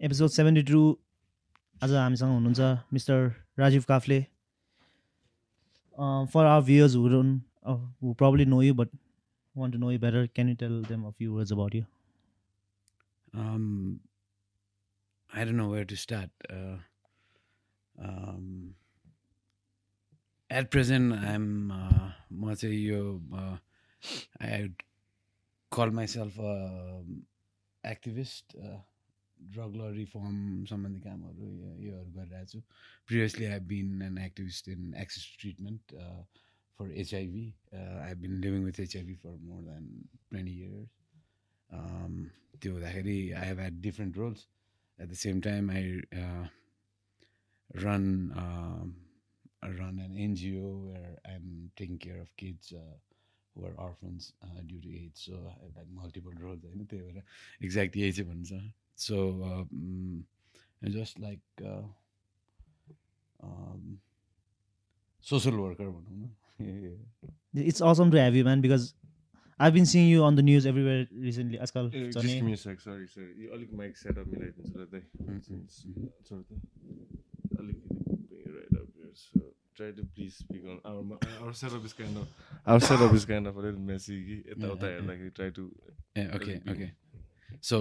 Episode seventy two आज हामीसँग हुनुहुन्छ mister Rajiv Kafle for our viewers who don't who probably know you but want to know you better can you tell them a few words about you where to start. Uh, um, at present, I'm uh, म चाहिँ यो uh, I would call drug law reform सम्बन्धी कामहरू योहरू गरिरहेको छु। Previously I been an activist in access treatment for HIV I been living with HIV for more than twenty years त्यो हुँदाखेरि I have had different roles at the same time I run run an NGO where I am taking care of kids who are orphans uh, due to AIDS. So I multiple roles. होइन त्यही भएर exact यही चाहिँ भन्छ so just like social worker भनौँ न it's awesome to have you man because I been seeing you on the news everywhere recently आजकल Eh, just give me a sec, sorry, sorry. यो अलिक माइक सेटअप मिलाइदिन्छु ल Mm, दाइ mm, अलिकति right up here. So try to please speak on our our setup is kind of our setup is kind of a little messy यताउता Yeah, yeah, हेर्दाखेरि try to Yeah, okay, okay. So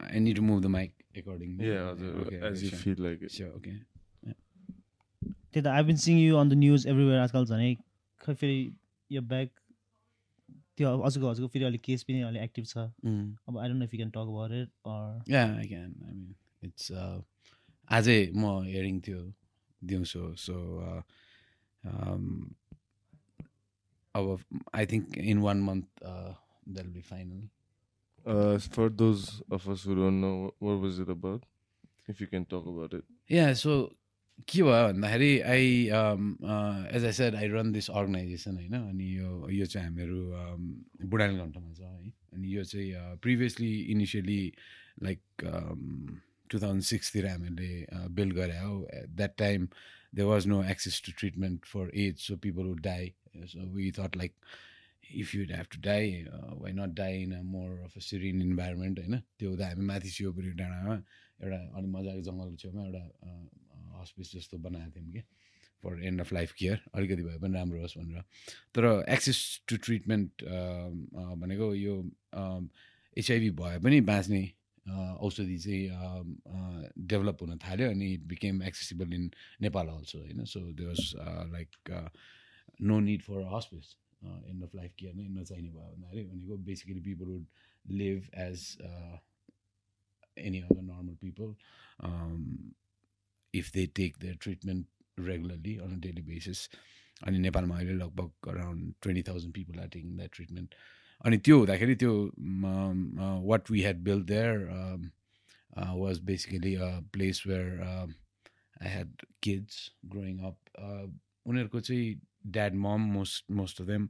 I need to move the mic accordingly. yeah हजुर okay, as okay, you sure. feel like it. Sure, okay. त्यही त I been seeing you on the news everywhere आजकल झनै खै फेरि यो back त्यो हजुरको हजुरको फेरि अलिक केस पनि अलिक एक्टिभ छ Mm. अब I don't know if you can talk about it or Yeah, I can. I mean, it's uh, आजै म हेरिङ थियो दिउँसो सो um, अब I think in one month they'll be final Uh, for those of us who don't know, what, was it about? If you can talk about it. Yeah so के भयो भन्दाखेरि I as I said I run this organisation होइन अनि यो यो चाहिँ हामीहरू um, बुढानी घन्टामा छ है अनि यो चाहिँ previously initially like two thousand सिक्सतिर हामीले बिल्ड गरे हो at that time there was no access to treatment for AIDS so people would die so we thought like if you'd have to die why not die in a more of a serene environment होइन? त्यो हुँदा हामी माथि सियोपुरी डाँडामा एउटा अनि मजाको जङ्गलको छेउमा एउटा हस्पिस जस्तो बनाएको थियौँ कि for end of life care अलिकति भए पनि राम्रो होस् भनेर। तर एक्सेस टु ट्रिटमेन्ट भनेको यो एचआइभी भए पनि बाँच्ने औषधि चाहिँ डेभलप हुन थाल्यो अनि it became accessible in Nepal also होइन? So they was like no need for hospice end of life care नै नचाहिने भयो भन्दाखेरि भनेको basically people would live as other normal people um, if they take their treatment regularly on a daily basis. अनि नेपालमा अहिले लगभग around twenty thousand people are taking that treatment अनि त्यो हुँदाखेरि त्यो what we had build there was basically a place where I had kids growing up उनीहरूको चाहिँ dad mom most most of them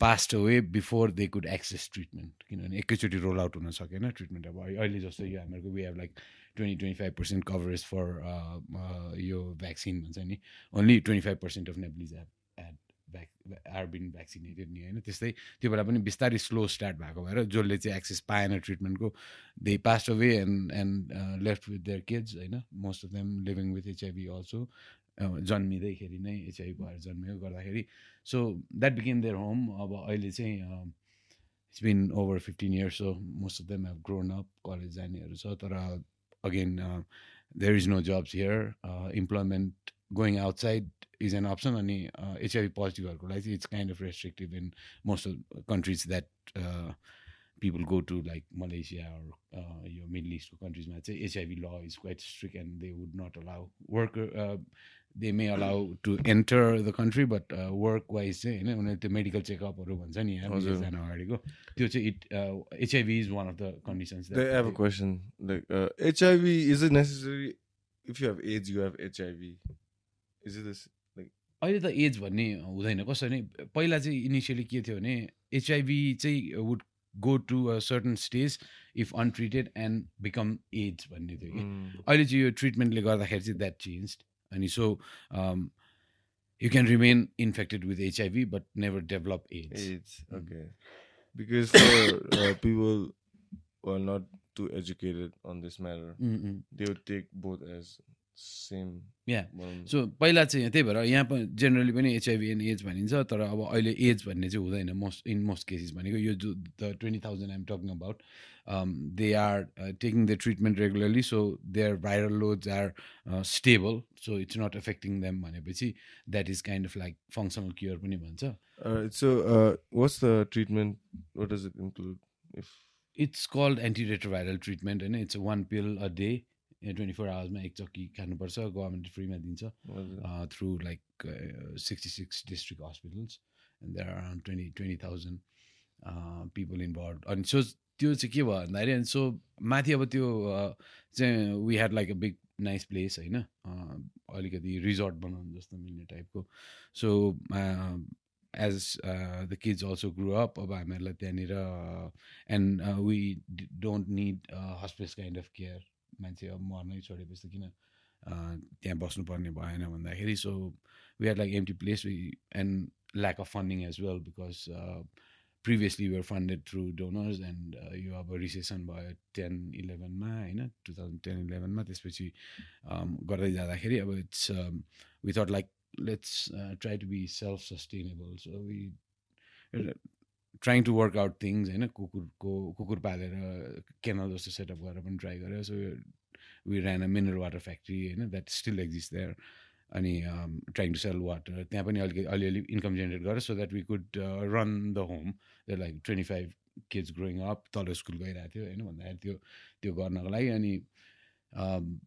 passed away before they could access treatment किनभने एकैचोटि roll out हुन सकेन ट्रिटमेन्ट अब अहिले जस्तो यो हामीहरूको we have like twenty twenty five percent coverage for यो भ्याक्सिन भन्छ नि only twenty five percent of Nepalese add एड भ्याक आर बिन भ्याक्सिनेटेड नि होइन त्यस्तै त्यो बेला पनि बिस्तारै स्लो स्टार्ट भएको भएर जसले चाहिँ एक्सेस पाएन ट्रिटमेन्टको they passed away and and left with their kids होइन most of them living with HIV also जन्मिँदैखेरि नै एचआइभी भएर जन्मियो गर्दाखेरि so that became their home अब अहिले चाहिँ it's been over fifteen years so most of them have grown up college जानेहरू छ तर again there is no jobs here employment going outside is an option अनि एचआइभी पोजिटिभहरूको लागि चाहिँ it's kind of restrictive in most of countries that people go to like Malaysia यो middle इस्टको कन्ट्रिजमा चाहिँ HIV law is quite strict and they would not allow worker they may allow to enter the country but work wise चाहिँ होइन उनीहरू त्यो medical चेकअपहरू भन्छ नि। जान अगाडिको त्यो चाहिँ it HIV is one of the conditions I have a question. Like uh, HIV, is it necessary if you have AIDS, you have HIV? Is it this? अहिले त एज भन्ने हुँदैन कसरी पहिला चाहिँ इनिसियली के थियो भने एचआइभी चाहिँ would go to a certain stage if untreated and become AIDS भन्ने थियो कि Mm. अहिले चाहिँ यो ट्रिटमेन्टले गर्दाखेरि चाहिँ that change And so um, you can remain infected with HIV but never develop AIDS. AIDS, mm. okay. Because uh, people who are not too educated on this matter, they would take both as Yeah. one. So पहिला चाहिँ त्यही भएर यहाँ पनि generally पनि HIV and as भनिन्छ तर अब अहिले एज भन्ने चाहिँ हुँदैन मोस्ट इन मोस्ट केसेस भनेको यो जो the twenty thousand I'm talking about they are taking the treatment regularly so their viral loads are stable so it's not affecting them भनेपछि that is kind of like functional cure पनि भन्छ what's the treatment? What does it include? If it's called antiretroviral treatment होइन it's one pill a day twenty four आवर्समा एक चक्की खानुपर्छ government फ्रीमा दिन्छ। like uh, 66 district hospitals and there are around 20 20000 uh, people involved. अनि so त्यो चाहिँ के भयो भन्दाखेरि अनि सो माथि अब त्यो चाहिँ we had like a big nice place होइन? अलिकति रिजोर्ट बनाउनु जस्तो मिल्ने टाइपको so as the kids also grow up अब हामीहरूलाई त्यहाँनिर and we don't need hospitals kind of care मान्छे अब मर्नै छोडेपछि त किन त्यहाँ बस्नुपर्ने भएन भन्दाखेरि so we are like empty place and lack of funding as well because previously were funded through donors and यो अब रिसेसन भयो टेन इलेभेनमा होइन टु थाउजन्ड टेन इलेभेनमा त्यसपछि um, गर्दै जाँदाखेरि अब it's we thought like let's try to be self sustainable so we trying to work out things होइन कुकुरको कुकुर पालेर केनल जस्तो सेटअप गरेर पनि ट्राई गरेर so we ran a mineral water factory होइन द्याट स्टिल एक्जिस्ट देयर अनि ट्राइङ टु सेल वाटर त्यहाँ पनि अलिकति अलिअलि इन्कम जेनेरेट गरेर so that we could run the home the like twenty five kids growing up तल school गइरहेको थियो होइन भन्दाखेरि त्यो त्यो गर्नको लागि। अनि um,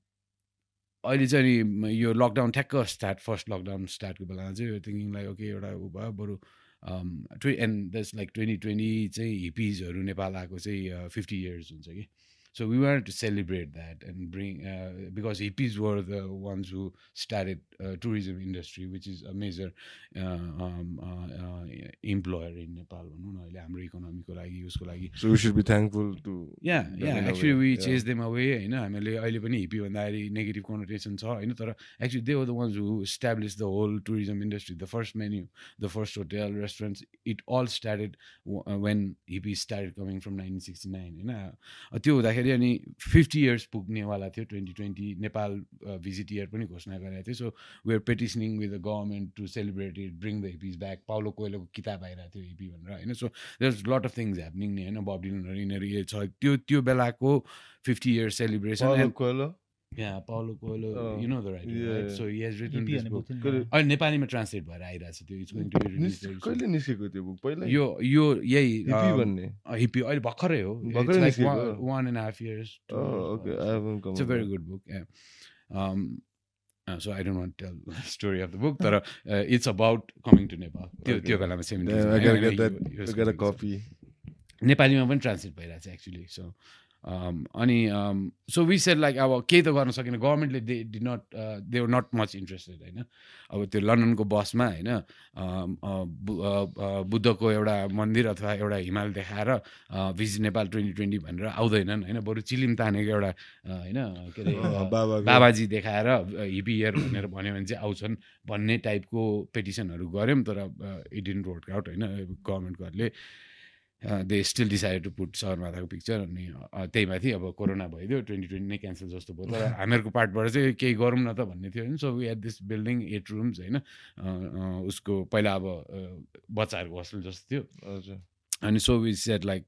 अहिले चाहिँ अनि यो लकडाउन ठ्याक्क स्टार्ट फर्स्ट लकडाउन स्टार्टको बेलामा चाहिँ थिङ्किङ लाइक ओके एउटा ऊ भयो बरु ट्वे एन्ड दस लाइक ट्वेन्टी ट्वेन्टी चाहिँ हिपिजहरू नेपाल आएको चाहिँ फिफ्टी इयर्स हुन्छ कि? So we want to celebrate that and bring because hippies were the ones who started tourism industry which is a major employer in Nepal भनौँ न अहिले हाम्रो इकोनोमीको लागि उसको लागि So we should be thankful to. Yeah yeah in a actually we. Chase them away होइन हामीले अहिले पनि हिपी भन्दाखेरि नेगेटिभ कनोटेसन छ होइन तर actually they were the ones who establish the whole tourism industry the first menu the first hotel restaurants it all started when hippie started coming from nineteen sixty nine होइन अ, त्यो हुँदाखेरि अनि fifty years पुग्नेवाला थियो twenty twenty Nepal visit year पनि घोषणा गरेको थियो. So we're petitioning with the government to celebrate it bring the hippies back Paulo कोइलोको किताब आइरहेको थियो हिपी भनेर होइन? So there lot of things happening नि होइन? बब डिलनहरू यिनीहरू यो छ त्यो त्यो बेलाको fifty years celebration Paulo and Coelho. yeah Paulo Coelho Oh, you know the right yeah, right yeah. So he has EP written भन्ने book थियो नि। Coelho. अहिले नेपालीमा ट्रान्सलेट भएर आइरहेको छ त्यो इट्स गोइङ टु बी निस्- कहिले निस्केको त्यो बुक पहिला यो यो यही हिपी um, भन्ने हिप्पी अहिले भर्खरै हो? One and half years Oh, okay. I haven't come. It's a very good book. Yeah. Um, uh, so I don't want to tell the story of the book, but uh, it's about coming to Nepal. त्यो. त्यो बेलामा Damn, 70s I मा gotta होइन, get that. यो- यो I got a speaking छ। copy. नेपालीमा पनि ट्रान्सलेट भइरहेको छ एक्चुली सो अनि सो वी सेड लाइक अब केही त गर्न सकेन। गभर्मेन्टले they did not they were not much interested होइन? अब त्यो लन्डनको बसमा होइन um, बुद्धको एउटा मन्दिर अथवा एउटा हिमाल देखाएर भिजिट नेपाल ट्वेन्टी ट्वेन्टी भनेर आउँदैनन् होइन? बरु चिलिम तानेको एउटा होइन के अरे। बाबाजी देखाएर हिपी इयर भनेर भन्यो भने चाहिँ आउँछन् भन्ने टाइपको पेटिसनहरू गऱ्यौँ तर इट डिन्ट वर्क आउट होइन? गभर्मेन्टकोहरूले they still decide to put सगरमाथाको picture अनि त्यही माथि अब कोरोना भइदियो ट्वेन्टी ट्वेन्टी नै क्यान्सल जस्तो भयो। तर हामीहरूको पार्टबाट चाहिँ केही गरौँ न त भन्ने थियो होइन। So we at this building at rooms होइन। अ, अ, उसको पहिला अब अ, बच्चाहरूको होस्टेल जस्तो थियो। हजुर। अनि सो वी सेट लाइक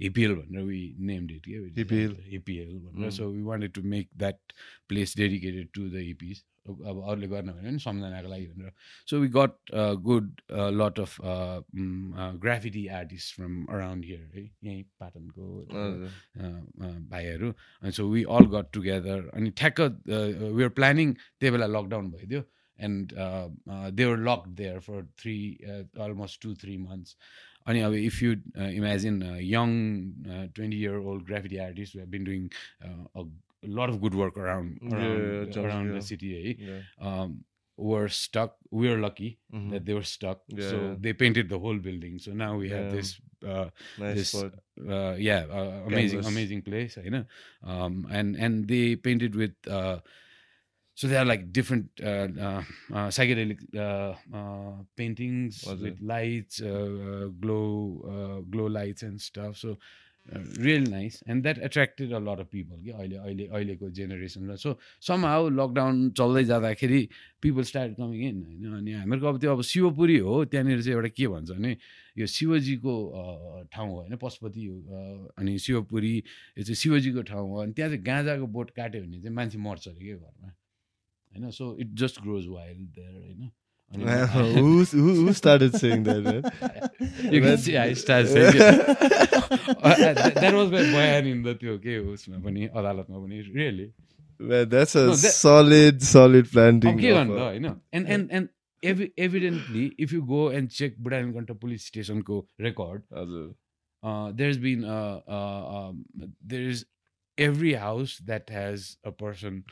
हिपिएल भनेर वी नेम्ड इट के हिपिएल। हिपिएल भनेर। Mm. So we wanted to make that place dedicated to the hippies अब अरूले गर्न भने पनि सम्झनाको लागि भनेर। So we got good lot of graffiti artist from around here है यहीँ पाटनको भाइहरू। अनि so we all got together अनि ठ्याक्क वी आर प्लानिङ त्यही बेला लकडाउन भइदियो। And they were lock there for three almost two three months अनि अब if you imagine young twenty year old graffiti artist have been doing a lot of good work around around, yeah, around the CTA. Um, were stuck. We are lucky mm-hmm. that they were stuck. Yeah, so yeah. they painted the whole building. So now we have this, uh, nice this, uh, yeah, uh, amazing, Canvas. amazing place. You know, um, and and they painted with. Uh, so they are like different uh, uh, uh psychedelic uh, uh paintings with lights, uh, glow, glow lights and stuff. So real nice and that attracted a lot of people कि अहिले अहिले अहिलेको जेनेरेसनमा so somehow lockdown चल्दै जाँदाखेरि people start coming in होइन? अनि हामीहरूको अब त्यो अब शिवपुरी हो त्यहाँनिर चाहिँ एउटा के भन्छ भने यो शिवजीको ठाउँ हो होइन? पशुपति अनि शिवपुरी यो चाहिँ शिवजीको ठाउँ हो अनि त्यहाँ चाहिँ गाँजाको बोट काट्यो भने चाहिँ मान्छे मर्छ अरे क्या घरमा? होइन? So it just grows wild there होइन? who, who, who started saying that, man? You can see I start saying it. That was my बयान इन द त्यो के उसमा पनि अदालतमा पनि really Man, that's a No, that- solid, solid planting. के गर्नु त a- होइन and and and एभि evidently if you go and check Budhanilkantha police स्टेसनको record हजुर there is been there is every house that has a person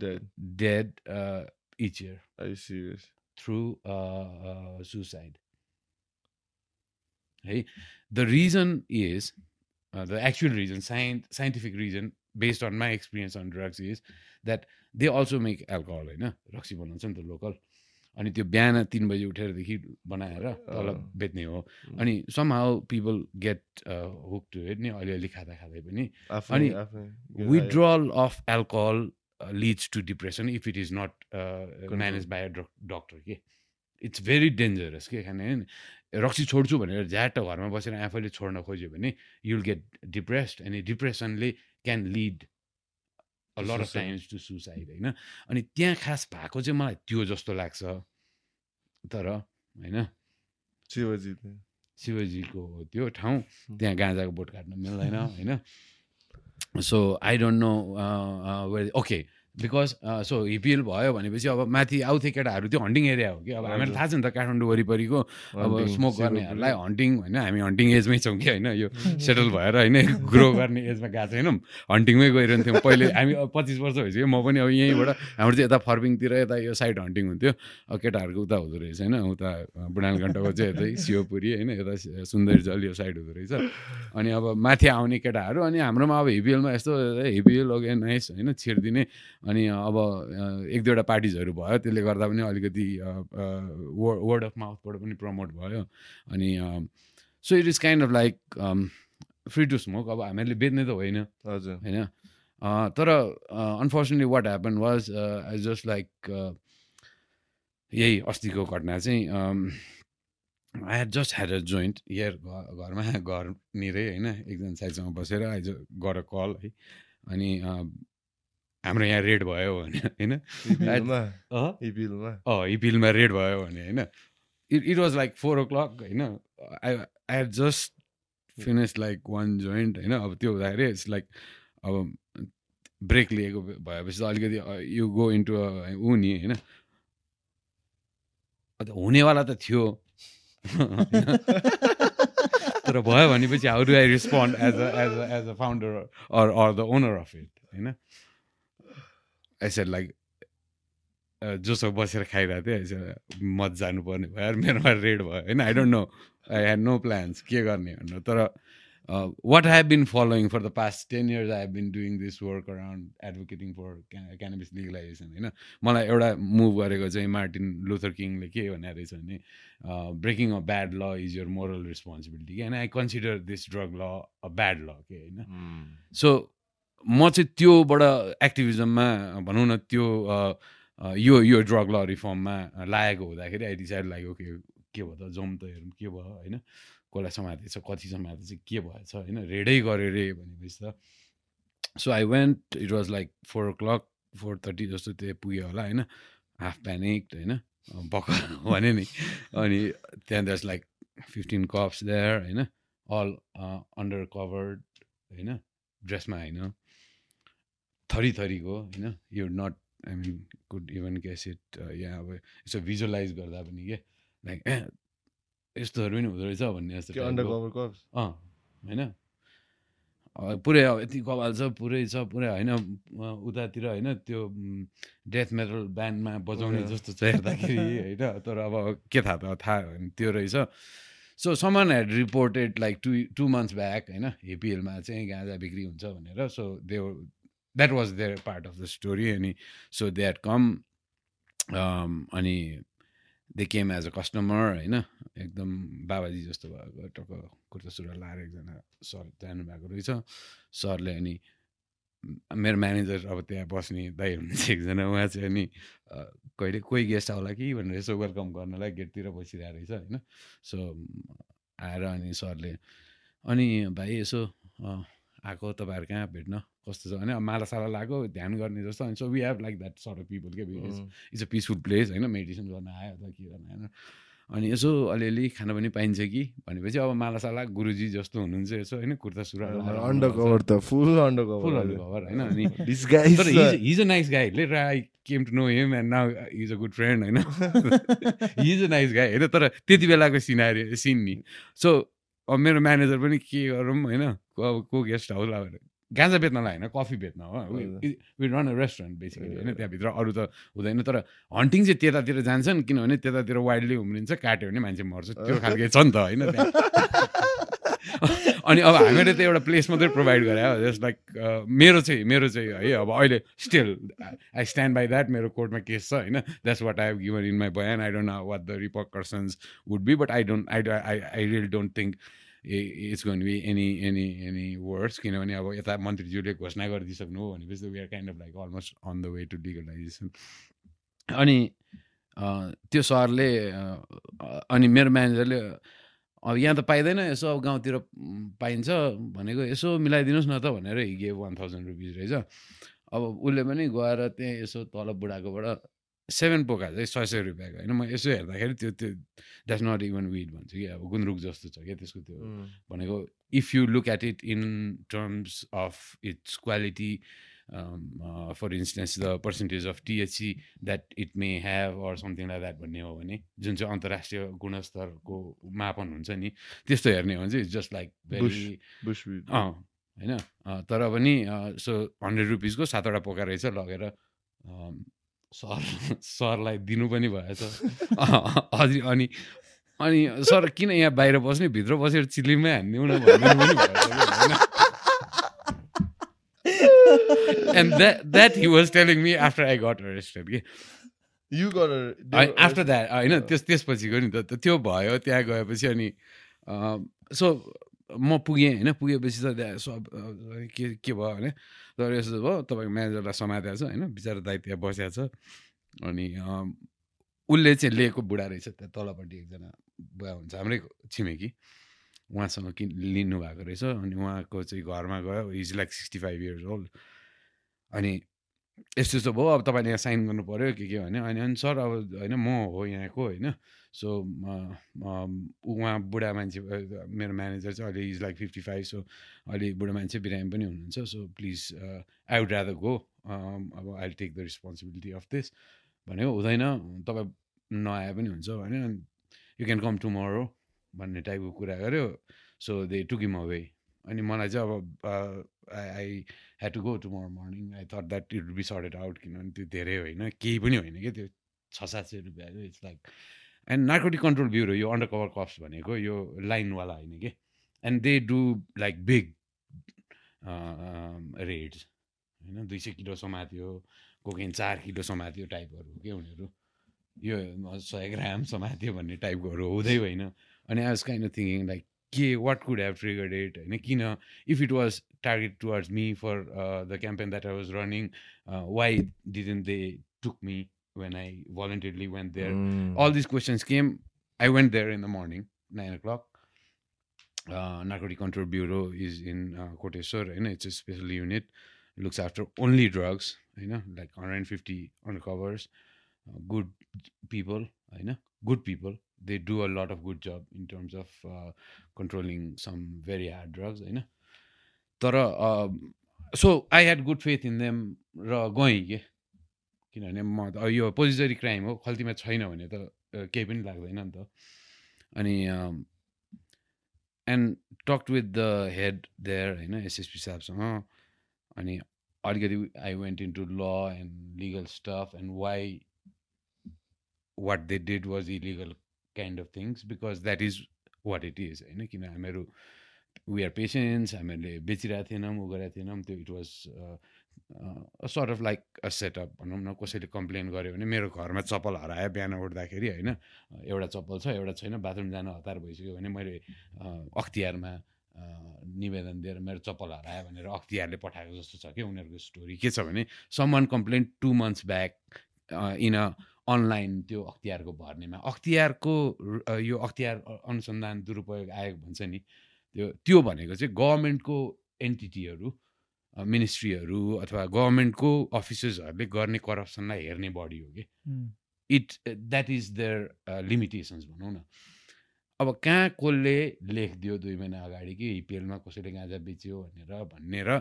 Dead. Dead each year Are you serious? through uh, uh, suicide. Hey, the reason is uh, the actual reason, scien- scientific reason, based on my experience on drugs, is that they also make alcohol, होइन रक्सी बनाउँछ नि त local अनि त्यो बिहान तिन बजी उठेरदेखि बनाएर तल। बेच्ने हो अनि some how people get hooked to it नि अलिअलि खाँदा खाँदै पनि अनि आफ्नै get high. Depression if it is not uh, managed by a doc- doctor के इट्स भेरी डेन्जरस के खाने रक्सी छोड्छु भनेर झ्याट घरमा बसेर आफैले छोड्न खोज्यो भने युल गेट डिप्रेस्ड अनि डिप्रेसनले can lead a lot of. Times to suicide होइन? अनि त्यहाँ खास भएको चाहिँ मलाई त्यो जस्तो लाग्छ। तर होइन? शिवजीले शिवजीको त्यो ठाउँ। त्यहाँ गाँजाको बोट काट्न मिल्दैन होइन? so i don't know uh, uh where okay. Because so हिपिएल भयो भनेपछि अब माथि आउँथे केटाहरू त्यो हन्टिङ एरिया हो कि? अब हामीलाई। थाहा छ नि त काठमाडौँ वरिपरिको अब स्मोक। गर्नेहरूलाई हन्टिङ होइन हामी हन्टिङ एजमै छौँ कि होइन? यो सेटल भएर होइन ग्रो गर्ने एजमा गएको छैनौँ हन्टिङमै गइरहन्थ्यौँ। पहिले हामी अब पच्चिस वर्ष भइसक्यो म पनि अब यहीँबाट हाम्रो चाहिँ यता फर्बिङतिर यता यो साइड हन्टिङ हुन्थ्यो। अब केटाहरूको उता हुँदो रहेछ होइन उता बुढानघण्टाको चाहिँ यतै शिवपुरी होइन यता सुन्दरी जल यो साइड हुँदो रहेछ। अनि अब माथि आउने केटाहरू अनि हाम्रोमा अब हिपिएलमा यस्तो हिपिएल ओके नाइस होइन छिरिदिने। अनि अब एक दुईवटा पार्टिजहरू भयो त्यसले गर्दा पनि अलिकति वर्ड अफ माउथबाट पनि प्रमोट भयो। अनि so it is kind of like free to smoke अब हामीहरूले बेच्ने त होइन। हजुर। होइन? अ, तर unfortunately what happen was I just like यही अस्तिको घटना चाहिँ I had just had a joint here घरमा घरनिरै होइन? एकजना साइडसँग बसेर आई गर कल है। अनि हाम्रो यहाँ रेड भयो भने होइन? हिपिलमा रेड भयो भने होइन? It it was like four o'clock होइन? I I had just finish like one joint होइन? अब त्यो हुँदाखेरि इट्स लाइक अब ब्रेक लिएको भएपछि त अलिकति यु गो इन्टु ऊ नि होइन? अन्त हुनेवाला त थियो? तर भयो भनेपछि how do I respond as a as a as a founder or or the owner of it होइन? आई सेड लाइक जोसँग बसेर खाइरहेको थिएँ। यसो मत जानुपर्ने भयो यार मेरोमा रेड भयो। होइन I don't know I had no plans के गर्ने भनेर। तर what I have been following for the past ten years I have been doing this work around advocating for cannabis legalisation होइन। मलाई एउटा मुभ गरेको चाहिँ मार्टिन लुथर किङले के भनेर रहेछ भने breaking a bad law is your moral responsibility कि होइन I consider this drug law a bad law के होइन। सो म चाहिँ त्योबाट एक्टिभिजममा भनौँ न त्यो यो यो ड्रग ल रिफर्ममा लागेको हुँदाखेरि आई डिसाइड लाग्यो के के भयो त? जाउँ त हेरौँ के भयो? होइन। कसलाई समातेछ कति समातेछ के भएछ? होइन रेडै गऱ्यो रे भनेपछि त। So I went it was like four o'clock four thirty जस्तो त्यो पुग्यो होला होइन। हाफ प्यानिक्ड होइन। भर्खर भने नि। अनि त्यहाँ that's like fifteen cops there होइन। अल अन्डर कभर्ड होइन। ड्रेसमा होइन। थरी थरीको होइन? You not I mean could even guess it यहाँ अब यसो भिजुअलाइज गर्दा पनि के? लाइक ए यस्तोहरू पनि हुँदो रहेछ भन्ने जस्तो अँ होइन? पुरै अब यति कपाल छ पुरै छ पुरै होइन? उतातिर होइन? त्यो डेथ मेटल ब्यान्डमा बजाउने. जस्तो छ हेर्दाखेरि होइन? तर अब के थाहा त थाहा त्यो रहेछ। So someone had reported like two two months back होइन? हेपिएलमा चाहिँ गाँजा बिक्री हुन्छ भनेर। So they that was there part of the story अनि सो दे हेड कम अनि they came as a customer होइन एकदम बाबाजी जस्तो भएको टक्क कुर्ता सुरुवाल लाएर एकजना सर जानुभएको रहेछ सरले अनि मेरो म्यानेजर अब त्यहाँ बस्ने दाइ हुनुहुन्छ एकजना उहाँ चाहिँ अनि कहिले कोही गेस्ट आउला कि भनेर यसो वेलकम गर्नलाई गेटतिर बसिरहेको रहेछ होइन सो आएर अनि सरले अनि भाइ यसो आएको तपाईँहरू कहाँ भेट्न? कस्तो छ अब मालासाला लगाएको ध्यान गर्ने जस्तो अनि so we have like that sort of people के because. It's a peaceful place होइन? मेडिटेसन गर्न आयो अथवा के गर्न आएन अनि यसो अलिअलि खाना पनि पाइन्छ कि? भनेपछि अब मालासाला गुरुजी जस्तो हुनुहुन्छ यसो होइन? कुर्ता सुरुवाल लगाएर अन्डर कभर त full under full cover cover होइन? अनि he's a nice guy later I came to know him and now is a good friend होइन? हिज अ नाइस गाई होइन? तर त्यति बेलाको सिनारी सिन नि। सो अब मेरो म्यानेजर पनि के गरौँ होइन को अब को गेस्ट हाउस अब गाँजा बेच्नलाई होइन कफी बेच्न हो। We run a restaurant basically होइन त्यहाँभित्र अरू त हुँदैन तर हन्टिङ चाहिँ त्यतातिर जान्छन् किनभने त्यतातिर वाइल्डली उम्रिन्छ काट्यो भने मान्छे मर्छ। त्यो खालके छ नि त होइन अनि अब हामीले त एउटा प्लेस मात्रै प्रोभाइड गरे हो जस्ट लाइक मेरो चाहिँ मेरो चाहिँ है अब अहिले still I stand by that मेरो कोर्टमा केस छ होइन। That's what I have given in my बयान I don't know what the repercussions would be but I don't I I I really don't think it's gonna be any any any words किनभने अब यता मन्त्रीज्यूले घोषणा गरिदिइसक्नु हो भनेपछि we are kind of like almost on the way to legalisation अनि त्यो सरले अनि मेरो म्यानेजरले अब यहाँ त पाइँदैन यसो अब गाउँतिर पाइन्छ भनेको यसो मिलाइदिनुहोस् न त भनेर हिगे वान थाउजन्ड रुपिज रहेछ अब उसले पनि गएर त्यहाँ यसो तल बुढाकोबाट सेभेन पोका चाहिँ सय सय रुपियाँको होइन? म यसो हेर्दाखेरि त्यो त्यो द्याट्स नट इभन विड भन्छु कि अब गुन्द्रुक जस्तो छ क्या त्यसको त्यो भनेको if you look at it in terms of its quality for instance the percentage of THC that it may have or something like that भन्ने हो भने जुन चाहिँ अन्तर्राष्ट्रिय गुणस्तरको मापन हुन्छ नि त्यस्तो हेर्ने हो भने चाहिँ इट्स जस्ट लाइक भेरी होइन? तर पनि सो हन्ड्रेड रुपिसको सातवटा पोका रहेछ लगेर सर सरलाई दिनु पनि भएछ। हजुर अनि अनि सर किन यहाँ बाहिर बस्ने भित्र बसेर चिल्लीमै हानिदिउँ न होइन and that that he was telling me after I got arrested कि यु गर आफ्टर द्याट होइन त्यस त्यसपछिको नि त त्यो भयो त्यहाँ गएपछि अनि सो म पुगेँ होइन पुगेपछि त सब के के भयो भने तर यस्तो भयो तपाईँको म्यानेजरलाई समातेको छ होइन? बिचरा दाइ त्यहाँ बसेको छ। अनि उसले चाहिँ लिएको बुढा रहेछ त्यहाँ तलपट्टि एकजना बुढा हुन्छ हाम्रै छिमेकी। उहाँसँग कि लिनुभएको रहेछ। अनि उहाँको चाहिँ घरमा गयो is like sixty five years old. अनि यस्तो यस्तो भयो। अब तपाईँले यहाँ साइन गर्नु पऱ्यो के के भने अनि अनि सर अब होइन म हो यहाँको होइन? सो उहाँ बुढा मान्छे मेरो म्यानेजर चाहिँ अहिले is like fifty five so अलि बुढा मान्छे बिरामी पनि हुनुहुन्छ। So please I would rather go अब I take the responsibility of this भनेको हुँदैन। तपाईँ नआए पनि हुन्छ भने यु क्यान कम टुमोरो भन्ने टाइपको कुरा गर्यो। So they took him away अनि मलाई चाहिँ अब I I had to go tomorrow morning I thought that it be sorted out किनभने त्यो धेरै होइन। केही पनि होइन क्या त्यो छ सात सय रुपियाँ it's like and narcotic control bureau यो अन्डर कभर कप्स भनेको यो लाइनवाला होइन कि? And they do like big raids होइन? दुई सय किलो समात्यो कोकेन चार किलो समात्यो टाइपहरू के उनीहरू? यो सय ग्राम समात्यो भन्ने टाइपकोहरू हुँदै होइन। अनि I was kind of thinking like के what could have triggered it होइन? किन? If it was target towards me for the campaign that I was running why didn't they took me when I voluntarily went there. Mm. All these questions came. I went there in the morning, nine o'clock. Uh, Narcotic Control Bureau is in uh, Koteshwar, and it's a special unit. looks after only drugs, you know, like 150 undercovers, uh, good people, you know, good people. They do a lot of good job in terms of uh, controlling some very hard drugs, you know. तर so I had good faith in them र गएँ कि किनभने म त यो पोजिटरी crime हो खल्तीमा छैन भने त केही पनि लाग्दैन नि त। अनि and talk with the head there होइन एसएसपी साहबसँग। अनि अलिकति I went in to law and legal stuff and why what they did was illegal kind of things because that is what it is होइन? किन हामीहरू we are patients हामीहरूले बेचिरहेको थिएनौँ ऊ गरेको थिएनौँ त्यो it was sort of like a setup भनौँ न कसैले कम्प्लेन गर्यो भने मेरो घरमा चप्पल हरायो बिहान उठ्दाखेरि होइन? एउटा चप्पल छ एउटा छैन बाथरुम जान हतार भइसक्यो भने मैले अख्तियारमा निवेदन दिएर मेरो चप्पल हरायो भनेर अख्तियारले पठाएको जस्तो छ कि उनीहरूको स्टोरी के छ भने some complain two months back in a online त्यो अख्तियारको भर्नेमा। अख्तियारको यो अख्तियार अनुसन्धान दुरुपयोग आयोग भन्छ नि त्यो त्यो भनेको चाहिँ गभर्मेन्टको एन्टिटीहरू मिनिस्ट्रीहरू अथवा गभर्मेन्टको अफिसर्सहरूले गर्ने करप्सनलाई हेर्ने बडी हो कि। It that is there limitations भनौँ न। अब कहाँ कसले लेखिदियो दुई महिना अगाडि कि हिपिएलमा कसैले गाँजा बेच्यो भनेर भन्ने र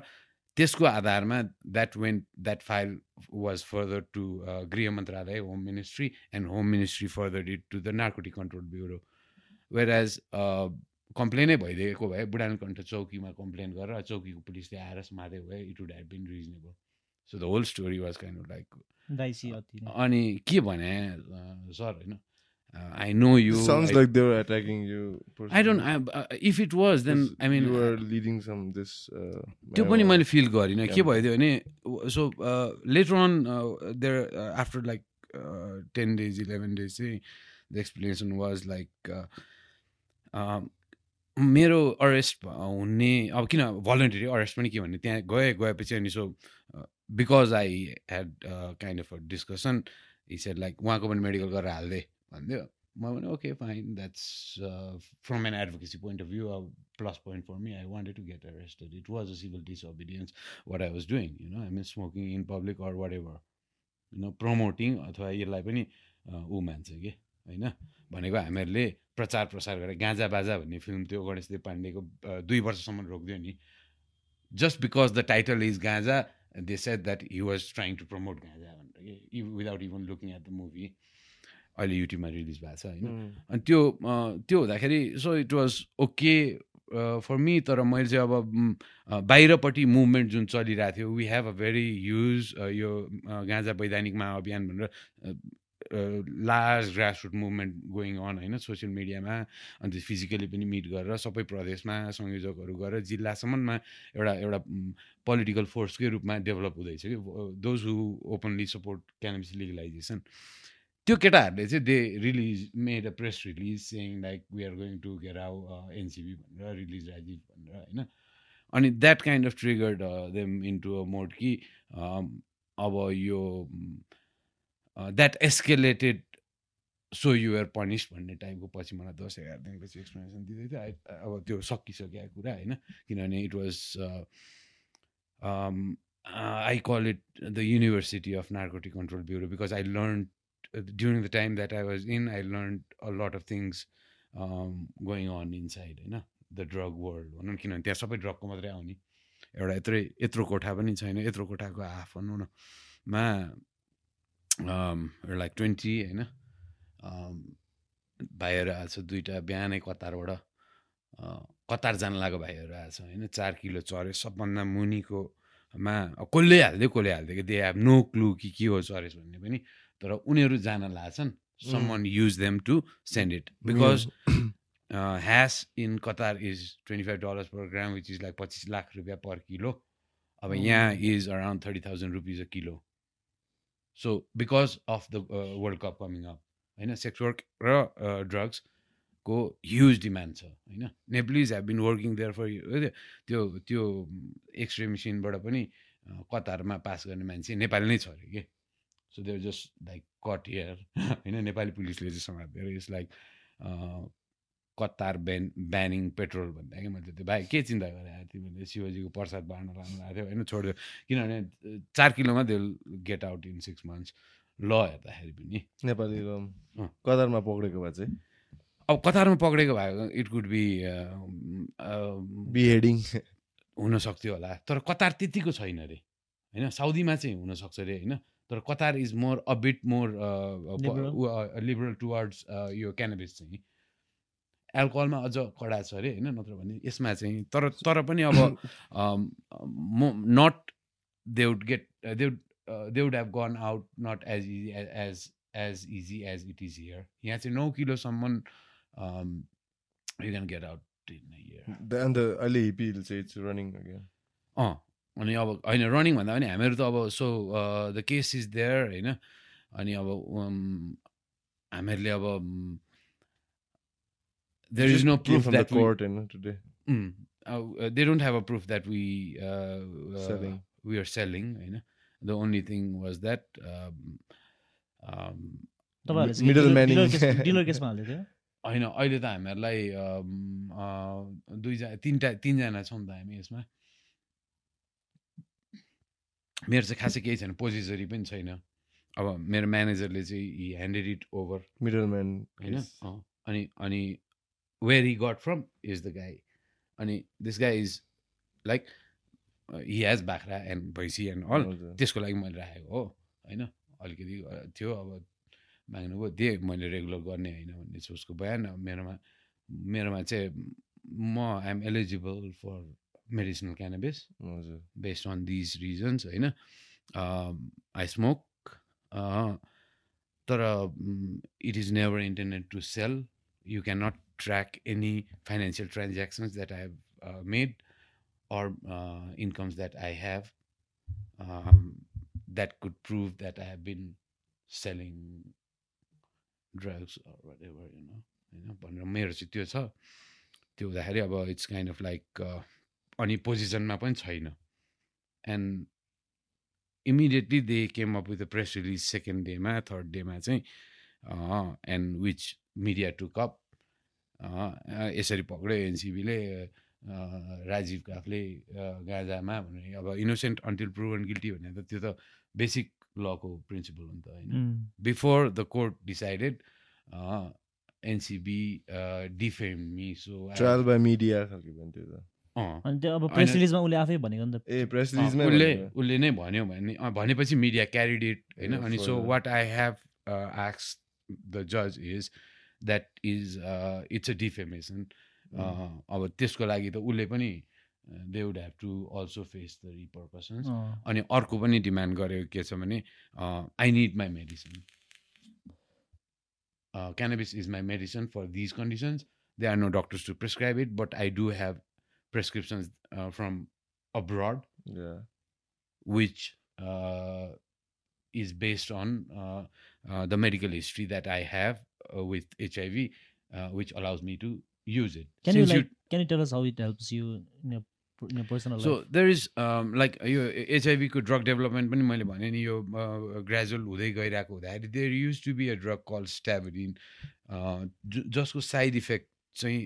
त्यसको आधारमा that when that file was further to गृह मन्त्रालय home ministry and home ministry further it to the narcotic control bureau. Whereas कम्प्लेनै भइदिएको भए बुढानकण्ठ चौकीमा कम्प्लेन गरेर चौकीको पुलिसले आएर समात्यो भए it would have been reasonable so the whole story was kind of like अनि के भने सर होइन I know you sounds like they were attacking you I don't if it was then I mean you were leading some this uh, त्यो पनि. मैले feel गरिनँ के. भइदियो भने so letter on there after like ten days eleven days चाहिँ the explanation was like मेरो arrest हुने अब किन भलन्टरी अरेस्ट पनि के भन्ने त्यहाँ गएँ गएपछि अनि so because I had kind of a discussion said like उहाँको पनि मेडिकल गरेर हालिदिए भनिदियो म भने okay fine that's from an advocacy point of view अब plus point for me I wanted to get arrested it was a civil disobedience what I was doing you know I mean smoking in public or whatever you know promoting अथवा यसलाई पनि ऊ मान्छ कि होइन? भनेको हामीहरूले प्रचार प्रसार गरेर गाँजा बाजा भन्ने फिल्म त्यो गणेशदेव पाण्डेको अ, दुई वर्षसम्म रोकिदियो नि। Just because the title is Ganja they said that he was trying to promote ganja भनेर। कि without even looking at the movie. अहिले युट्युबमा रिलिज भएको छ होइन. अनि त्यो त्यो हुँदाखेरि so it was okay for me तर मैले चाहिँ अब बाहिरपट्टि मुभमेन्ट जुन चलिरहेको थियो we have a very use यो गाँजा वैधानिक महाअभियान भनेर large grassroot movement going on होइन सोसियल मिडियामा अन्त फिजिकली पनि मिट गरेर सबै प्रदेशमा संयोजकहरू गरेर जिल्लासम्ममा एउटा एउटा पोलिटिकल फोर्सकै रूपमा डेभलप हुँदैछ कि those who openly support cannabis legalisation त्यो केटाहरूले चाहिँ they release made a press release saying like we are going to get out NCB भनेर रिलिज राजीव भनेर होइन? अनि that kind of triggered them into a mode कि अब यो that escalated so you're punish भन्ने टाइपको पछि मलाई दस एघार दिनपछि एक्सप्लेनेसन दिँदै थियो। आई अब त्यो सकिसकेको कुरा होइन किनभने it was I call it the university of narcotic control bureau because I learn the time that I was in, I learned a lot of things um, going on inside, होइन the drug world भनौँ न किनभने त्यहाँ सबै ड्रगको मात्रै आउने। एउटा यत्रै यत्रो कोठा पनि छैन यत्रो कोठाको हाफ भनौँ न मा लाइक ट्वेन्टी होइन? भाइहरू आएको छ दुइटा बिहानै कतारबाट कतार जान लागेको भाइहरू आएको छ होइन? चार किलो चऱ्यो सबभन्दा मुनिको मा कसले हालिदियो कसले हालिदियो दे हेभ नो क्लु कि के हो चरेस भन्ने पनि। तर उनीहरू जान लाग्छन् someone use them to send it because hash in Qatar is twenty five dollars per gram which is like पच्चिस लाख रुपियाँ पर किलो। अब यहाँ is around thirty thousand rupees a kilo so because of the world cup coming up होइन sex work र ड्रग्सको huge demand छ होइन। Nepalese have been working there for त्यो त्यो एक्सरे मेसिनबाट पनि कतारमा पास गर्ने मान्छे नेपाली नै छ अरे कि? So there just like cut here होइन। नेपाली पुलिसले चाहिँ समातेर it's like Qatar ban banning petrol भन्दा कि मैले त्यो भाइ के चिन्ता गरेँ तिमीले शिवजीको प्रसाद बाँड्न लानु भएको थियो होइन छोडिदियो किनभने चार किलोमा they get out in six months ल हेर्दाखेरि पनि। नेपाली। कतारमा पक्रेको भए चाहिँ? अब कतारमा पक्रेको भए इट कुड बी बिहेडिङ हुनसक्थ्यो होला। तर कतार त्यतिको छैन अरे होइन? साउदीमा चाहिँ हुनसक्छ अरे होइन? तर Qatar is more a bit more. Liberal towards यो क्यानबिस चाहिँ। एल्कोहलमा अझ कडा छ अरे होइन? नत्र भने यसमा चाहिँ तर तर पनि अब म not they would get they would they would have gone out not as easy as as easy as it is here यहाँ चाहिँ नौ किलोसम्म यु क्यान गेट आउट अहिले हिपिल चाहिँ इट्स रनिङ अँ अनि अब होइन रनिङ भन्दा पनि हामीहरू त अब so the case is there होइन? अनि अब um, हामीहरूले अब there is no proof from the that court, you know, today. Mm. Uh, they don't have a proof that we uh, uh, Selling. we are selling. You know, the only thing was that um, um, in- होइन अहिले त हामीहरूलाई um, uh, दुईजना तिनवटा तिनजना छौँ त हामी यसमा मेरो चाहिँ खासै केही छैन पोजिसरी पनि छैन अब मेरो म्यानेजरले चाहिँ he handed it over Middleman. होइन case. अँ, अनि अनि where he got from is the guy अनि this guy is like he has बाख्रा एन्ड भैँसी एन्ड अल। त्यसको लागि मैले राखेको हो होइन अलिकति थियो अब माग्नुभयो दिएँ मैले रेगुलर गर्ने होइन भन्ने चाहिँ उसको बयान मेरोमा मेरोमा चाहिँ म I'm eligible for medicinal cannabis हजुर। based on these reasons होइन आई स्मोक तर it is never intended to sell you can not track any financial transactions that I have made or uh, incomes that I have um, that could prove that I have been selling drugs or whatever, you know. होइन भनेर मेरो चाहिँ त्यो छ त्यो हुँदाखेरि अब it's kind of like अनि पोजिसनमा पनि छैन and immediately they came up with a press release second डेमा थर्ड डेमा चाहिँ and which media to cup यसरी पक्रियो एनसिबीले राजीव काफले गाजामा भने अब इनोसेन्ट अन्टिल प्रुभन गिल्टी भने त त्यो त बेसिक लको प्रिन्सिपल हो नि त होइन। Before the court decided NCB defame me so trial by media खालको भन्थ्यो त। अनि त्यो अब प्रेस रिलिजमा उसले आफै भनेको नि त। ए प्रेस रिलिजमै उसले। उसले नै भन्यो भने भनेपछि मिडिया क्यारिड इट होइन अनि so. What I have आक्स the जज is that is it's a defamation अब त्यसको लागि त उसले पनि they would have to also face the repercussions. अनि अर्को पनि डिमान्ड गरेको के छ भने I need my medicine cannabis is my medicine for these conditions they are no doctors to prescribe it but I do have prescriptions from abroad Yeah. which uh, is based on uh, uh, the medical uh, with HIV, uh, which allows me to use it. Can you Since like can you tell us how it helps you in your in your personal so life? there is um, like यो एचआइभीको drug development पनि मैले भने नि यो gradual हुँदै गइरहेको हुँदाखेरि there use to be a drug call stabrin जसको साइड इफेक्ट चाहिँ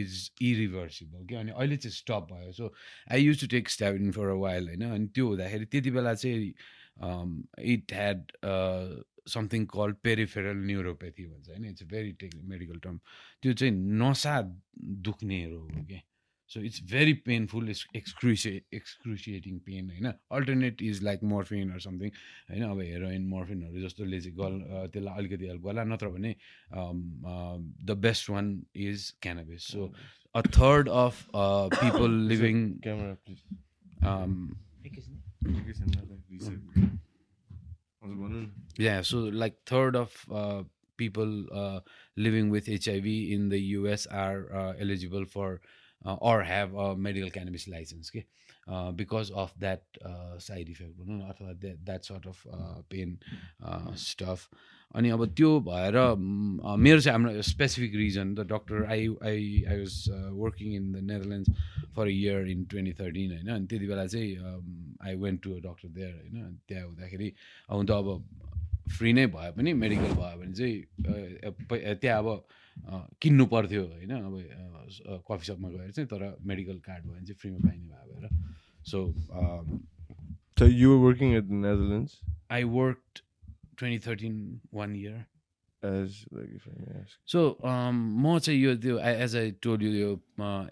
इज इरिभर्सिबल कि अनि अहिले चाहिँ स्टप भयो so I use to take stabrin for a while होइन अनि त्यो हुँदाखेरि त्यति बेला चाहिँ it had something called peripheral neuropathy भन्छ होइन। It's a very tech medical term त्यो चाहिँ नसा दुख्ने रोग हो क्या। So it's very painful excruciating excruciating pain होइन। Alternate is like morphine or something होइन। अब हेरोइन मोर्फिनहरू जस्तोले चाहिँ गल त्यसलाई अलिकति हेल्प गर्ला। नत्र भने the best one is cannabis so a third of people living Yeah, so like third of uh, people uh, living with HIV in the US are uh, eligible for uh, or have a medical cannabis license okay? uh, because of that uh, side effect that, that sort of uh, pain uh, stuff अनि अब त्यो भएर मेरो चाहिँ हाम्रो specific reason the doctor I I I was working in the Netherlands for a year in twenty thirteen होइन अनि त्यति बेला चाहिँ I went to a doctor there होइन त्यहाँ हुँदाखेरि हुन त अब फ्री नै भए पनि मेडिकल भयो भने चाहिँ त्यहाँ अब किन्नु पर्थ्यो होइन अब कफी सपमा गएर चाहिँ तर मेडिकल कार्ड भयो भने चाहिँ फ्रीमा पाइने भयो भएर। So you're working at the Netherlands I work 2013 one year so म चाहिँ यो त्यो एज आई टोल यु यो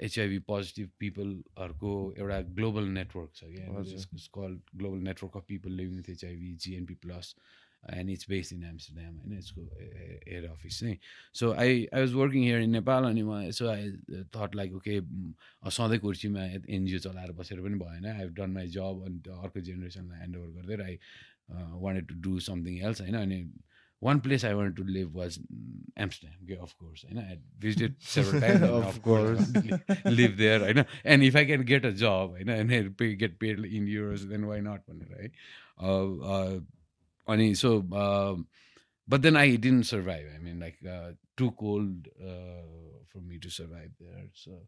एचआइभी पोजिटिभ पिपलहरूको एउटा ग्लोबल नेटवर्क छ क्या call global network of people living with HIV GNP plus and it's based in Amsterdam होइन यसको हेड अफिस चाहिँ so I I was working here in Nepal अनि म यसो आई थट लाइक ओके सधैँ कुर्सीमा NGO चलाएर बसेर पनि भएन I have done my job अनि अर्को जेनेरेसनलाई ह्यान्डओभर गरिदिएर I wanted to do something else होइन अनि one place I want to live was Amsterdam के अफकोर्स होइन I visited several time Of course. Live there होइन and if I can get a job होइन and pay get paid in euros then why not भनेर है Uh, uh, अनि so but then I didn't survive I mean like too cold for me to survive there so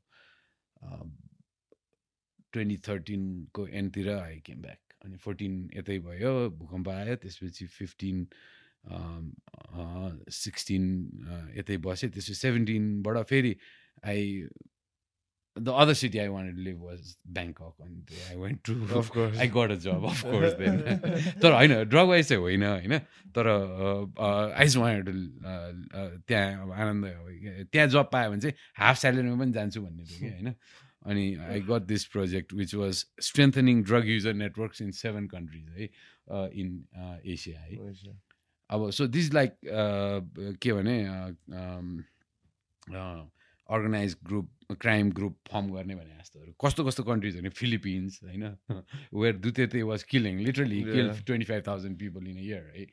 twenty थर्टिनको एन्डतिर I came back अनि fourteen यतै भयो भूकम्प आयो त्यसपछि फिफ्टिन सिक्सटिन यतै बसेँ त्यसपछि सेभेन्टिनबाट फेरि I the other city I want live was Bangkok अनि I went to course. I got a job of course then तर होइन ड्रग वाइज चाहिँ होइन होइन। तर आई जस्ट वान्ट टु त्यहाँ आनन्द त्यहाँ जब पायो भने चाहिँ हाफ स्यालेरीमा पनि जान्छु भन्ने थियो कि होइन। अनि I got this project which was strengthening drug user networks in seven countries है इन एसिया है। अब सो दिस लाइक के भने organise group crime group firm गर्ने भने जस्तोहरू कस्तो कस्तो कन्ट्रिज भने फिलिपिन्स होइन where दुतेते was killing literally kill. Twenty five thousand people in year है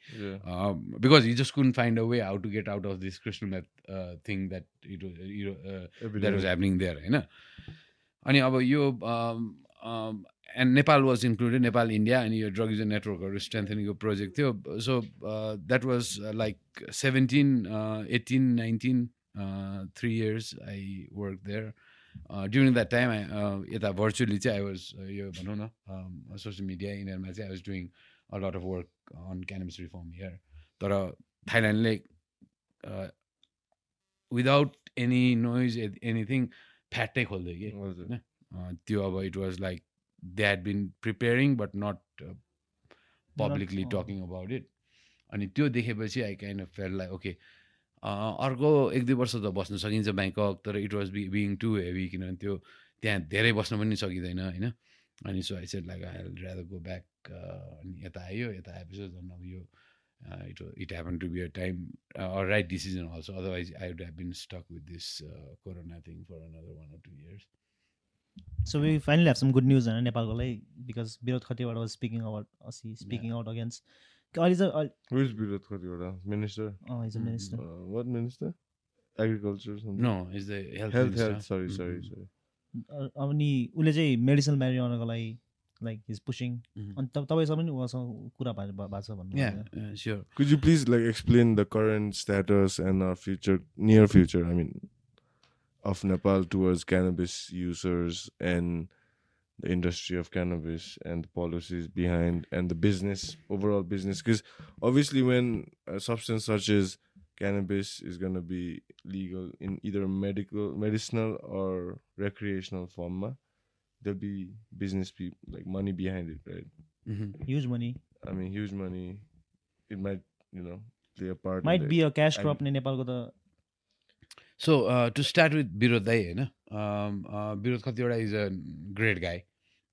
way how to get out of this crystal meth uh, thing that it was, you know, uh, that was Epidemic. happening there होइन अनि अब यो and Nepal was included Nepal India अनि यो drug user नेटवर्कहरू स्ट्रेन्थनिङको project थियो। So that was like seventeen eighteen nineteen three years I work there during that time I यता भर्चुअली चाहिँ आई वाज यो भनौँ न सोसियल मिडिया यिनीहरूमा चाहिँ I was doing a lot of work on cannabis reform here तर थाइल्यान्डले without any noise anything फ्याटै खोल्दै कि। होइन त्यो अब it was like they had been preparing but not publicly. Talking about it अनि त्यो देखेपछि I kind of feel like okay अर्को एक दुई वर्ष त बस्न सकिन्छ ब्याङ्कक तर it was be being to heavy किनभने त्यो त्यहाँ धेरै बस्न पनि सकिँदैन होइन अनि so I said like I rather go back अनि यता आयो यता आएपछि झन् अब यो it it happen to be a time right decision also otherwise I would have been stuck with this corona thing for another one or two years So we finally have some good news होइन नेपालको लागि because Birodh Khatiwada was speaking about अस्ति speaking out against अहिले चाहिँ अहिले- Who is विरोध कतिवटा minister अँ, he's a minister. What minister agriculture no is the health health health sorry sorry Mhm. Sorry a- अनि उसले चाहिँ मेडिसिनल म्यारिजुनाको लागि लाइक हिज पुसिङ Mhm. अनि त- तपाईँसँग पनि उहाँसँग कुरा भए- भए- भएको छ भन्नु Yeah, uh, sure. Could you please like explain the current status and our future, near future? I mean, of Nepal towards cannabis users and the industry of cannabis and the policies behind and the business overall business. Because obviously, when a substance such as cannabis is going to be legal in either medical, medicinal or recreational form, ma, there'll be business people like money behind it, right? Mhm. Huge money I mean, huge money. It might, you know, play a part. in might the- be a cash I crop नै नेपालको त so to start with विरोध दाई होइन um, uh, Birodh Khatiwada is a great guy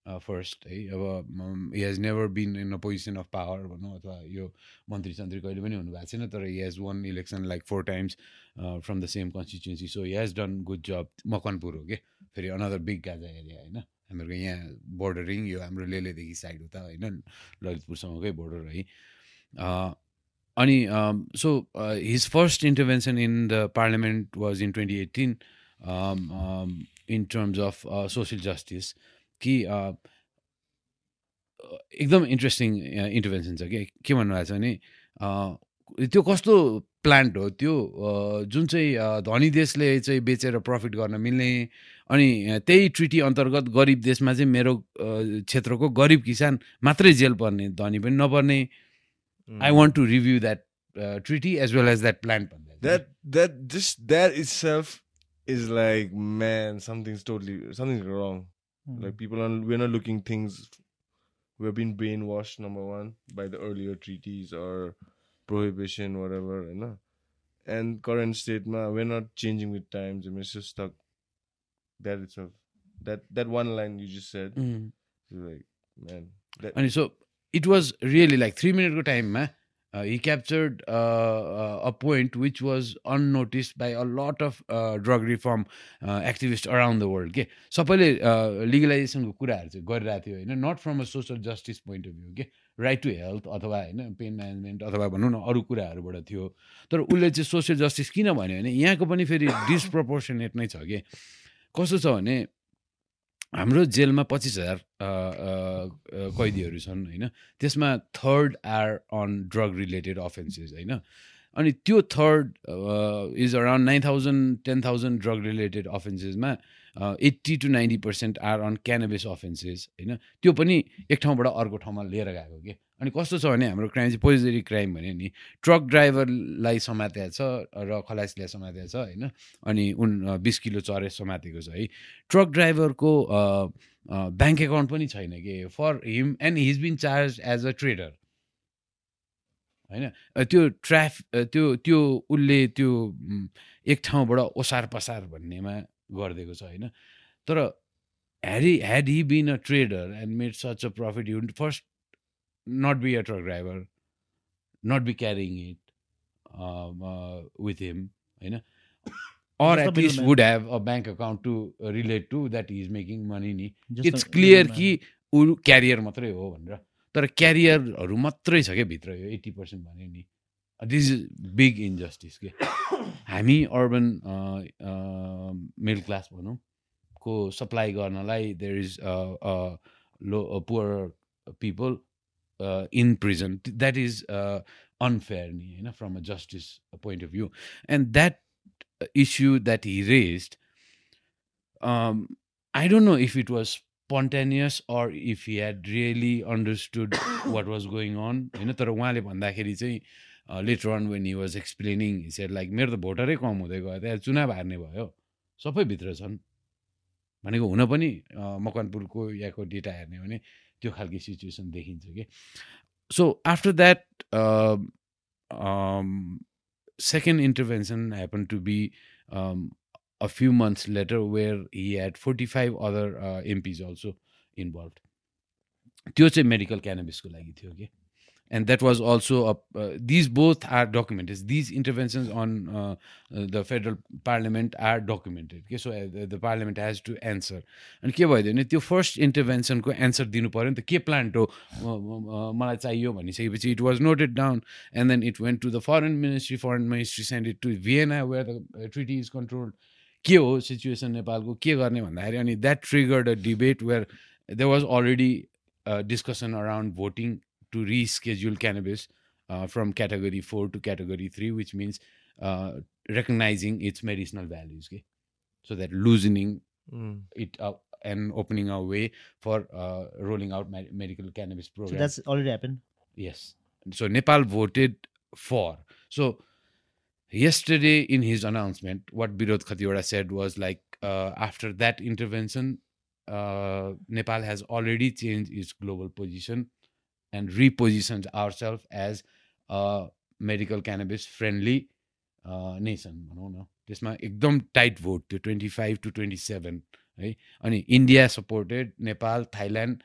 first है अब he has never been in a position of power भनौँ अथवा यो मन्त्री सन्त्री कहिले पनि हुनुभएको छैन तर he has won election like four times from the same constituency so he has done good job Makwanpur हो कि फेरि अनदर बिग गाजा एरिया होइन हाम्रो यहाँ बोर्डरिङ यो हाम्रो लेलेदेखि साइड उता होइन? ललितपुरसँगकै बोर्डर है। अनि so his first intervention in the parliament was in twenty eighteen in terms of social justice कि एकदम इन्ट्रेस्टिङ इन्टरभेन्सन छ कि? के भन्नुभएको छ भने त्यो कस्तो प्लान्ट हो त्यो uh, जुन चाहिँ uh, धनी देशले चाहिँ बेचेर प्रफिट गर्न मिल्ने अनि uh, त्यही ट्रिटी अन्तर्गत गरिब देशमा चाहिँ मेरो uh, क्षेत्रको गरिब किसान मात्रै जेल पर्ने धनी पनि नपर्ने I want to review that uh, treaty as well as that plant. that that just that itself is like man something's totally something's wrong Hmm. like people are we're not looking things we're being brainwashed number one by the earlier treaties or prohibition whatever you know and current state ma, we're not changing with times I mean, it's just stuck that itself that that one line you just said Mm. is like man that अनि so it was really like three मिनटको टाइममा uh, he captured uh, uh, a point which was unnoticed by a lot of uh, drug reform activists around the world के सबैले लिगलाइजेसनको कुराहरू चाहिँ गरिरहेको थियो होइन? Not from a social justice point of view के राइट टु हेल्थ अथवा होइन? पेन म्यानेजमेन्ट अथवा भनौँ न अरू कुराहरूबाट थियो। तर उसले चाहिँ सोसियल जस्टिस किन भन्यो भने यहाँको पनि फेरि डिसप्रपोर्सनेट नै छ कि कस्तो छ भने हाम्रो जेलमा पच्चिस हजार कैदीहरू छन् होइन? त्यसमा third are on drug related offences होइन? अनि त्यो third is around nine thousand ten thousand drug related अफेन्सेसमा eighty two ninety percent are on cannabis offences होइन? त्यो पनि एक ठाउँबाट अर्को ठाउँमा लिएर गएको के? अनि कस्तो छ भने हाम्रो क्राइम चाहिँ पोजिटरी क्राइम भन्यो नि ट्रक ड्राइभरलाई समातेको छ र खलासीलाई समातेको छ होइन? अनि उन बिस किलो चरेस समातेको छ है। ट्रक ड्राइभरको ब्याङ्क एकाउन्ट पनि छैन कि? For him and he's been charge as a trader. होइन? त्यो ट्राफ त्यो त्यो उसले त्यो एक ठाउँबाट ओसार पसार भन्नेमा गरिदिएको छ होइन? तर had had he been a trader and made such a profit you first not be a truck driver not be carrying it with him होइन? Or at least would have a bank account to uh, relate to that he is making money नि it's clear. कि ऊ career मात्रै हो भनेर तर क्यारियरहरू मात्रै छ क्या भित्र यो एट्टी पर्सेन्ट भने नि। दिस इज बिग इन्जस्टिस के हामी अर्बन मिडल क्लास भनौँ को सप्लाई गर्नलाई there is low poor people in prison that is unfair नि होइन from a justice point of view and that that he raised, um, I don't know if it was spontaneous or if he had really understood what was going on. होइन तर उहाँले भन्दाखेरि चाहिँ later on when he was explaining said like मेरो त भोटरै कम हुँदै गयो त्यहाँ चुनाव हार्ने भयो। सबै भित्र छन्। भनेको हुन पनि अ, मकवानपुरको यहाँको डेटा हेर्ने हो भने त्यो खालको सिचुएसन देखिन्छ कि। So after that intervention happened to be um, a few months later where he had 45 other uh, MPs also involved. त्यो चाहिँ मेडिकल क्यानबिसको लागि थियो कि। And that was also these both are documented these interventions on the federal parliament are documented के so the parliament has to answer अनि के भइदियो भने त्यो फर्स्ट इन्टरभेन्सनको एन्सर दिनु पऱ्यो नि त के प्लान्ट हो मलाई चाहियो भनिसकेपछि it was noted down and then it went to the foreign ministry. Foreign ministry sent it to vienna where the uh, treaty is controlled. के हो सिचुएसन नेपालको के गर्ने भन्दाखेरि अनि that triggered a debate where there was already discussion around voting to reschedule cannabis uh, from category 4 to category 3 which means uh, recognizing its medicinal values okay? so that loosening mm. it up and opening our way for uh, rolling out med- medical cannabis program so that's already happened yes so nepal voted for so yesterday in his announcement what Birod khatiwada said was like uh, after that intervention uh, nepal has already changed its global position and repositioned ourselves as a medical cannabis friendly uh, nation भनौँ न त्यसमा एकदम tight vote थियो twenty five to twenty seven है अनि India supported Nepal Thailand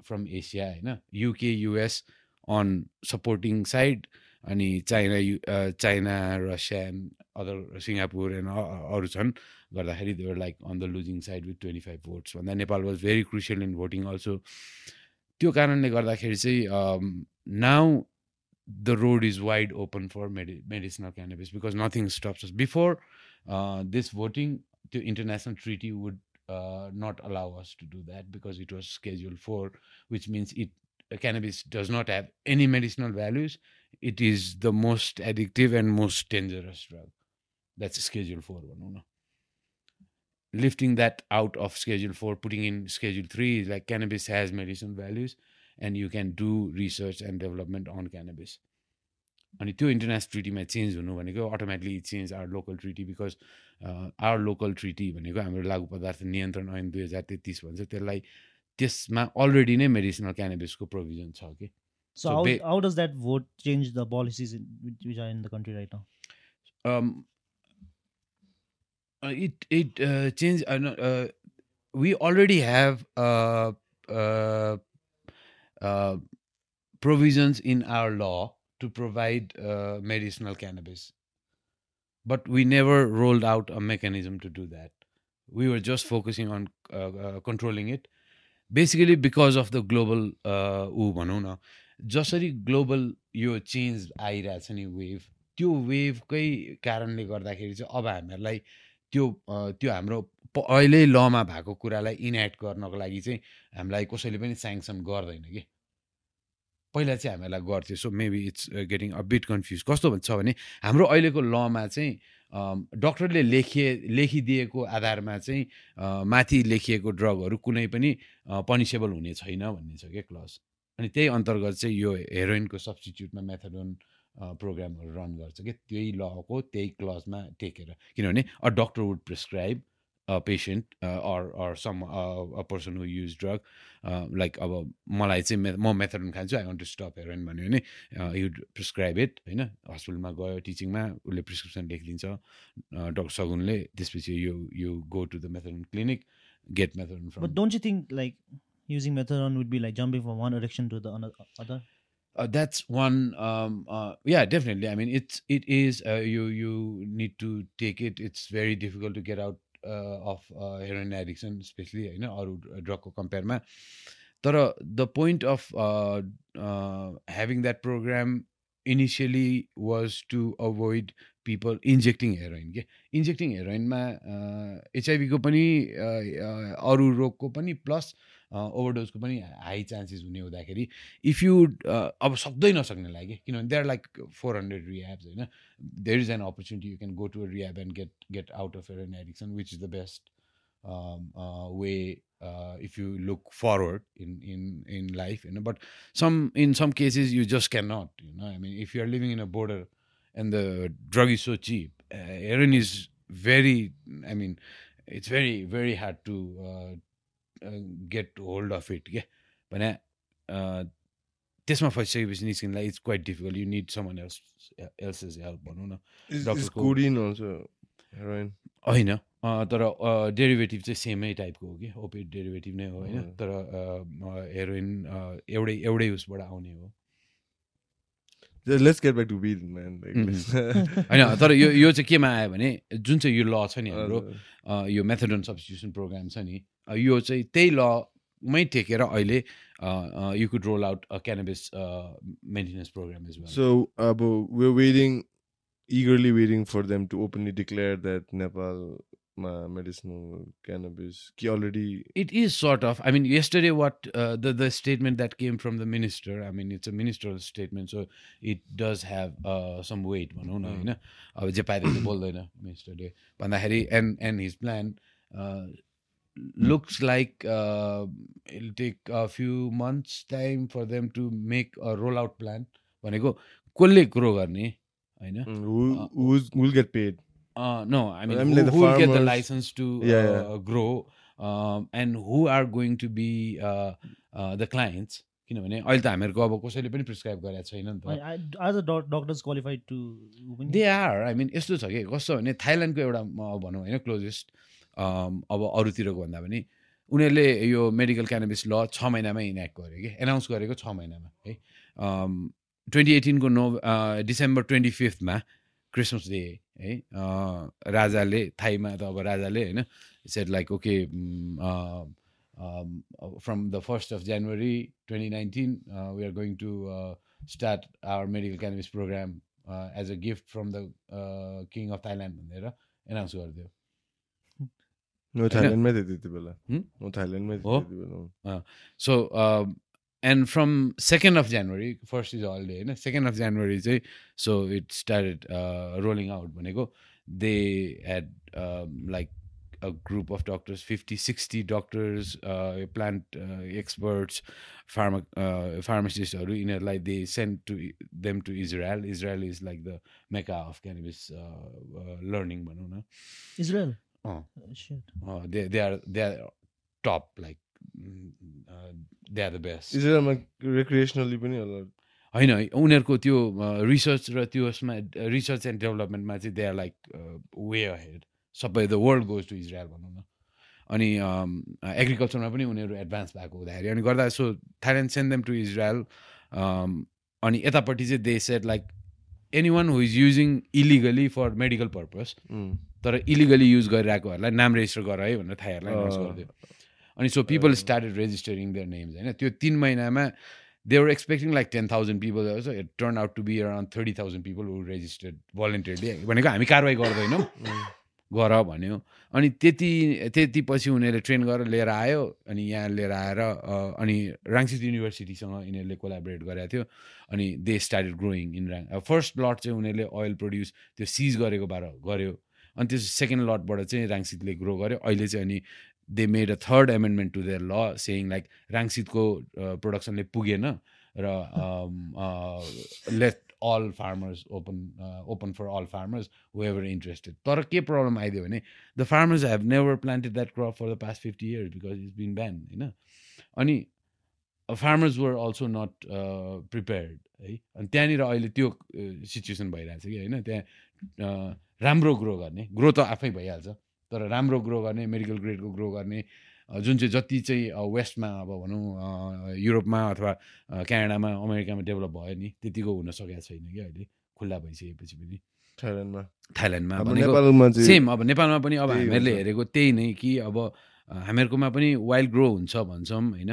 from Asia होइन UK US on supporting side अनि China you China Russia and other Singapore and अरू छन् गर्दाखेरि they were like on the losing side with twenty five votes भन्दा Nepal was very crucial in voting also त्यो कारणले गर्दाखेरि चाहिँ now the road is wide open for medi- medicinal cannabis because nothing stops us. Before uh, this voting, the international treaty would uh, not allow us to do that because it was Schedule 4, which means it uh, cannabis does not have any medicinal values. It is the most addictive and most dangerous drug. That's Schedule 4. भनौँ न. Lifting that out of Schedule 4, putting in Schedule 3 is like cannabis has medicinal values and you can do research and development on cannabis. अनि त्यो international ट्रिटीमा change हुनु भनेको automatically change our local treaty because our local treaty भनेको हाम्रो लागु पदार्थ नियन्त्रण ऐन दुई हजार तेत्तिस भन्छ त्यसलाई त्यसमा अलरेडी नै मेडिसिनल क्यानबिसको प्रोभिजन छ कि So, So how, how does that vote change the policies in, which- which are in the country right now? um, uh, it it uh, changed. Uh, uh, we already have uh, uh, uh, provisions in our law to provide uh, medicinal cannabis. But we never rolled out a mechanism to do that. We were just focusing on uh, uh, controlling it. Basically, because of the global, uh, ऊ भनौँ न जसरी global यो change आइरहेछ नि wave त्यो वेभकै कारणले गर्दाखेरि चाहिँ अब हामीहरूलाई त्यो त्यो हाम्रो अहिले लमा भएको कुरालाई इनेक्ट गर्नको लागि चाहिँ हामीलाई कसैले पनि स्याङ्सन गर्दैन कि। पहिला चाहिँ हामीहरूलाई गर्थ्यो so maybe it's getting a bit confuse कस्तो छ भने हाम्रो अहिलेको लमा चाहिँ डक्टरले लेखिए लेखिदिएको आधारमा चाहिँ माथि लेखिएको ड्रगहरू कुनै पनि पनिसेबल हुने छैन भन्ने छ क्या क्लज अनि त्यही अन्तर्गत चाहिँ यो हेरोइनको सब्सटिट्युटमा मेथडोन प्रोग्रामहरू रन गर्छ कि त्यही लको त्यही क्लजमा टेकेर। किनभने a doctor would prescribe a patient or or some a person who use drug. Like अब मलाई चाहिँ मे मेथडोन खान्छु I want to stop heroin भन्यो भने यु प्रिस्क्राइब इट होइन? हस्पिटलमा गयो टिचिङमा उसले प्रिस्क्रिप्सन लेखिदिन्छ। डक्टर सगुनले त्यसपछि यो you go to the methadone clinic get methadone from you think like using methadone would be like jumping from one addiction to the ano- other? Uh, that's one um, uh, yeah definitely i mean it's it is uh, you you need to take it it's very difficult to get out uh, of uh, heroin addiction especially होइन अरू ड्रगको कम्पेयरमा तर the point of having that programme initially was to avoid people injecting heroin के injecting हेरोइनमा एचआइभीको पनि uh, uh, अरू रोगको पनि प्लस ओभरडोजको पनि हाई चान्सेस हुने हुँदाखेरि इफ यु अब सक्दै नसक्नेलाई कि किनभने there like four hundred rehabs होइन? There is an opportunity you can go to rehab and get get out of an addiction which is the best way if you look forward in in in life होइन but some in some cases you just cannot you know? I mean if you're living in a border and the drug is so cheap uh, heroin is very i mean it's very very hard get hold of it yeah भने त्यसमा फसिसकेपछि निस्किनलाई it's quite difficult you need someone else else's help भनौँ न? होइन तर derivative चाहिँ सेमै टाइपको हो कि? ओपिड डेरिभेटिभ नै हो होइन। तर हेरोइन एउटै एउटै उसबाट आउने हो। Just let's get back to weed, man. Like, let's- होइन तर यो यो चाहिँ केमा आयो भने जुन चाहिँ यो ल छ नि हाम्रो यो मेथडोन सब्सटिट्युसन प्रोग्राम छ नि यो चाहिँ त्यही लमै टेकेर अहिले you could roll out cannabis maintenance program इजमा so अबरिङ eagerly waiting for them to openly declare that Nepal it is sort of I mean yesterday what the the statement that came from the minister I mean it's a minister statement so it does have some weight it भनौँ न होइन अब जे पानीले बोल्दैन minister day भन्दाखेरि an an his plan looks like uh, it'll take a few months time for them to make a rollout plan भनेको कसले ग्रो गर्ने होइन Mm, who, Uh, who's, who'll get paid? Uh, no, I mean, I mean, who, like the who will get the farmers- license to Yeah, uh, yeah. grow, um, and who are going to be uh, uh, the clients? किनभने अहिले त हामीहरूको अब कसैले पनि prescribe गरेको छैन नि त? दे आर आई मिन यस्तो छ कि कस्तो भने थाइल्यान्डको एउटा भनौँ होइन क्लोजेस्ट अब अरूतिरको भन्दा पनि उनीहरूले यो मेडिकल क्यानबिस ल छ महिनामै इनेक्ट गर्यो कि एनाउन्स गरेको छ महिनामा है। ट्वेन्टी एटिनको नो डिसेम्बर ट्वेन्टी फिफ्थमा क्रिसमस डे है। राजाले थाईमा त अब राजाले होइन set like okay from the first of January twenty nineteen we are going to start our medical cannabis program as a gift from the king of Thailand भनेर announce गरिदियो। No, Thailand में थे त्यति बेला. में थे Oh. त्यति बेला. So and from second of January first is holiday होइन second of January चाहिँ so it started rolling out भनेको they had like a group of doctors 50 60 doctors uh, plant uh, experts pharma uh, pharmacists हरू यिनीहरूलाई they send to them to Israel Israel is like the Mecca of cannabis learning भनौँ न Israel. अँ shit. they they are they are top like mm, uh, they are the best इजरायलमा recreationally पनि होला. होइन उनीहरूको त्यो रिसर्च र त्यो उसमा रिसर्च एन्ड डेभलपमेन्टमा चाहिँ they are like way ahead सबै the world goes to Israel भनौँ न अनि एग्रिकल्चरमा पनि उनीहरू एडभान्स भएको हुँदाखेरि अनि गर्दा so Thailand send them to Israel अनि यतापट्टि चाहिँ they set like anyone who is using illegally for medical purpose. तर इलिगली युज गरिरहेकोहरूलाई नाम रेजिस्टर गर है भनेर announce अँ। गरिदियो। अनि so people started registering their names होइन? त्यो तिन महिनामा they were expecting like ten thousand people it turn out to be around thirty thousand people who registered voluntarily भनेको हामी कारवाही गर्दैनौँ। गर भन्यो। अनि त्यति त्यति पछि उनीहरूले ट्रेन गरेर लिएर आयो अनि यहाँ लिएर आएर अनि राङसित युनिभर्सिटीसँग यिनीहरूले कोलाबरेट गरेको थियो अनि दे स्टार्टेड ग्रोइङ इन राङ फर्स्ट लट चाहिँ उनीहरूले ओइल प्रड्युस त्यो सिज गरेको बार गर्यो। अनि त्यो सेकेन्ड लटबाट चाहिँ राङसितले ग्रो गर्यो। अहिले चाहिँ अनि they made a third amendment to their law saying like राङसितको प्रोडक्सनले पुगेन र let all farmers open open for all farmers whoever interested तर के प्रब्लम आइदियो भने the farmers have never planted that crop for the past fifty years because it's been ban होइन? अनि farmers were also not prepared है? अनि त्यहाँनिर अहिले त्यो सिचुएसन भइरहेछ कि होइन? त्यहाँ राम्रो ग्रो गर्ने। ग्रो त आफै भइहाल्छ तर राम्रो ग्रो गर्ने मेडिकल ग्रेडको ग्रो गर्ने जुन चाहिँ जति चाहिँ वेस्टमा अब भनौँ युरोपमा अथवा क्यानाडामा अमेरिकामा डेभलप भयो नि त्यतिको हुन सकेको छैन कि अहिले खुल्ला भइसकेपछि पनि। थाइल्यान्डमा। थाइल्यान्डमा सेम अब नेपालमा पनि अब हामीहरूले। हेरेको त्यही नै कि अब हामीहरूकोमा पनि वाइल्ड ग्रो हुन्छ भन्छौँ होइन?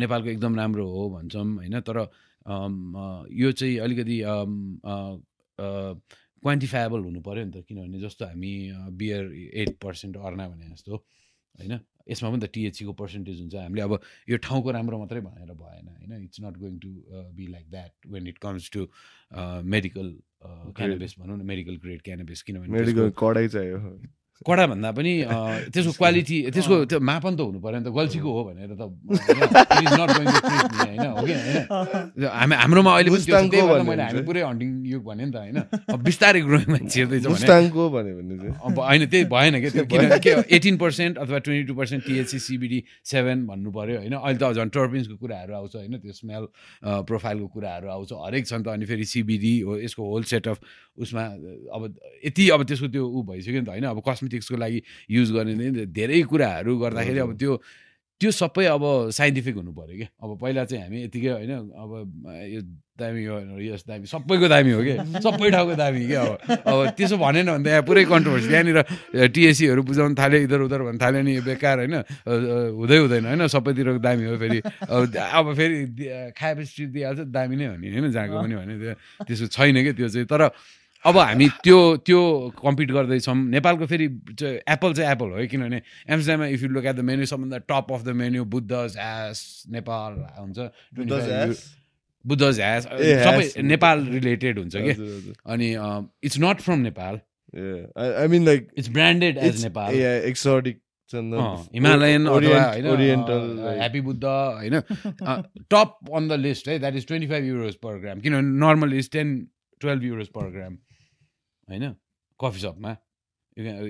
नेपालको एकदम राम्रो हो भन्छौँ होइन? तर यो चाहिँ अलिकति क्वान्टिफाएबल हुनु पऱ्यो नि त किनभने जस्तो हामी बियर एट पर्सेन्ट अर्ना भने जस्तो होइन? यसमा पनि त टिएचसीको पर्सेन्टेज हुन्छ। हामीले अब यो ठाउँको राम्रो मात्रै भनेर भएन होइन? It's not going to be like that when it comes to medical cannabis भनौँ न मेडिकल ग्रेड क्यानबिस किनभने मेडिकल कडाइ चाहियो। कडा भन्दा पनि त्यसको क्वालिटी त्यसको त्यो मापन त हुनु पऱ्यो नि त गल्छीको हो भनेर त होइन हो कि होइन? हामी हाम्रोमा अहिले पनि मैले हामी। पुरै हन्टिङ युग भने नि त होइन? अब बिस्तारै भने। चाहिँ। अब होइन त्यही भएन कि त्यो किन के एटिन पर्सेन्ट अथवा twenty two percent THC CBD seven भन्नु पऱ्यो होइन? अहिले त झन् टर्पिन्सको कुराहरू आउँछ होइन? त्यो स्मेल प्रोफाइलको कुराहरू आउँछ हरेक छ नि त अनि फेरि सिबिडी हो यसको होल सेट अफ उसमा अब यति अब त्यसको त्यो ऊ भइसक्यो नि त होइन। अब कस्मेटिक्सको लागि युज गर्ने धेरै कुराहरू गर्दाखेरि अब त्यो त्यो सबै अब साइन्टिफिक हुनु पऱ्यो कि अब पहिला चाहिँ हामी यतिकै होइन अब यो दामी हो यस दामी सबैको दामी हो कि सबै ठाउँको दामी क्या अब अब त्यसो भनेन भने त यहाँ पुरै कन्ट्रोभर्सी त्यहाँनिर टिएसीहरू बुझाउनु थाल्यो इधर उधर भन्नु थाल्यो नि बेकार होइन। हुँदै हुँदैन होइन सबैतिरको दामी हो फेरि। अब अब फेरि खाएपछि दिइहाल्छ दामी नै हो नि होइन? जहाँको पनि भने त्यो त्यसो छैन कि त्यो चाहिँ। तर अब हामी त्यो त्यो कम्पिट गर्दैछौँ। नेपालको फेरि एप्पल चाहिँ एप्पल हो किनभने एम्सडाममा if you look at the menu सबभन्दा top of the menu Buddha hash Nepal हुन्छ। 25 ह्यास? बुद्ध ह्यास ए, सबै। नेपाल रिलेटेड हुन्छ कि। अनि it's not from Nepal I mean like it's branded as Nepal Himalayan like- happy Buddha होइन। Top on the list है that is twenty five euros per gram किनभने normal is ten twelve euros per gram होइन? Coffee सपमा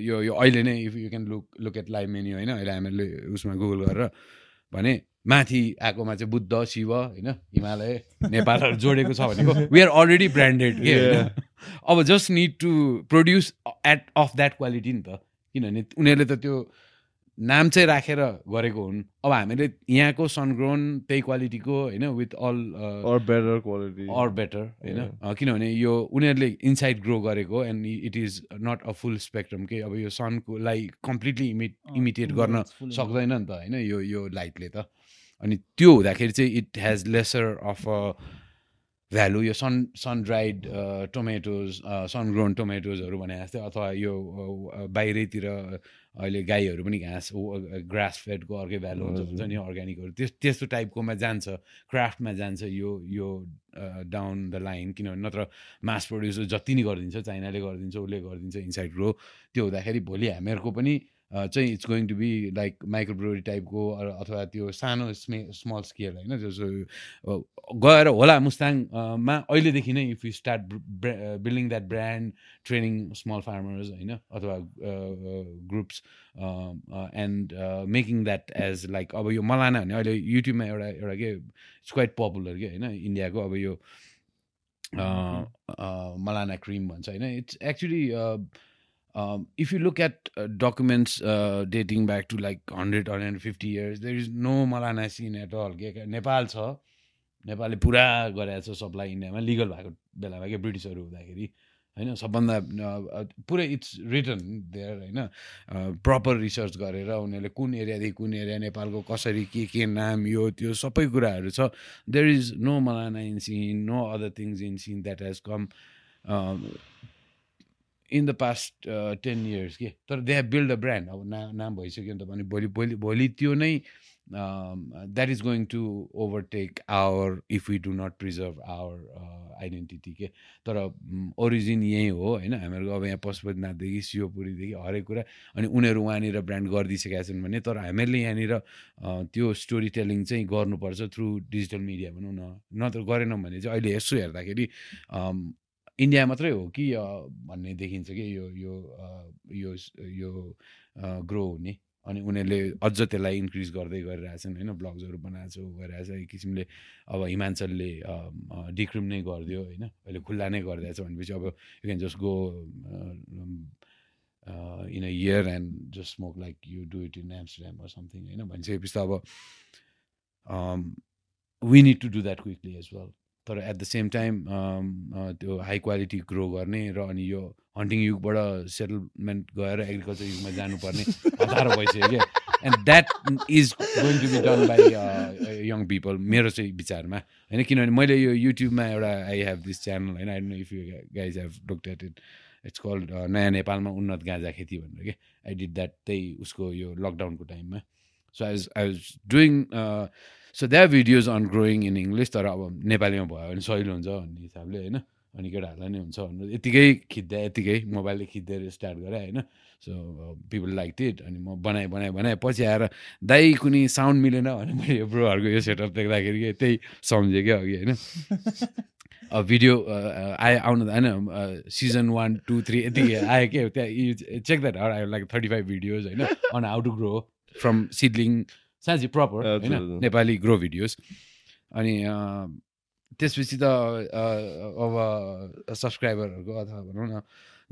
यो यो अहिले नै if you can look look at live menu होइन? अहिले हामीले उसमा गुगल गरेर भने माथि आएकोमा चाहिँ बुद्ध शिव होइन? हिमालय नेपालहरू जोडेको छ भनेको वी आर अलरेडी ब्रान्डेड के अब just need to produce at of that quality नि त। किनभने उनीहरूले त त्यो नाम चाहिँ राखेर गरेको हुन्। अब हामीले यहाँको सनग्रोन त्यही क्वालिटीको होइन with all or better quality or better होइन। किनभने यो उनीहरूले इन्साइड ग्रो गरेको and it is not a full spectrum के अब यो सनको लाई कम्प्लिटली इमिट इमिटेट गर्न सक्दैन नि त होइन यो यो लाइटले त। अनि त्यो हुँदाखेरि चाहिँ it has lesser of a value यो sun sun dried tomatoes sun grown टोमेटोजहरू भने जस्तै अथवा यो अ, बाहिरैतिर अहिले गाईहरू पनि घाँस ग्रास फेडको अर्कै भ्यालु हुन्छ हुन्छ नि अर्ग्यानिकहरू। त्यस त्यस्तो टाइपकोमा जान्छ क्राफ्टमा जान्छ यो यो डाउन द लाइन किनभने नत्र मास प्रड्युसर जति नै गरिदिन्छ चाइनाले गरिदिन्छ उसले गरिदिन्छ इन्साइड ग्रो। त्यो हुँदाखेरि भोलि हामीहरूको पनि चाहिँ it's going to be like microbrewery टाइपको अथवा त्यो सानो स्मे स्मल स्केल होइन जस्तो गएर होला मुस्ताङमा अहिलेदेखि नै if you start building that brand training small farmers होइन अथवा groups and making that as like अब यो मलाना भने अहिले युट्युबमा एउटा एउटा के इट्स क्वाइट पपुलर के होइन इन्डियाको अब यो मलाना क्रिम भन्छ होइन it's actually um, if you look at uh, documents uh, dating back to like 100 150 years there is no malana scene at all. Nepal छ नेपालले पुरा गरेको छ सप्लाई इन्डियामा लिगल भएको बेलामा क्या ब्रिटिसहरू हुँदाखेरि होइन? सबभन्दा पुरै इट्स रिटर्न देयर होइन? प्रपर रिसर्च गरेर उनीहरूले कुन एरियादेखि कुन एरिया नेपालको कसरी के के नाम यो त्यो सबै कुराहरू छ। There is no Malana in scene no other things in scene that has come in the past ten years के? तर they have build a brand अब ना नाम भइसक्यो नि त भने भोलि भोलि भोलि त्यो नै that is going to overtake our if we do not preserve our identity के? तर ओरिजिन यहीँ हो होइन? हामीहरूको अब यहाँ पशुपतिनाथदेखि शिवपुरीदेखि हरेक कुरा अनि उनीहरू वहाँनिर ब्रान्ड गरिदिइसकेका छन् भने तर हामीहरूले यहाँनिर त्यो स्टोरी टेलिङ चाहिँ गर्नुपर्छ थ्रु डिजिटल मिडिया भनौँ न नत्र गरेनौँ भने चाहिँ अहिले यसो हेर्दाखेरि अम, इन्डिया मात्रै हो कि भन्ने देखिन्छ कि यो यो यो यो ग्रो हुने। अनि उनीहरूले अझ त्यसलाई इन्क्रिज गर्दै गरिरहेछन् होइन? ब्लग्सहरू बनाएको छ गरिरहेछ एक किसिमले अब हिमाञ्चलले डिक्रिम नै गरिदियो होइन? अहिले खुल्ला नै गरिदिएछ भनेपछि अब you can just go in a year and just smoke like you do it in Amsterdam or something होइन? भनिसकेपछि त अब we need to do that quickly as well तर एट द सेम टाइम त्यो हाई क्वालिटी ग्रो गर्ने र अनि यो हन्टिङ युगबाट सेटलमेन्ट गएर एग्रिकल्चर युगमा जानुपर्ने हतार भइसक्यो क्या। And that is going to be done by young people मेरो चाहिँ विचारमा। होइन किनभने मैले यो युट्युबमा एउटा आई हेभ दिस च्यानल होइन I know if you guys have it it's called नयाँ नेपालमा उन्नत गाँजा खेती भनेर के। आई डिड द्याट त्यही उसको यो लकडाउनको टाइममा so I I was doing so that videos on growing in English तर अब नेपालीमा भयो भने सहिलो हुन्छ भन्ने हिसाबले होइन? अनि केटाहरूलाई नै हुन्छ भनेर यतिकै खिच्दा यतिकै मोबाइलले खिच्दै स्टार्ट गरेँ होइन? सो पिपल लाइक इट अनि म बनाएँ बनाएँ बनाएँ पछि आएर दाइ कुनै साउन्ड मिलेन भने मैले यो ब्रोहरूको यो सेटअप देख्दाखेरि के त्यही सम्झेँ क्या अघि होइन? अब भिडियो आयो आउनु त होइन? सिजन वान टू थ्री यति आयो क्या त्यहाँ चेक द्याट आयो लाइक थर्टी फाइभ भिडियोज होइन? On how to grow from seedling साँच्ची प्रपर होइन। नेपाली ग्रो भिडियोज अनि त्यसपछि त अब सब्सक्राइबरहरूको अथवा भनौँ न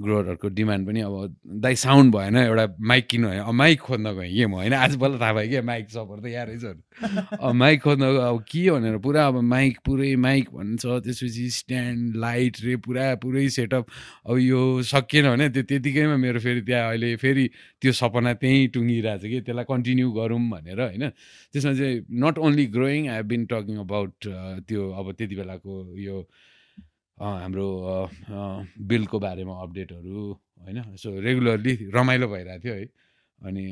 ग्रोवरहरूको डिमान्ड पनि अब दाइ साउन्ड भएन एउटा माइक किन्नु अब माइक खोज्न गएँ। के म होइन? आज बल्ल थाहा भयो क्या माइक सपर त यहाँ रहेछ माइक खोज्न गयो, अब के भनेर पुरा अब माइक पुरै माइक भन्छ त्यसपछि स्ट्यान्ड लाइट रे पुरा पुरै सेटअप। अब यो सकिएन भने त्यो त्यतिकैमा मेरो फेरि त्यहाँ अहिले फेरि त्यो सपना त्यहीँ टुङ्गिरहेको छ कि त्यसलाई कन्टिन्यू गरौँ भनेर होइन? त्यसमा चाहिँ not only growing I have been talking about त्यो अब त्यति बेलाको यो हाम्रो बिलको बारेमा अपडेटहरू होइन सो रेगुलरली रमाइलो भइरहेको थियो है। अनि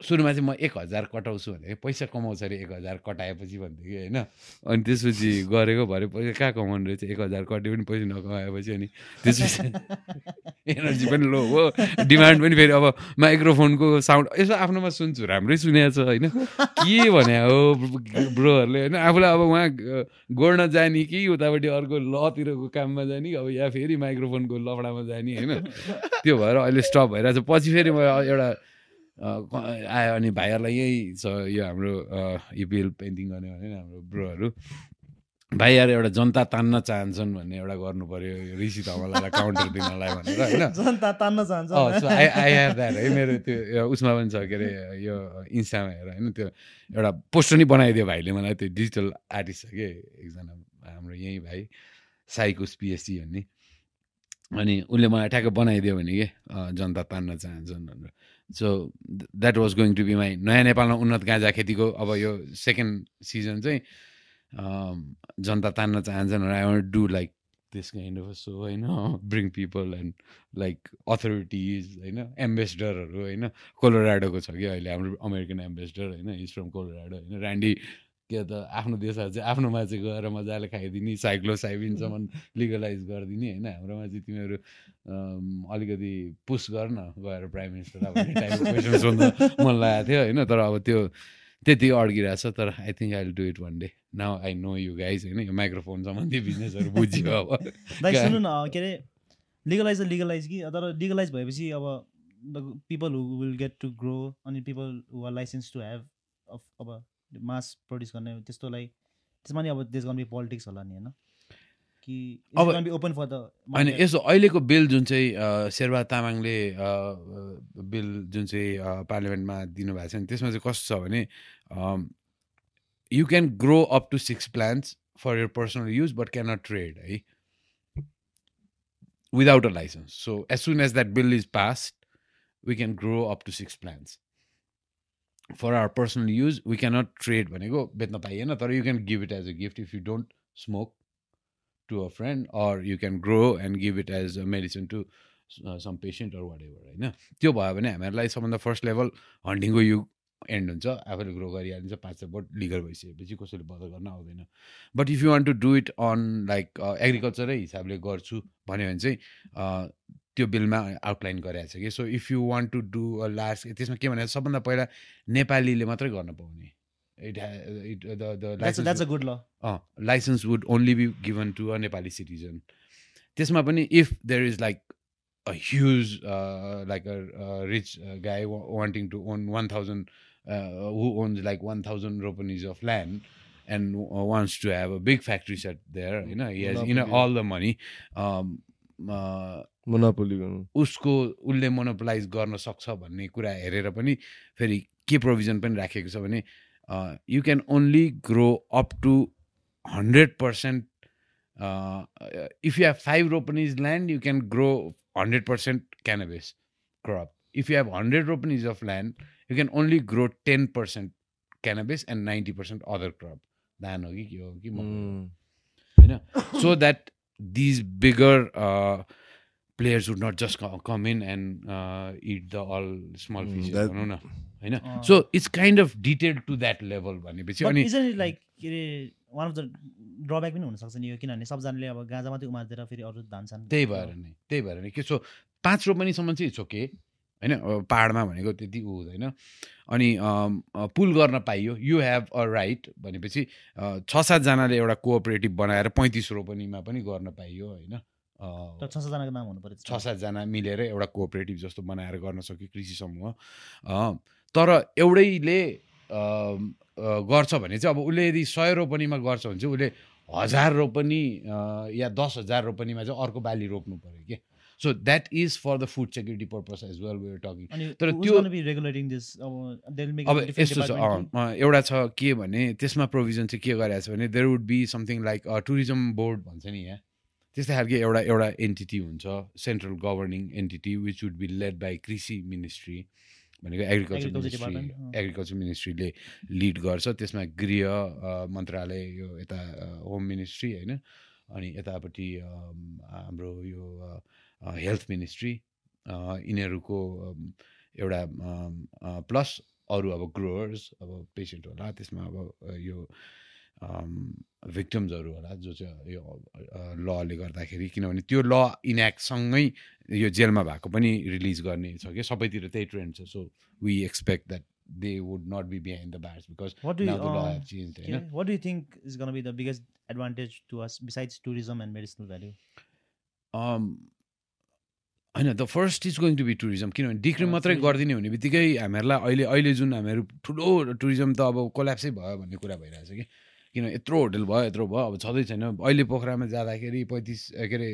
सुरुमा चाहिँ म एक हजार कटाउँछु भने पैसा कमाउँछ अरे एक हजार कटाएपछि कि होइन। अनि त्यसपछि गरेको भरे पैसा कहाँ कमाउनु रहेछ? एक हजार कट्यो पनि पैसा नकमाएपछि अनि त्यसपछि एनर्जी पनि लो हो। डिमान्ड पनि फेरि अब माइक्रोफोनको साउन्ड यसो आफ्नोमा सुन्छु राम्रै सुनेको छ होइन। के भने हो ब्रोहरूले होइन आफूलाई अब उहाँ गोड्न जाने कि उतापट्टि अर्को लतिरको काममा जाने अब या फेरि माइक्रोफोनको लफडामा जाने होइन। त्यो भएर अहिले स्टप भइरहेछ। पछि फेरि म एउटा आयो अनि भाइहरूलाई यही छ यो हाम्रो युपिएल पेन्टिङ गर्ने भने हाम्रो ब्रोहरू। भाइ यार एउटा जनता तान्न चाहन्छन् भन्ने एउटा गर्नु पर्यो ऋषि धमलालाई काउन्टर दिनलाई भनेर होइन? जनता तान्न चाहन्छ है मेरो त्यो उसमा पनि छ के अरे यो इन्स्टामा हेर होइन? त्यो एउटा पोस्टर नै बनाइदियो भाइले मलाई त्यो डिजिटल आर्टिस्ट छ कि? एकजना हाम्रो यहीँ भाइ साइकोस पिएचडी भन्ने। अनि उसले मलाई ठ्याक्क बनाइदियो भने के? जनता तान्न चाहन्छन् भनेर। So that was going to be my नयाँ नेपालमा उन्नत गाँजा खेतीको अब यो सेकेन्ड सिजन चाहिँ अम, जनता तान्न चाहन्छन् I want do like this kind of so होइन? Bring people and like authorities होइन? एम्बेसडरहरू होइन? कोलोराडोको छ कि अहिले हाम्रो अमेरिकन एम्बेसडर होइन? इज फ्रम कोलोराडो होइन? ऱ्यान्डी के त आफ्नो देशहरू चाहिँ आफ्नोमा चाहिँ गएर मजाले खाइदिने साइक्लोसाइबिनसम्म लिगलाइज गरिदिने होइन? हाम्रोमा चाहिँ तिमीहरू अलिकति पुस गर न गएर प्राइम मिनिस्टर भन्ने टाइपको क्वेसन सोध्न मन लागेको थियो होइन? तर अब त्यो त्यति अड्किरहेछ तर I think I will do it one day now I know you guys होइन? यो माइक्रोफोन सम्बन्धी बिजनेसहरू बुझ्यो अब। सुन्नु न के अरे लिगलाइज त लिगलाइज कि? तर लिगलाइज भएपछि अब people who will get to grow अनि people who are license to have अब मास प्रड्युस गर्ने त्यस्तोलाई त्यसमा नि अब देश गर्नु पोलिटिक्स होला नि होइन? कि अब- ओपन फर द होइन यसो अहिलेको बिल जुन चाहिँ शेरबहादुर तामाङले बिल जुन चाहिँ पार्लियामेन्टमा दिनुभएको छ नि त्यसमा चाहिँ कस्तो छ भने you can grow up to six plants for your personal use but cannot trade है? Without a license so as soon as that bill is passed we can grow up to six plants for our personal use we cannot trade भनेको बेच्न पाइएन तर you can give it as a gift if you don't smoke to a friend or you can grow and give it as a medicine to some patient or whatever होइन त्यो भयो भने हामीहरूलाई सबभन्दा फर्स्ट लेभल हन्टिङको युग and हुन्छ आफूले grow गरिहालिन्छ पाँच सय बोट लिगल भइसकेपछि कसैले बदल गर्न आउँदैन। But if you want to do it on like एग्रिकल्चरै हिसाबले गर्छु भन्यो भने चाहिँ त्यो बिलमा आउटलाइन गरेको छ कि। So if you want to do a large त्यसमा के भने सबभन्दा पहिला नेपालीले मात्रै गर्न पाउने। It it the a good ल license would only be given to a Nepali citizen त्यसमा पनि if there is like a huge uh, like a, a rich uh, guy wa- wanting to own 1000 uh, who owns like 1000 ropanis of land and uh, wants to have a big factory set there you know he has you know all the money um, uh, monopoly गर्नु। उसको उसले monopolise गर्न सक्छ भन्ने कुरा हेरेर पनि फेरि के प्रोभिजन पनि राखेको छ भने you can only grow up to hundred percent if you have five रोपनिज land you can grow hundred percent cannabis crop if you have hundred रोपनिज of land you can only grow ten percent cannabis and ninety percent other crop धान हो कि के हो कि. होइन so that these bigger players would not just come in and it the all small that- भनौँ न? होइन। So it's kind of detail to that level भनेपछि But अनि isn't it like के अरे वान अफ द ड्रब्याक पनि हुनसक्छ नि यो किनभने सबजनाले अब गाँजा मात्रै उमारिदिएर फेरि अरू धान्छन् त्यही भएर नै त्यही भएर नै। के सो पाँच रोपनीसम्म चाहिँ इट्स ओके होइन? पाहाडमा भनेको त्यति ऊ हुँदैन। अनि पुल गर्न पाइयो। यु हेभ अ राइट भनेपछि छ सातजनाले एउटा कोअपरेटिभ बनाएर पैँतिस रोपनीमा पनि गर्न पाइयो होइन? छ सातजनाको नाम हुनु पऱ्यो छ सातजना मिलेर एउटा कोअपरेटिभ जस्तो बनाएर गर्न सक्यो कृषि समूह। तर एउटैले गर्छ भने चाहिँ अब उसले यदि सय रोपनीमा गर्छ भने चाहिँ उसले हजार रोपनी या दस हजार रोपनीमा चाहिँ अर्को बाली रोप्नु पऱ्यो कि so that is for the food security purpose as well we're talking तर त्यो- अब यस्तो छ एउटा छ के भने त्यसमा प्रोभिजन चाहिँ के गरेको छ भने there would be something like tourism board भन्छ नि यहाँ। त्यस्तै खालके एउटा एउटा एन्टिटी हुन्छ central governing entity which would be led by कृषि मिनिस्ट्री भनेको एग्रिकल्चर मिनिस्ट्री। एग्रिकल्चर मिनिस्ट्रीले लिड गर्छ। त्यसमा गृह मन्त्रालय यो यता होम मिनिस्ट्री होइन? अनि यतापट्टि हाम्रो यो हेल्थ मिनिस्ट्री यिनीहरूको एउटा प्लस अरू अब ग्रोवर्स अब पेसेन्ट होला त्यसमा अब यो भिक्टम्सहरू होला जो चाहिँ यो लले गर्दाखेरि किनभने त्यो ल इन्याक्टसँगै यो जेलमा भएको पनि रिलिज गर्ने छ कि सबैतिर त्यही ट्रेन्ड छ। So we expect that they would not be behind the bars because What do you, now the law uh, have change के होइन अरे, what do you think होइन the first is going to be tourism किनभने decrim अँ, मात्रै. गरिदिने हुने बित्तिकै हामीहरूलाई अहिले अहिले जुन हामीहरू ठुलो टुरिज्म त अब कोल्याप्सै भयो भन्ने कुरा भइरहेछ कि। किन यत्रो होटल भयो यत्रो भयो अब छँदै छैन। अहिले पोखरामा जाँदाखेरि पैँतिस के अरे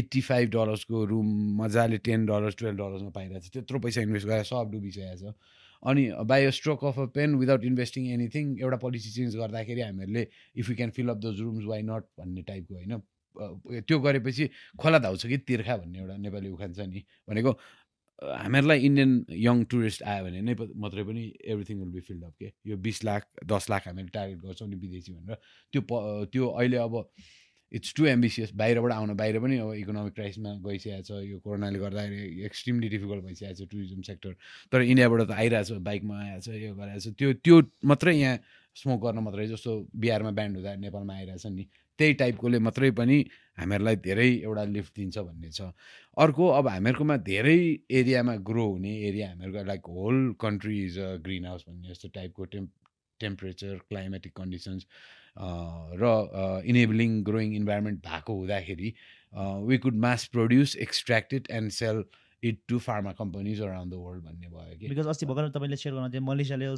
एट्टी फाइभ डलर्सको रुम मजाले टेन डलर्स टुवेल्भ डलर्समा पाइरहेको छ त्यत्रो पैसा इन्भेस्ट गरेर सब डुबिसकेको छ। अनि by a stroke of a pen without investing anything एउटा पोलिसी चेन्ज गर्दाखेरि हामीहरूले if you can fill up those rooms why not भन्ने टाइपको होइन। त्यो गरेपछि खोला धाउँछ कि तिर्खा भन्ने एउटा नेपाली उखान छ नि भनेको हामीहरूलाई इन्डियन यङ टुरिस्ट आयो भने नै मात्रै पनि everything will be filled up के? यो बिस लाख दस लाख हामीले टार्गेट गर्छौँ नि विदेशी भनेर। त्यो प त्यो अहिले अब इट्स टु एम्बिसियस बाहिरबाट आउन बाहिर पनि अब इकोनोमिक क्राइसिसमा गइसकेको छ। यो कोरोनाले गर्दाखेरि एक्सट्रिमली डिफिकल्ट भइसकेको छ टुरिज्म सेक्टर तर इन्डियाबाट त आइरहेको छ बाइकमा आएको छ यो गरिरहेको छ। त्यो त्यो मात्रै यहाँ स्मोक गर्न मात्रै जस्तो बिहारमा ब्यान्ड हुँदा नेपालमा आइरहेछ नि। त्यही टाइपकोले मात्रै पनि हामीहरूलाई धेरै एउटा लिफ्ट दिन्छ भन्ने छ। अर्को अब हामीहरूकोमा धेरै एरियामा ग्रो हुने एरिया हामीहरूको like whole country is a green house भन्ने जस्तो टाइपको टेम्प टेम्परेचर क्लाइमेटिक कन्डिसन्स र इनेबलिङ ग्रोइङ इन्भाइरोमेन्ट भएको हुँदाखेरि we could mass produce extracted and sell it to pharma companies around the world भन्ने भयो कि। Because अस्ति भर्खर तपाईँले सेयर गर्नु थियो मलेसियाले uh.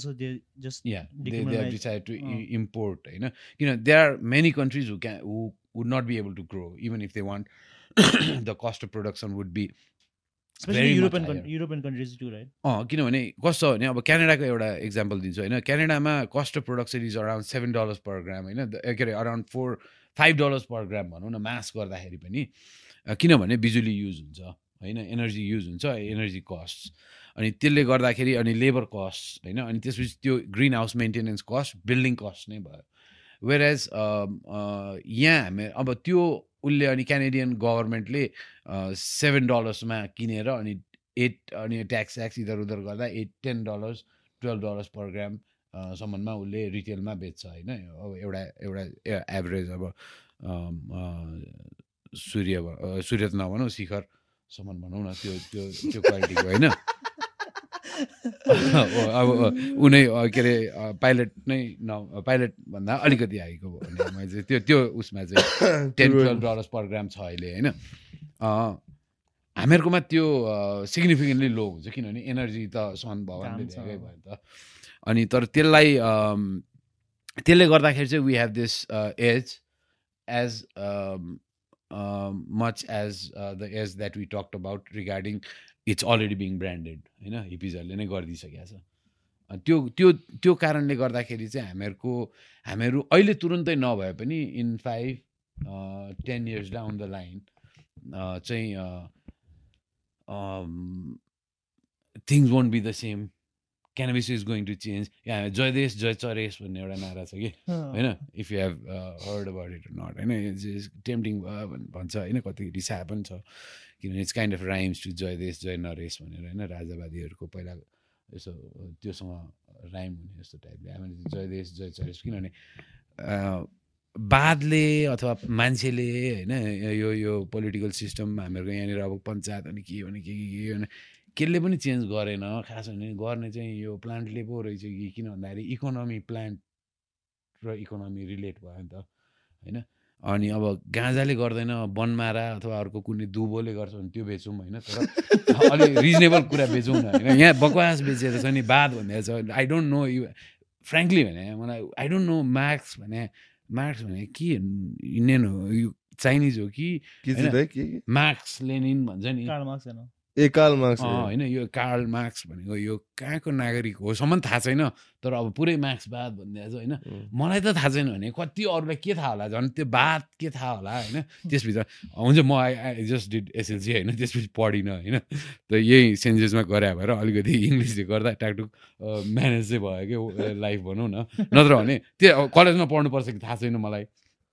i- import you know you know there are many countries who can who would not be able to grow even if they want the cost of production would be especially Very much European countries to right अँ किनभने कस्तो हो भने अब क्यानाडाको एउटा example दिन्छु होइन। क्यानाडामा cost of production is around seven dollars per gram होइन। द- के अरे around four five dollars per gram भनौँ न मास गर्दाखेरि पनि किनभने बिजुली युज हुन्छ। होइन एनर्जी युज हुन्छ एनर्जी कस्ट अनि त्यसले गर्दाखेरि अनि लेबर कस्ट होइन? अनि त्यसपछि त्यो greenhouse maintenance cost building cost नै भयो. वेयर एज यहाँ हामी अब त्यो उसले अनि क्यानेडियन गभर्मेन्टले सेभेन डलर्समा किनेर अनि एट अनि ट्याक्स ट्याक्स इधर उधर गर्दा at ten dollars twelve dollars per gram सम्ममा उसले रिटेलमा बेच्छ होइन? अब एउटा एउटा एभरेज अब सूर्य सूर्य नभनौँ शिखरसम्म भनौँ न त्यो त्यो त्यो क्वालिटीको होइन? अब उनै के अरे पाइलट नै न पाइलट भन्दा अलिकति हाइको चाहिँ त्यो त्यो उसमा चाहिँ ten twelve dollars per gram छ अहिले होइन? हामीहरूकोमा त्यो सिग्निफिकेन्टली लो हुन्छ किनभने एनर्जी त सन भगवान्ले। दिएकै भयो नि त। अनि तर त्यसलाई त्यसले गर्दाखेरि चाहिँ we have this as as much as the as that we talked about regarding it's already being branded होइन हिपिजहरूले नै गरिदिइसकेको छ। त्यो त्यो त्यो कारणले गर्दाखेरि चाहिँ हामीहरूको हामीहरू अहिले तुरुन्तै नभए पनि in five ten years down the line चाहिँ things won't be the same cannabis is going to change यहाँ जय देश जय चरेस भन्ने एउटा नारा छ कि। होइन if you have heard about it not होइन टेम्पटिङ भयो भन्- भन्छ होइन कति रिसा पनि छ। किनभने it's kind of rhymes to जय देश जय नरेश भनेर होइन राजावादीहरूको पहिला यसो त्योसँग राइम हुने जस्तो टाइपले हामीले जय देश जय चरेश किनभने अ, वादले अथवा मान्छेले होइन यो यो पोलिटिकल सिस्टम हामीहरूको यहाँनिर अब पञ्चायत अनि के भने के के के केले पनि चेन्ज गरेन खास भने गर्ने चाहिँ यो प्लान्टले पो रहेछ कि किन भन्दाखेरि इकोनोमी प्लान्ट र इकोनोमी रिलेट भयो नि त होइन? अनि अब गाँजाले गर्दैन बनमारा अथवा अर्को कुनै दुबोले गर्छ भने त्यो बेचौँ होइन? तर अलिक रिजनेबल कुरा बेचौँ न होइन? यहाँ बकवास बेचेर छ नि बाद भन्ने छ। I don't know you frankly भने मलाई आई डोन्ट नो मार्क्स भने मार्क्स भने के इन्डियन हो यो चाइनिज हो कि? मार्क्स लेनिन भन्छ नि। ए कार्ल मार्क्स। होइन यो कार्ल मार्क्स भनेको यो कहाँको नागरिक हो? सम्म थाहा छैन तर अब पुरै मार्क्सवाद भनिदिएको छ होइन. मलाई त थाहा छैन भने कति अरूलाई के थाहा होला झन्? त्यो बाद के थाहा होला होइन? त्यसभित्र हुन्छ म I I just did SLC होइन? त्यसपछि पढिनँ होइन? त यही सेन्ट जेम्समा गरे भएर अलिकति इङ्ग्लिसले गर्दा टाकटुक म्यानेज चाहिँ भयो क्या लाइफ भनौँ न। नत्र भने त्यो कलेजमा पढ्नुपर्छ कि थाहा छैन मलाई।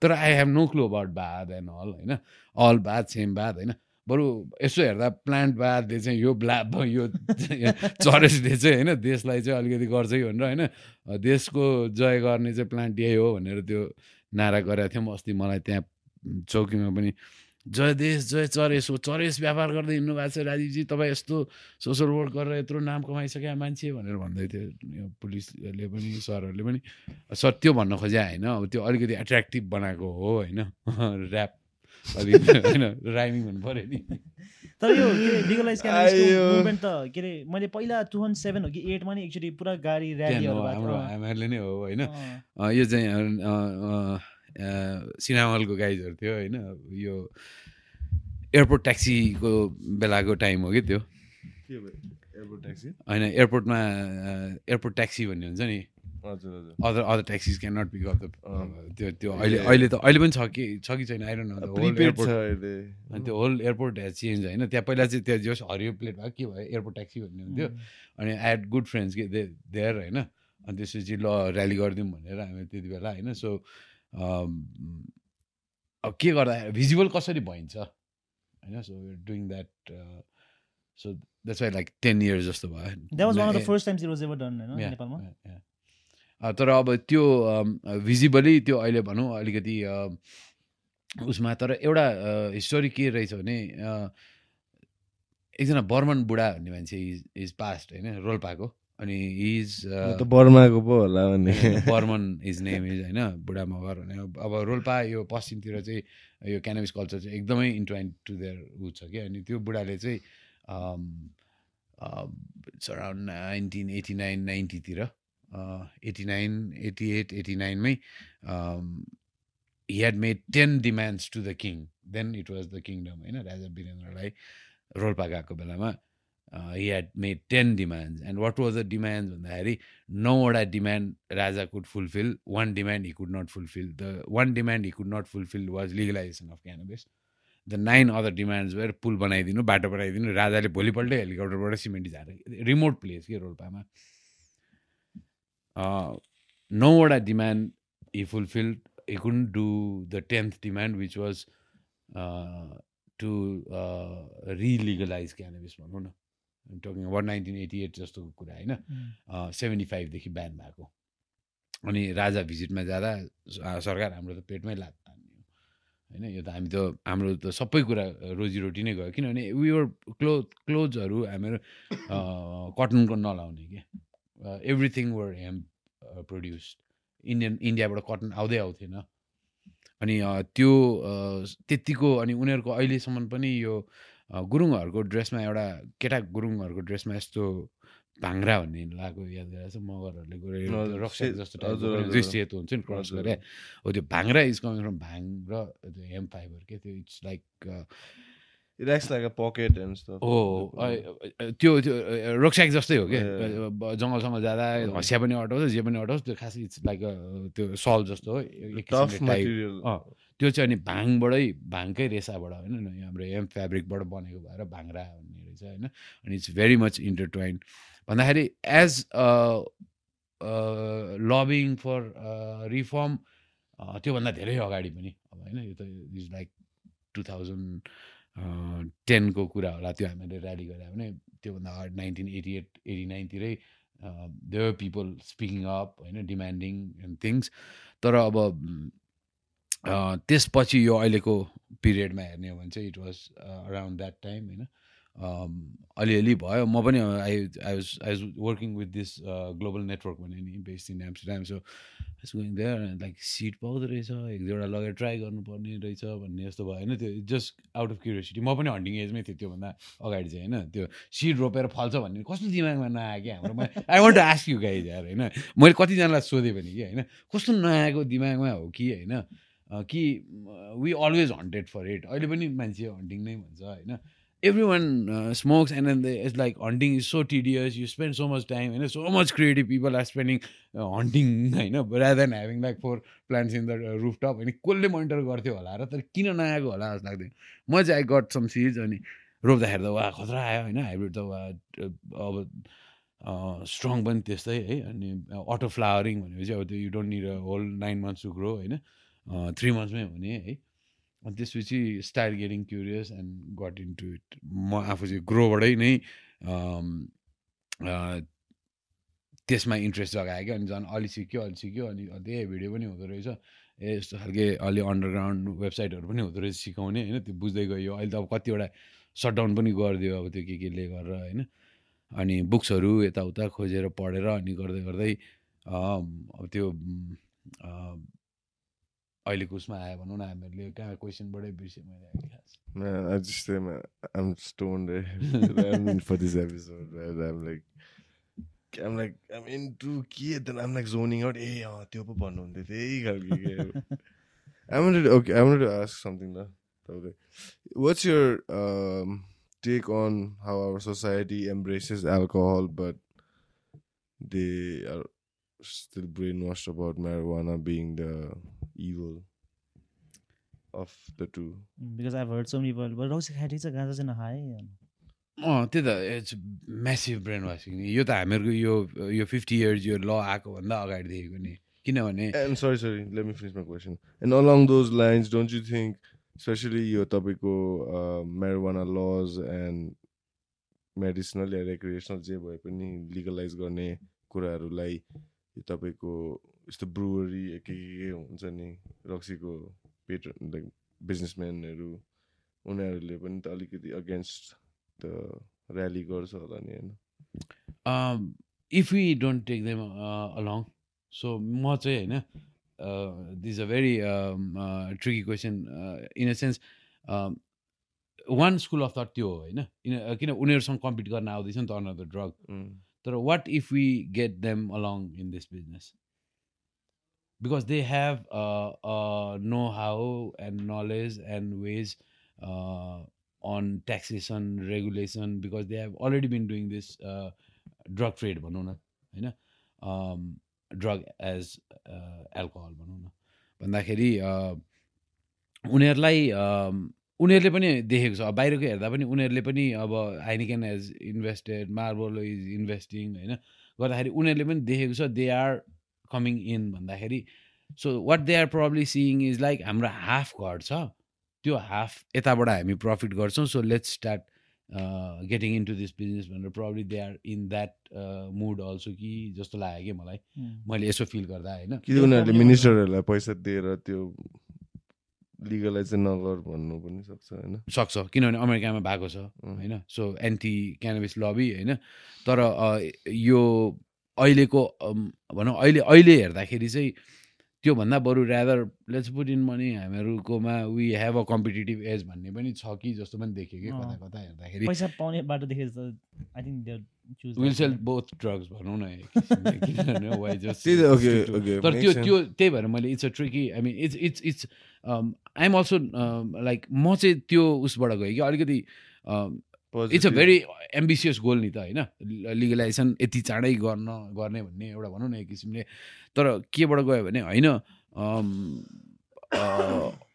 तर I have no clue about बाद एन्ड अल होइन? अल बाद सेम बाद होइन? बरु यसो हेर्दा प्लान्ट बादले चाहिँ यो ब्ला यो चरेसले चाहिँ होइन देशलाई चाहिँ अलिकति गर्छ कि भनेर होइन देशको जय गर्ने चाहिँ प्लान्ट यही हो भनेर त्यो नारा गरेका थियौँ अस्ति मलाई त्यहाँ चौकीमा पनि जय देश जय चरेस हो चरेस व्यापार गर्दै हिँड्नु भएको छ राजीवजी तपाईँ यस्तो सोसल वर्क गरेर यत्रो नाम कमाइसक्यो मान्छे भनेर भन्दै थियो। पुलिसहरूले पनि सरहरूले पनि सर त्यो भन्न खोजे होइन अब त्यो अलिकति एट्र्याक्टिभ बनाएको हो होइन ऱ्याप अलिक होइन राइमिङ हुनु पऱ्यो नि। तर यो के अरे लिगलाइज। मुभमेन्ट त के अरे मैले पहिला टु थाउजन्ड सेभेन हो कि एटमा नि एक्चुली पुरा गाडी ऱ्यालीहरू हाम्रो। हामीहरूले नै हो होइन। यो चाहिँ सिनेमा हलको गाइजहरू थियो होइन। यो एयरपोर्ट ट्याक्सीको बेलाको टाइम हो कि त्यो? Airport taxi? होइन एयरपोर्टमा एयरपोर्ट ट्याक्सी भन्ने हुन्छ नि। Other other taxis can not pick up the. त्यो त्यो अहिले। अहिले त अहिले पनि छ कि छ कि छैन? आइरहनु होल प्रिपेड एयरपोर्ट छ अहिले। अनि त्यो होल एयरपोर्ट हेज चेन्ज होइन? त्यहाँ पहिला चाहिँ त्यो जस हरियो प्लेट भएको के भयो? एयरपोर्ट ट्याक्सी भन्ने हुन्थ्यो। अनि आई हेड गुड फ्रेन्ड्स के दे देयर होइन? अनि त्यसपछि ल ऱ्याली गरिदिउँ भनेर हामी त्यति बेला होइन? सो अब के गर्दा भिजिबल कसरी भइन्छ? होइन? So doing that so that's why like ten years जस्तो भयो। तर अब त्यो भिजिबली त्यो अहिले भनौँ अलिकति उसमा तर एउटा हिस्टोरी के रहेछ भने एकजना बर्मन बुढा भन्ने मान्छे इज इज पास्ट होइन रोल्पाको। अनि इज बर्माको पो होला भन्ने। बर्मन इज नेम इज होइन बुढा मगर भने अब रोल्पा यो पश्चिमतिर चाहिँ यो क्यानाबिस कल्चर चाहिँ एकदमै इन्ट्वाइन टु देयर ऊ छ कि। अनि त्यो बुढाले चाहिँ around nineteen eighty nine नाइन्टीतिर eighty nine eighty eight eighty नाइनमै he had made ten demands to the king then it was the kingdom होइन राजा वीरेन्द्रलाई रोल्पा गएको बेलामा he had made ten demands and what was the demand भन्दाखेरि नौवटा demand Raja could fulfil one demand he could not fulfil the one demand he could not fulfil was legalisation of cannabis the nine other demands भएर पुल बनाइदिनु बाटो बनाइदिनु राजाले भोलिपल्टै हेलिकप्टरबाट सिमेन्टी झारेर remote place के रोल्पामा। नौवटा demand he fulfil he couldn't do the tenth demand which was to relegalise cannabis भनौँ न talking one nineteen eighty eight जस्तोको कुरा होइन सेभेन्टी फाइभदेखि ब्यान भएको अनि राजा भिजिटमा जाँदा सरकार हाम्रो त पेटमै लाग होइन यो त हामी त हाम्रो त सबै कुरा रोजीरोटी नै गयो किनभने वर क्लो क्लोथ्सहरू हामीहरू कटनको नलाउने क्या everything were hemp produced Indian इन्डियाबाट cotton आउँदै आउँथेन। अनि त्यो त्यत्तिको अनि उनीहरूको अहिलेसम्म पनि यो गुरुङहरूको ड्रेसमा एउटा केटा गुरुङहरूको ड्रेसमा यस्तो भाङ्रा भन्ने लगाएको याद गरेर मगरहरूले गएर रक्सा जस्तो दृश्यतो हुन्छ नि क्रस गरे। हो त्यो bhangra is coming from bhang र त्यो हेम फाइबर के त्यो it's like It acts like a pocket and stuff. हो त्यो त्यो रोक्स्याक जस्तै हो क्या? जङ्गल सङ्गल जाँदा हँसिया पनि अटाउँछ जे पनि अटाउँछ त्यो खास इट्स लाइक त्यो सल जस्तो हो. त्यो चाहिँ अनि भाङबाटै भाङकै रेसाबाट होइन हाम्रो एम फेब्रिकबाट बनेको भएर भाङ्रा भन्ने रहेछ होइन अनि इट्स भेरी मच इन्टरट्वाइन्ड भन्दाखेरि एज लबिङ फर रिफर्म त्योभन्दा धेरै अगाडि पनि अब होइन यो त इज लाइक टु थाउजन्ड टेनको कुरा होला त्यो हामीले ऱ्याली गरे भने त्योभन्दा अगाडि nineteen eighty eight eighty नाइनतिरै there were people speaking up होइन डिमान्डिङ एन्ड थिङ्स तर अब त्यसपछि यो अहिलेको पिरियडमा हेर्ने हो भने चाहिँ it was around that time होइन। अलिअलि भयो। म पनि I I was I was working with this global network भने नि based in Amsterdam so it's going there like seat पाउँदो रहेछ। एक दुईवटा लगेर ट्राई गर्नुपर्ने रहेछ भन्ने जस्तो भयो। होइन त्यो जस्ट आउट अफ क्युरियोसिटी म पनि हन्टिङ एजमै थिएँ त्योभन्दा अगाडि चाहिँ होइन? त्यो सिड रोपेर फल्छ भन्ने। कस्तो दिमागमा नआयो कि हाम्रो? I want to ask you guys यार होइन? मैले कतिजनालाई सोधेँ भने कि होइन? कस्तो नआएको दिमागमा हो कि होइन? कि we always hunted for it अहिले पनि मान्छे हन्टिङ नै भन्छ होइन? Everyone smokes and and it's like hunting is so tedious you spend so much time होइन so much creative people are spending hunting होइन rather than having like four plants in the rooftop होइन कसले monitor गर्थ्यो होला र तर किन नआएको होला जस्तो लाग्दैन। म चाहिँ आई गट सम सिज अनि रोप्दाखेरि त वा खतरा आयो होइन? हाइब्रिड त वा अब स्ट्रङ पनि त्यस्तै है। अनि अटो फ्लावरिङ भनेपछि अब त्यो you don't need whole nine months to grow होइन? थ्री मन्थ्समै हुने है। अनि त्यसपछि start getting curious and got in to it. म आफू चाहिँ ग्रोबाटै नै त्यसमा इन्ट्रेस्ट जगायो क्या अनि झन् अलि सिक्यो अलि सिक्यो अनि त्यही भिडियो पनि हुँदो रहेछ। ए यस्तो खालके अलि अन्डरग्राउन्ड वेबसाइटहरू पनि हुँदो रहेछ सिकाउने होइन त्यो बुझ्दै गयो। अहिले त अब कतिवटा सटडाउन पनि गरिदियो अब त्यो के केले गरेर होइन। अनि बुक्सहरू यताउता खोजेर पढेर अनि गर्दै गर्दै अब त्यो अहिलेको उसमा आयो भनौँ न हामीहरूले कहाँ क्वेसनबाटै बिर्सेँ मैले खास Man, I just am I'm stoned for this episode, right? I'm like I'm like I'm into के then I'm like zoning out ए अँ त्यो पो भन्नुहुन्थ्यो त्यही खालको के I wanted okay I wanted to ask something though. Okay. What's your um, take on how our society embraces alcohol but they are still brainwashed about marijuana being the evil of the two? Because I heard so many people रक्सी खाइदिएको छ गाँजा चाहिँ नखाए अँ त्यही त it's massive brain washing यो त हामीहरूको यो यो फिफ्टी इयर्स यो ल आएको भन्दा अगाडिदेखिको नि किनभने sorry, sorry, let me finish my question. And along those lines, don't you think, especially your topical uh, marijuana laws and medicinal yeah recreational जे भए पनि legalize गर्ने कुराहरूलाई यो तपाईँको यस्तो ब्रुवरी के के के हुन्छ नि रक्सीको पेट लाइक बिजनेसम्यानहरू उनीहरूले पनि त अलिकति अगेन्स्ट द ऱ्याली गर्छ होला नि होइन? If we don't take them along so म चाहिँ होइन this a very tricky question in a sense one school of thought त्यो हो होइन? किन किन उनीहरूसँग कम्पिट गर्न आउँदैछ नि त अनदर ड्रग Mm. तर what if we get them along in this business because they have know how and knowledge and ways on taxation regulation because they have already been doing this uh, drug trade भनौँ न होइन drug as alcohol भनौँ न भन्दाखेरि uh, उनीहरूलाई um, उनीहरूले पनि देखेको छ। अब बाहिरको हेर्दा पनि उनीहरूले पनि अब Heineken as invested Marble is investing होइन गर्दाखेरि उनीहरूले पनि देखेको छ दे आर कमिङ इन भन्दाखेरि so what they are probably seeing is like हाम्रो हाफ घट्छ त्यो हाफ यताबाट हामी प्रफिट गर्छौँ so let's start getting in to this business भनेर probably they are in that mood also कि जस्तो लाग्यो कि मलाई Hmm. मैले यसो फिल गर्दा होइन कि उनीहरूले मिनिस्टरहरूलाई पैसा दिएर त्यो लिगलाइज चाहिँ नगर भन्नु पनि सक्छ होइन सक्छ किनभने अमेरिकामा भएको छ उम्. होइन सो एन्टी क्यानबिस लबी होइन तर अ, यो अहिलेको भनौँ अहिले अहिले हेर्दाखेरि चाहिँ त्योभन्दा बरु rather let's put in money हामीहरूकोमा we have a competitive edge भन्ने पनि छ कि जस्तो पनि देखेँ कि कता। कता हेर्दाखेरि। पैसा पाउने बाटो I will sell both drugs भनौँ न तर त्यो त्यो त्यही भएर मैले it's a tricky I mean it's it's it's I am also like म चाहिँ त्यो उसबाट गएँ कि अलिकति it's a very ambitious goal नि त होइन? लिगलाइजेसन यति चाँडै गर्न गर्ने भन्ने एउटा भनौँ न एक किसिमले। तर केबाट गयो भने होइन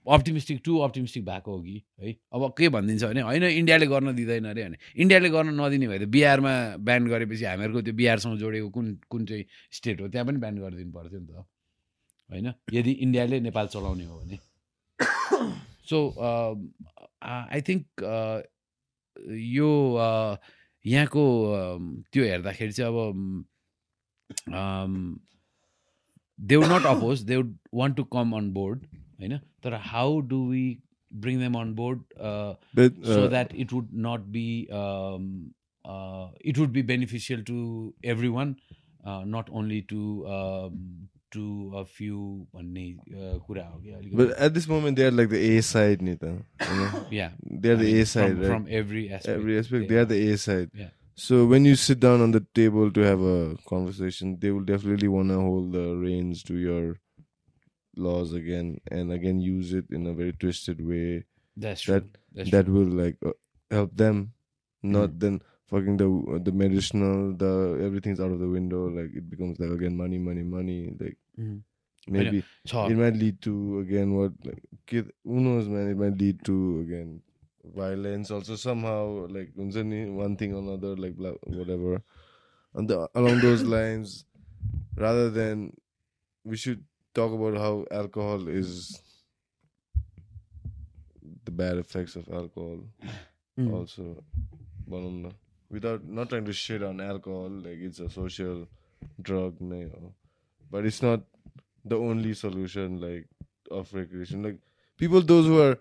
अप्टिमिस्टिक टु अप्टिमिस्टिक भएको हो कि है? अब के भनिदिन्छ भने होइन इन्डियाले गर्न दिँदैन अरे भने। इन्डियाले गर्न नदिने भए त बिहारमा ब्यान गरेपछि हामीहरूको त्यो बिहारसँग जोडेको कुन कुन चाहिँ स्टेट हो त्यहाँ पनि ब्यान गरिदिनु पर्थ्यो नि त होइन? यदि इन्डियाले नेपाल चलाउने हो भने। सो आई थिङ्क यो यहाँको त्यो हेर्दाखेरि चाहिँ अब they would not oppose they would want to come on board होइन? तर how do we bring them on board so uh, that it would not be um, uh, it would be beneficial to everyone uh, not only to um, to a few भन्ने uh, कुरा हो कि But अलिकति at this moment, they are like the A side, Nita. You know? yeah They are I the mean, A side, from, right? from every aspect Every aspect, they they are the A side. Yeah. So when you sit down on the table to have a conversation, they will definitely want to hold the reins to your laws again, and again use it in a very twisted way that's true that- that's that will like uh, help them. Not Mm. then fucking the the medicinal the everything's out of the window like it becomes like again money money money like mm. maybe uh, it might lead to again what like who knows man it might lead to again violence also somehow like one thing or another like whatever and the, along those lines rather than we should talk about how alcohol is the bad effects of alcohol mm. also without not trying to shit on alcohol like it's a social drug नै हो but it's not the only solution like of recreation like people those who are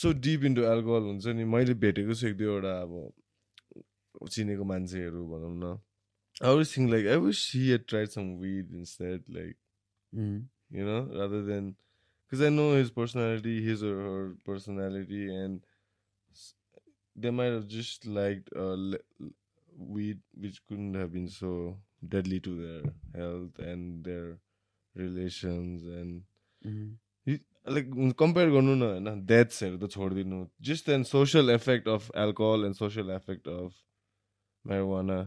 so deep into alcohol हुन्छ नि मैले भेटेको छु एक दुईवटा अब चिनेको मान्छेहरू भनौँ न I always think like I wish he had tried some weed instead like Mm. you know, rather than because I know his personality, his or her personality, and s- they might have just liked uh, le- weed, which couldn't have been so deadly to their health and their relations and Mm. like compare गर्नु न होइन डेथ्सहरू त छोडिदिनु just then social effect of alcohol and social effect of marijuana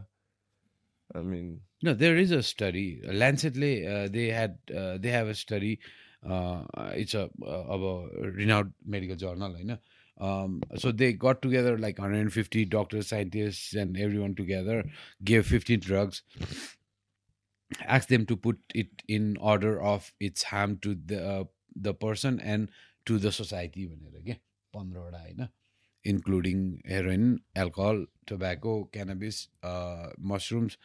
I mean No, there is a study. Lancetly, uh, they had uh, they have a study. Uh, it's a uh, of a renowned medical journal, I know. Um, so they got together like 150 doctors, scientists, and everyone together, gave 15 drugs, asked them to put it in order of its harm to the uh, the person and to the society होइन including heroin alcohol tobacco cannabis mushrooms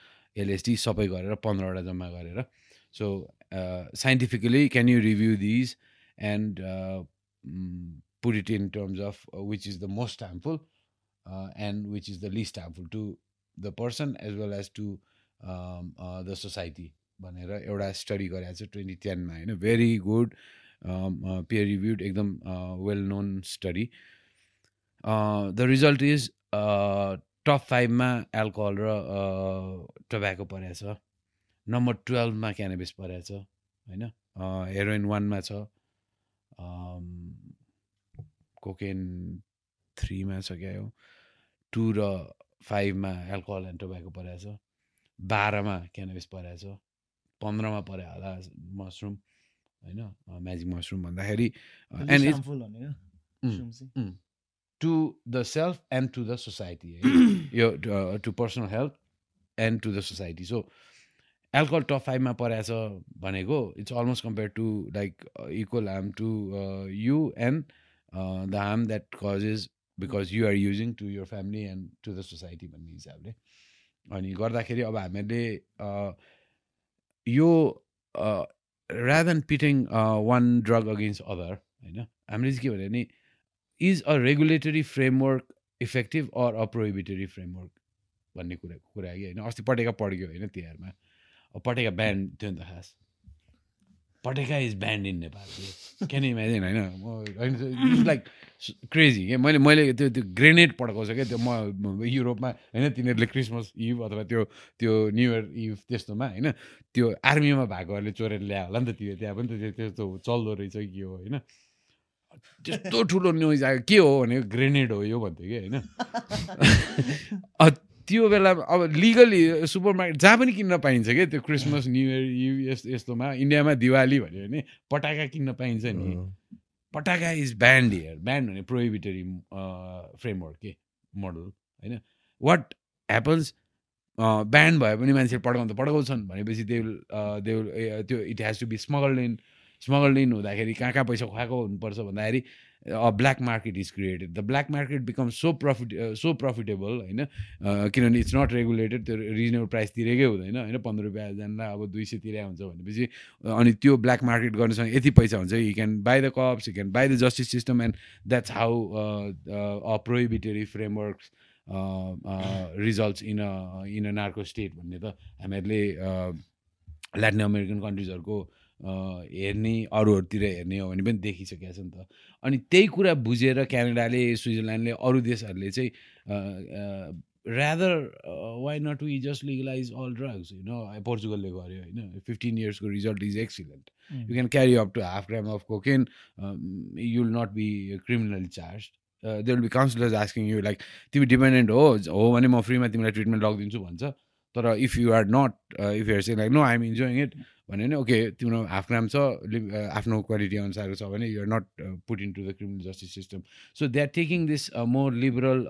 LSD सबै गरेर पन्ध्रवटा जम्मा गरेर so scientifically can you put it in terms of which is the most harmful and which is the least harmful to the person as well as to the society भनेर एउटा study गरेको छ twenty टेनमा होइन? Very good peer reviewed एकदम well known study the result is top फाइभमा alcohol र tobacco परेको छ. नम्बर टुवेल्भमा क्यानाबिस परेको छ होइन? हेरोइन वानमा छ. कोकेन थ्रीमा छ क्या हो टू र फाइभमा एल्कोहल एन्ड टोबाको परेको छ। बाह्रमा क्यानबिस परेको छ। पन्ध्रमा पऱ्यो होला मसरुम होइन? म्याजिक मसरुम भन्दाखेरि and it's. To the self and to the society है? यो to personal health and to the society so alcohol top फाइभमा परेछ भनेको it's almost compare to like equal harm to you and the harm that causes because you are using to your family and to the society भन्ने हिसाबले अनि गर्दाखेरि अब हामीहरूले uh, यो rather than pitting one drug against other होइन हामीले चाहिँ के भन्यो भने is a regulatory framework effective or a prohibitory framework भन्ने कुरा कुरा कि होइन अस्ति पटेका पड्क्यो होइन तिहारमा। पटेका ब्यान्ड थियो नि त खास। पटेका is banned in Nepal. Can imagine होइन? म लाइक क्रेजी क्या मैले मैले त्यो त्यो ग्रेनेड पड्काउँछ क्या त्यो म युरोपमा होइन? तिनीहरूले क्रिसमस इभ अथवा त्यो त्यो न्यु इयर इभ त्यस्तोमा होइन? त्यो आर्मीमा भएकोहरूले चोरेर ल्यायो होला नि त त्यो त्यहाँ पनि त त्यो त्यस्तो चल्दो रहेछ कि हो होइन? त्यस्तो ठुलो न्युज आयो। के हो भने ग्रेनेड हो यो भन्थ्यो कि होइन? अ, त्यो बेलामा अब लिगली सुपर मार्केट जहाँ पनि किन्न पाइन्छ क्या त्यो क्रिसमस न्यु इयर इभ यस यस्तोमा इन्डियामा दिवाली भन्यो भने पटाका किन्न पाइन्छ नि। पटाका इज ब्यान्ड हियर ब्यान्ड भने प्रोहिबिटरी फ्रेमवर्क के मोडल होइन? वाट ह्यापन्स ब्यान्ड भए पनि मान्छेले पड्काउनु त पड्काउँछन् भनेपछि दे विल दे विल त्यो it has to be smuggled in smuggled in हुँदाखेरि कहाँ कहाँ पैसा खुवाएको हुनुपर्छ भन्दाखेरि black market is created the black market become so profit so profitable होइन अ, किनभने इट्स नट रेगुलेटेड त्यो रिजनेबल प्राइस तिरेकै हुँदैन होइन पन्ध्र रुपियाँ जान्दा अब दुई सय तिरे हुन्छ भनेपछि अनि त्यो ब्ल्याक मार्केट गर्नुसँग यति पैसा हुन्छ you can buy the cops you can buy the justice system and that's how a prohibitory framework results in a in a narco state भन्ने त हामीहरूले ल्याटिन अमेरिकन कन्ट्रिजहरूको हेर्ने अरूहरूतिर हेर्ने हो भने पनि देखिसकेको छ नि त। अनि त्यही कुरा बुझेर क्यानाडाले स्विजरल्यान्डले अरू देशहरूले चाहिँ rather why not we just legalise all drugs होइन पोर्चुगलले गर्यो होइन। Fifteen इयर्सको result is excellent. You can carry up to half gram of cocaine you will not be criminally charge they will be counsellors asking you like तिमी dependent हो हो भने म फ्रीमा तिमीलाई ट्रिटमेन्ट लगिदिन्छु भन्छ तर if you are not if you're saying like no I'm enjoying it भन्यो भने ओके तिम्रो हाफ ग्राम छ आफ्नो क्वालिटी अनुसारको छ भने you're not put in to the criminal justice system so they are taking this more liberal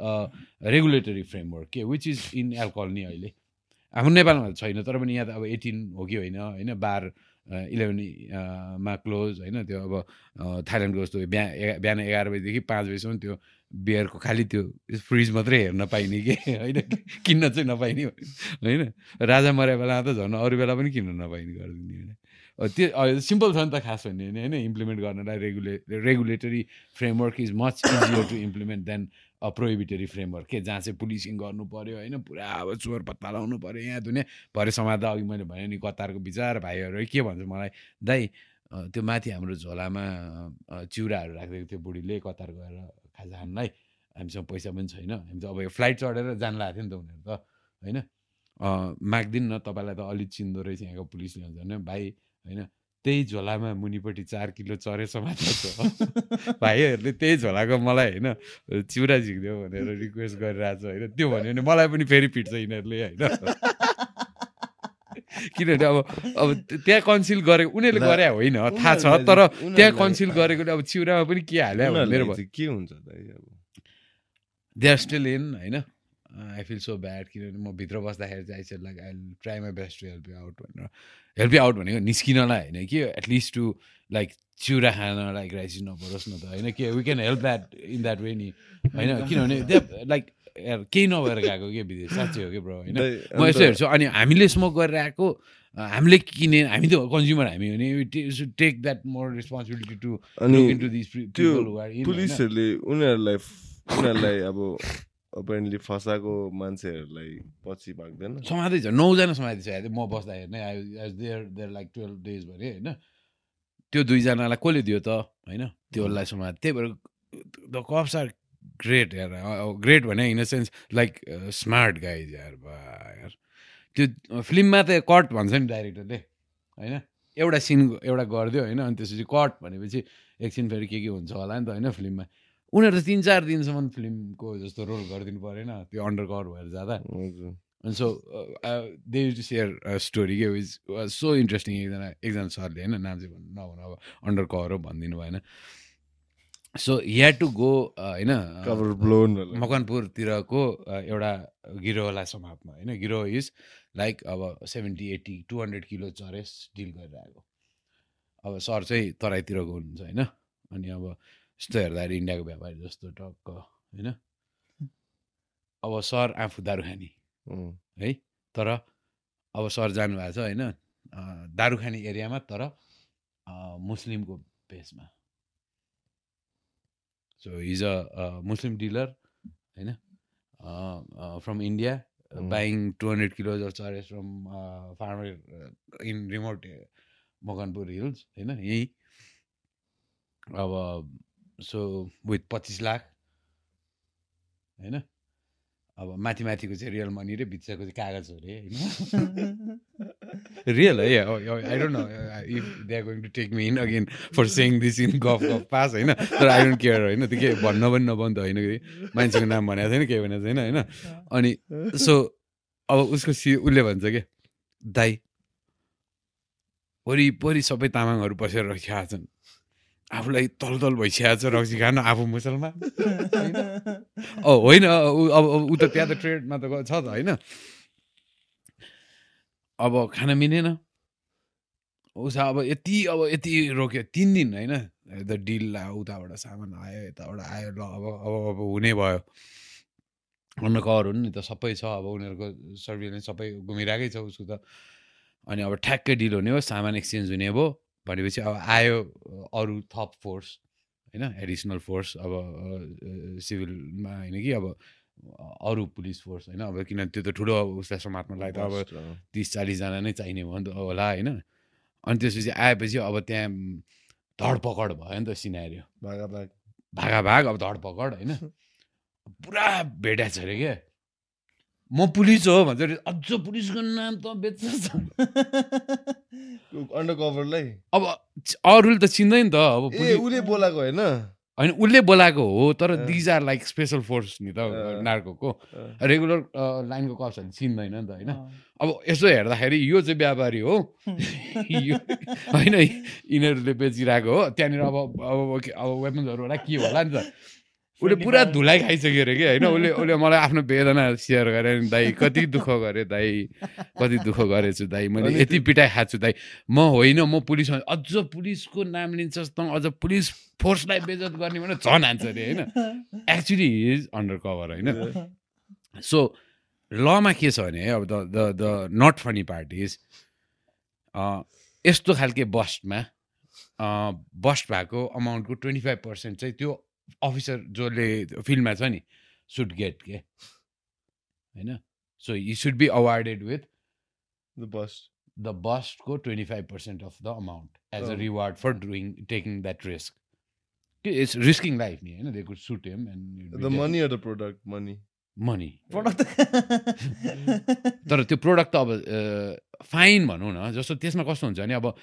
regulatory framework के which is in alcohol नि अहिले. हाम्रो नेपालमा छैन तर पनि यहाँ त अब एटिन हो कि होइन होइन बार इलेभेन मा क्लोज होइन त्यो अब थाइल्यान्डको जस्तो बिहान बिहान एघार बजीदेखि पाँच बजीसम्म त्यो बियरको खालि त्यो फ्रिज मात्रै हेर्न पाइने कि? होइन किन्न चाहिँ नपाइने होइन? राजा मरे बेला त झन् अरू बेला पनि किन्न नपाइने गरिदिने होइन। त्यो सिम्पल छ नि त खास भन्ने भने होइन? इम्प्लिमेन्ट गर्नलाई रेगुले regulatory framework is much easier to implement than a prohibitory framework. के? जहाँ चाहिँ पुलिसिङ गर्नु पऱ्यो होइन? पुरा अब चोर पत्ता लगाउनु पऱ्यो यहाँ दुनियाँ भरे समात्दा अघि मैले भने नि कतारको विचार भाइहरू के भन्छ मलाई? दाइ त्यो माथि हाम्रो झोलामा चिउराहरू राखिदिएको थियो बुढीले कतार गएर। खाजा खानलाई हामीसँग पैसा पनि छैन। हामी त अब यो फ्लाइट चढेर जान लागेको थियो नि त उनीहरू त होइन? माग्दिन न तपाईँलाई त अलिक चिन्दो रहेछ यहाँको पुलिसले भन्छ भने भाइ होइन त्यही झोलामा मुनिपट्टि चार किलो चरे समातेको छ भाइहरूले त्यही झोलाको मलाई होइन चिउरा झिक्दियो भनेर रिक्वेस्ट गरिरहेको छ होइन? त्यो भन्यो भने मलाई पनि फेरि पिट्छ यिनीहरूले होइन? किनभने अब अब त्यहाँ कन्सिल गरेको उनीहरूले गरे होइन थाहा छ तर त्यहाँ कन्सिल गरेकोले अब चिउरामा पनि के हाल्यो चाहिँ के हुन्छ दे आर स्टिल इन होइन? आई फिल सो ब्याड किनभने म भित्र बस्दाखेरि चाहिँ I said like I try my best to help you out भनेर। हेल्प यु आउट भनेको निस्किनलाई होइन कि एटलिस्ट टु लाइक चिउरा खानलाई क्राइसिस नपरोस् न त होइन के we can help that in that way नि। होइन? किनभने दे लाइक केही नभएर गएको के विदेश? साँच्चै हो कि ब्रो होइन? म यस्तो हेर्छु अनि हामीले स्मोक गरेर आएको हामीले किने हामी त कन्ज्युमर हामी हो नि take that more responsibility to into this त्यो पुलिसहरूले उनीहरूलाई उनीहरूलाई अब अपेरेन्टली फसाएको मान्छेहरूलाई पछि भाग्दैन। समातेछ नौजना समातेछ हेर्दै म बस्दा हेर्ने I there there like twelve days भने होइन? त्यो दुईजनालाई कसले दियो त होइन? त्योलाई समात त्यही भएर द कप्स आर ग्रेट यार ग्रेट भने in the sense like smart guys यार यार। त्यो फिल्ममा त कट भन्छ नि डाइरेक्टरले होइन? एउटा सिन एउटा गरिदियो होइन? अनि त्यसपछि कट भनेपछि एकछिन फेरि के के हुन्छ होला नि त होइन फिल्ममा? उनीहरू त तिन चार दिनसम्म फिल्मको जस्तो रोल गरिदिनु परेन त्यो अन्डर कभर भएर जाँदा। अनि so they to share story के विज वाज सो इन्ट्रेस्टिङ एकजना एकजना सरले होइन? नाम चाहिँ भन्नु नभन अब अन्डर कभर हो भनिदिनु भएन। सो या टु गो होइन ब्लोन मकनपुरतिरको uh, एउटा गिरोहलाई समात्न होइन? गिरो इज लाइक अब seventy eighty two hundred kilo चरेस डिल गरेर आएको अब सर चाहिँ तराईतिरको हुनुहुन्छ होइन? अनि अब यस्तो हेर्दाखेरि इन्डियाको व्यापारी जस्तो टक्क होइन? अब सर आफू दारु खाने है? तर अब सर जानुभएको छ होइन? अँ, दारु खाने एरियामा तर मुस्लिमको पेसमा so he's a Muslim dealer होइन from India. Buying two hundred kilos of charas from farmer in remote Makwanpur hills होइन यहीँ अब सो विथ पच्चिस लाख होइन अब माथि माथिको चाहिँ रियल मनी रे भित्रको चाहिँ कागज हो अरे होइन? रियल है? I don't know if they are going to take me in again for saying this in गफ गफ पास होइन? तर आई डोन्ट केयर होइन? त्यो के भन्न पनि नभन् त होइन कि? मान्छेको नाम भनेको छैन केही भनेको छैन होइन? अनि सो अब उसको सि उसले भन्छ क्या दाई वरिपरि सबै तामाङहरू बसेर रखिरहेको छन् आफूलाई तल तल भइसकेको छ रक्सी खान आफू मुसलमान? होइन। अब ऊ त त्यहाँ त ट्रेडमा त छ त होइन? अब खान मिलेन। उसो अब यति अब यति रोक्यो तिन दिन होइन? द डिल उताबाट सामान आयो यताबाट आयो ल अब अब अब हुने भयो। अन्डर कभर हुनु नि त सबै छ अब उनीहरूको सर्भिलेन्स सबै घुमिरहेकै छ उसको त। अनि अब ठ्याक्कै डिल हुने हो सामान एक्सचेन्ज हुने भयो। भनेपछि अब आयो अरू थप फोर्स होइन एडिसनल फोर्स अब सिभिलमा होइन कि अब अरू पुलिस फोर्स होइन अब किन त्यो त ठुलो उसलाई समात्नलाई त अब तिस चालिसजना नै चाहिने भयो नि त होला होइन। अनि त्यसपछि आएपछि अब त्यहाँ धडपकड भयो नि त सिनारी भागा भाग भागा अब धडपकड होइन। पुरा भेट्या छ अरे क्या। म पुलिस हो भन्छ अरे अझ पुलिसको नाम त बेच्छ। अन्डर कभरलाई अब अरूले त चिन्दैन त अब उसले बोलाएको होइन? होइन उसले बोलाएको हो तर। These are like special force नि त। नार्कोको। रेगुलर लाइनको कप्सहरूले चिन्दैन नि त होइन? अब यसो हेर्दाखेरि यो चाहिँ व्यापारी हो। होइन यिनीहरूले बेचिरहेको हो। त्यहाँनिर अब अब अब वेपन्सहरू होला के होला नि त? उसले पुरा धुलाइ खाइसक्यो अरे कि होइन उसले उसले मलाई आफ्नो वेदना सेयर गरे नि दाइ कति दुःख गरेँ दाइ कति दुःख गरेछु दाइ मैले यति पिटाइ खाएको छु दाइ म होइन म पुलिस। अझ पुलिसको नाम लिन्छस् त अझ पुलिस फोर्सलाई बेजत गर्ने भने झन् हान्छ अरे होइन? एक्चुली इज अन्डर कभर होइन? सो लमा के छ भने अब the the the not funny part is यस्तो खालके बस्टमा बस्ट भएको अमाउन्टको ट्वेन्टी फाइभ पर्सेन्ट चाहिँ त्यो अफिसर जसले फिल्डमा छ नि सुड गेट के? होइन? सो यी should be awarded with the bust the बस्टको twenty five percent of the amount as a. Reward for doing taking that risk it's risking life नि होइन? They could shoot him and the money or the product money money product तर त्यो product त अब fine भनौँ न जस्तो त्यसमा कस्तो हुन्छ भने अब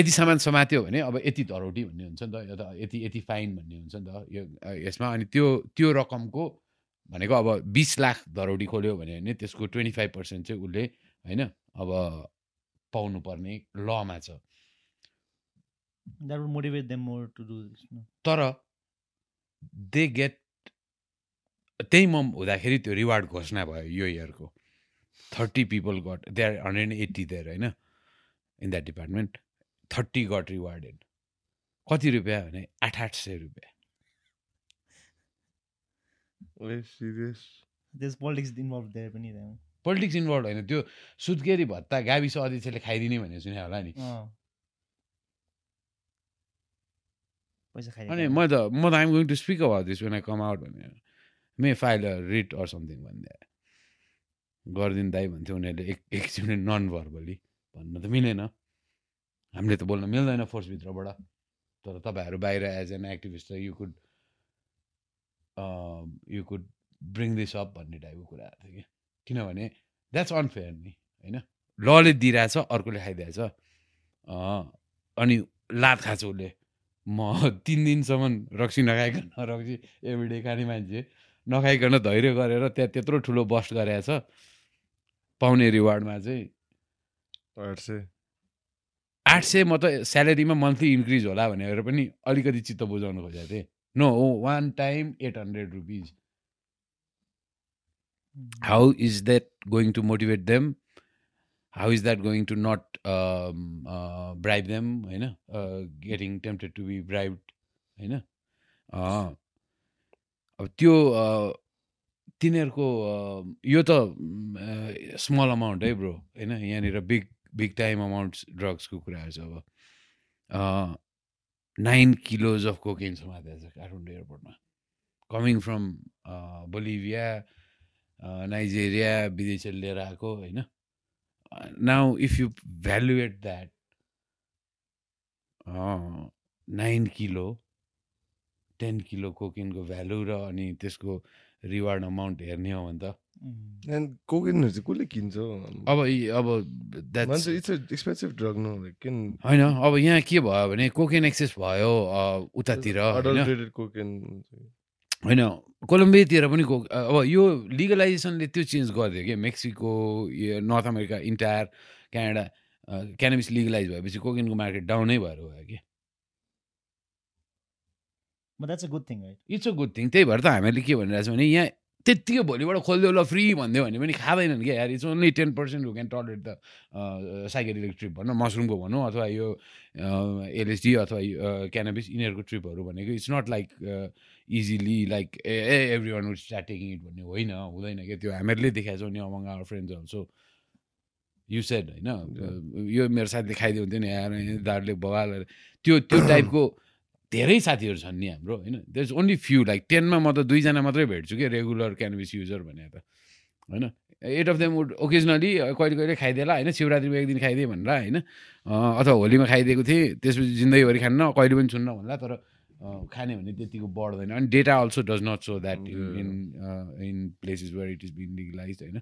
यति सामान समात्यो भने अब यति धरोटी भन्ने हुन्छ नि त या त यति यति फाइन भन्ने हुन्छ नि त यो यसमा अनि त्यो त्यो रकमको भनेको अब बिस लाख धरोटी खोल्यो भने भने त्यसको ट्वेन्टी फाइभ पर्सेन्ट चाहिँ उसले होइन अब पाउनुपर्ने लमा छ। तर दे गेट त्यही म हुँदाखेरि त्यो रिवार्ड घोषणा भयो यो इयरको thirty people got they are hundred and eighty there होइन? In that department thirty got rewarded. कति रुपियाँ भने आठ आठ सय रुपियाँ। पोलिटिक्स इन्भल्भ देयर पनि त्यहाँ पोलिटिक्स इन्भल्भ होइन। त्यो सुत्केरी भत्ता गाविस अध्यक्षले खाइदिने भनेर सुने होला नि। अनि म त म त I'm going to speak about this when I come out भनेर। May file a writ or something भन्दै। गरिदिनु दाइ भन्थ्यो उनीहरूले एक एकचोटि नन भर्बली भन्न त मिलेन। हामीले त बोल्न मिल्दैन फोर्सभित्रबाट तर तपाईँहरू बाहिर as an activist you could you could bring this up भन्ने टाइपको कुराहरू थियो कि। किनभने द्याट्स अनफेयर नि होइन? लले दिइरहेछ अर्कोले खाइदिएछ। अनि लात खान्छ उसले। म तिन दिनसम्म रक्सी नखाइकन रक्सी एभ्रिडे खाने मान्छे। नखाइकन धैर्य गरेर त्यहाँ त्यत्रो ठुलो बस्ट गरेछ। पाउने रिवार्डमा चाहिँ आठ सय म त स्यालेरीमा मन्थली इन्क्रिज होला भनेर पनि अलिकति चित्त बुझाउनु खोजेको थिएँ। No one time eight hundred rupees. that going to motivate them how is that going to not um, uh, bribe them होइन? getting tempted to be bribed होइन? अब त्यो तिनीहरूको यो त स्मल अमाउन्ट है ब्रो होइन? यहाँनिर बिग बिग टाइम अमाउन्ट ड्रग्सको कुराहरू छ अब। नाइन किलोज अफ कोकेन समातेको छ काठमाडौँ एयरपोर्टमा कमिङ फ्रम बोलिभिया नाइजेरिया विदेशीहरू लिएर आएको होइन? Now if you valuate that nine kilo ten kilo कोकिनको value र अनि त्यसको रिवार्ड अमाउन्ट हेर्ने हो भने त। कोकेनहरू चाहिँ कसले किन्छ अब यी- अब द्याट्स मान्छे इट्स एक्सपेन्सिभ ड्रग नो किन होइन अब यहाँ के भयो भने कोकेन एक्सेस भयो उतातिर कोकेन होइन। कोलम्बियातिर पनि को अब यो लिगलाइजेसनले त्यो चेन्ज गरिदियो कि मेक्सिको यो North America entire Canada cannabis legalise भएपछि कोकेनको मार्केट डाउनै भएर गयो कि But that's a good thing, right? It's a good thing त्यही भएर त हामीहरूले के भनिरहेको छौँ भने यहाँ त्यत्तिकै भोलिबाट खोलिदियो ल फ्री भनिदियो भने पनि खाँदैनन् क्या यार। It's only ten percent who can tolerate the psychedelic trip भनौँ मसरुमको भनौँ अथवा यो एलएसडी अथवा क्यानाबिस यिनीहरूको ट्रिपहरू भनेको it's not like easily like a every one would start taking it भन्ने होइन हुँदैन क्या। त्यो हामीहरूले देखाएको छौँ नि among our friends also you said होइन? यो मेरो साथीले खाइदियो हुन्थ्यो नि आएर दारूले बवाल त्यो त्यो टाइपको धेरै साथीहरू छन् नि हाम्रो होइन? There is only few like टेनमा म त दुईजना मात्रै भेट्छु कि रेगुलर क्यानभिस युजर भने त होइन? Eight of them would occasionally कहिले कहिले खाइदिएला होइन? शिवरात्रिमा एक दिन खाइदिएँ भनेर होइन? अँ, अथवा होलीमा खाइदिएको थिएँ त्यसपछि जिन्दगीभरि खान्न कहिले पनि छुन्न भन्ला तर अँ, खाने भने त्यतिको बढ्दैन। अनि data also does not show that in in places where it is been legalise होइन?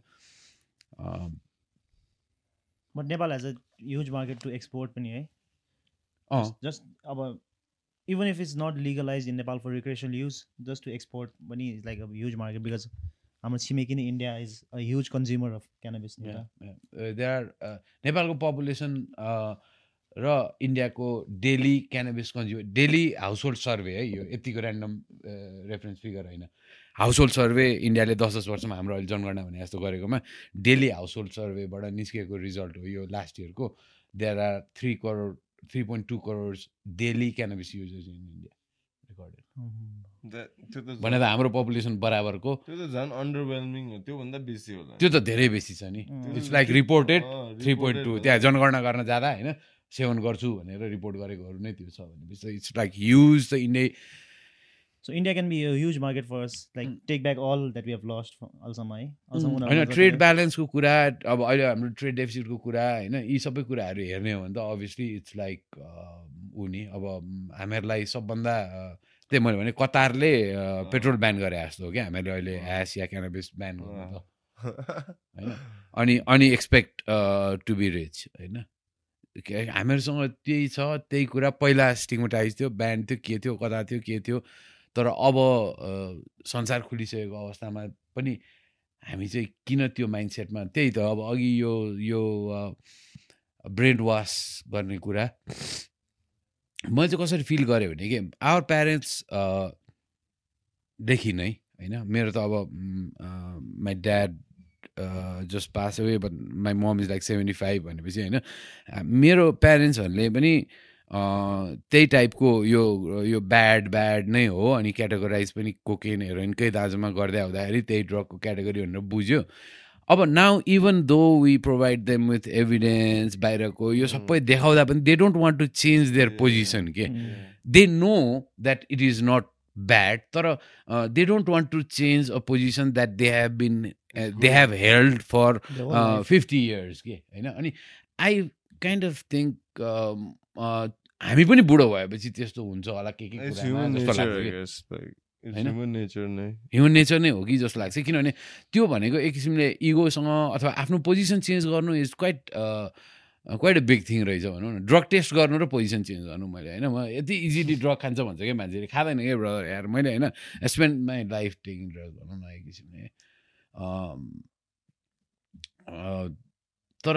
अँ, Nepal has a huge market to export पनि है? अँ। Just अब even if it's not legalized in Nepal for recreational use, just to export पनि is like a huge market because हाम्रो छिमेकी नै India is a huge consumer of cannabis they are नेपालको population र इन्डियाको daily cannabis consumer daily household survey है यो यतिको ऱ्यान्डम रेफरेन्स फिगर होइन। हाउस होल्ड सर्वे इन्डियाले दस दस वर्षमा हाम्रो अहिले जनगणना भने जस्तो गरेकोमा डेली हाउस होल्ड सर्वेबाट निस्केको रिजल्ट हो यो last इयरको there are three crore three point two crores daily cannabis users in India recorded त्यो त भने त हाम्रो पपुलेसन बराबरको त्यो त झन् अन्डरवेलमिङ हो त्योभन्दा बेसी होला त्यो त धेरै बेसी छ नि. It's like reported three point reported two. त्यहाँ जनगणना गर्न जाँदा होइन सेवन गर्छु भनेर रिपोर्ट गरेकोहरू नै त्यो छ भनेपछि it's like huge the India so India can be huge market for like take back all that we have lost अहिलेसम्म है अहिलेसम्म होइन ट्रेड ब्यालेन्सको कुरा अब अहिले हाम्रो ट्रेड डेफिसिटको कुरा होइन यी सबै कुराहरू हेर्ने हो भने त अभियसली इट्स लाइक ऊ नि अब हामीहरूलाई सबभन्दा त्यही मैले भने कतारले पेट्रोल ब्यान गरे जस्तो हो क्या? हामीले अहिले ह्यास या क्यानाबिस ब्यान गर्नु त। होइन? अनि अनि एक्सपेक्ट टु बी रिच होइन? हामीहरूसँग त्यही छ त्यही कुरा पहिला स्टिगमेटाइज थियो ब्यान्ड थियो के थियो कता थियो के थियो? तर अब संसार खुलिसकेको अवस्थामा पनि हामी चाहिँ किन त्यो माइन्डसेटमा त्यही त अब अघि यो यो ब्रेन वास गर्ने कुरा। मैले चाहिँ कसरी फिल गरेँ भने कि आवर प्यारेन्ट्स देखि नै होइन? मेरो त अब my dad just pass away but my mom is like seventy five भनेपछि होइन? मेरो प्यारेन्ट्सहरूले पनि त्यही टाइपको यो यो ब्याड ब्याड नै हो। अनि क्याटेगोराइज पनि कोकेन हेरोइनकै दाजुमा गर्दै आउँदाखेरि त्यही ड्रगको क्याटेगोरी भनेर बुझ्यो। अब now even though we provide them with evidence बाहिरको यो सबै देखाउँदा पनि they don't want to change their position के. They know that it is not bad तर they don't want to change a position that they have been they have held for. Fifty years के होइन अनि I kind of think हामी पनि बुढो भएपछि त्यस्तो हुन्छ होला के के ह्युमन नेचर नै। हो कि जस्तो लाग्छ। किनभने त्यो भनेको एक किसिमले इगोसँग अथवा आफ्नो पोजिसन चेन्ज गर्नु is quite quite a big thing रहेछ भनौँ न। ड्रग टेस्ट गर्नु र पोजिसन चेन्ज गर्नु मैले होइन? म यति इजिली ड्रग खान्छ भन्छ क्या मान्छेले। खाँदैन क्या ब्रदर यार। मैले होइन spend my life taking drug भनौँ न एक किसिमले। तर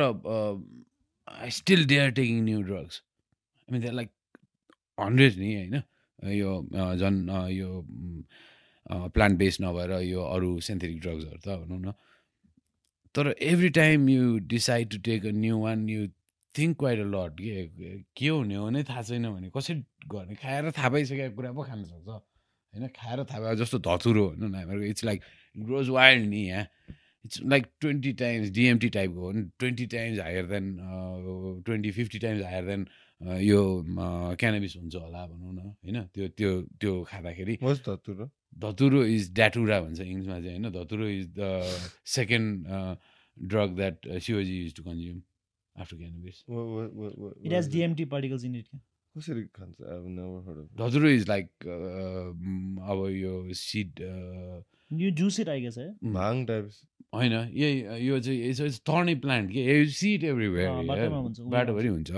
I still dare taking new drugs I mean like hundred नि होइन? यो झन् यो प्लान्ट बेस्ड नभएर यो अरू सिन्थेटिक ड्रग्सहरू त भनौँ न। तर every time you decide to take a new one you think quite a lot के के हुने हो नै थाहा छैन भने कसरी गर्ने? खाएर थाहा पाइसकेको कुरा पो खान सक्छ होइन? खाएर थाहा पायो जस्तो धतुरो भनौँ न हामीहरूको इट्स लाइक ग्रोज वाइल्ड नि यहाँ it's like twenty times DMT टाइपको हो नि twenty times higher than twenty fifty times higher than यो क्यानाबिस हुन्छ होला भनौँ न होइन? त्यो त्यो त्यो खाँदाखेरि Taturo? धतुरो। इज ड्याटुरा भन्छ इङ्ग्लिसमा चाहिँ होइन? धतुरो is the second drug that Shivji use to consume after cannabis it has? DMT particles in it कसरी खान्छ. धतुरो इज लाइक अब यो सिड यो जुस इट आइगेछ है? भाङ types. होइन यही यो चाहिँ इट्स टर्नी प्लान्ट के? यु सी इट एभ्रिवेयर बाटोभरि हुन्छ।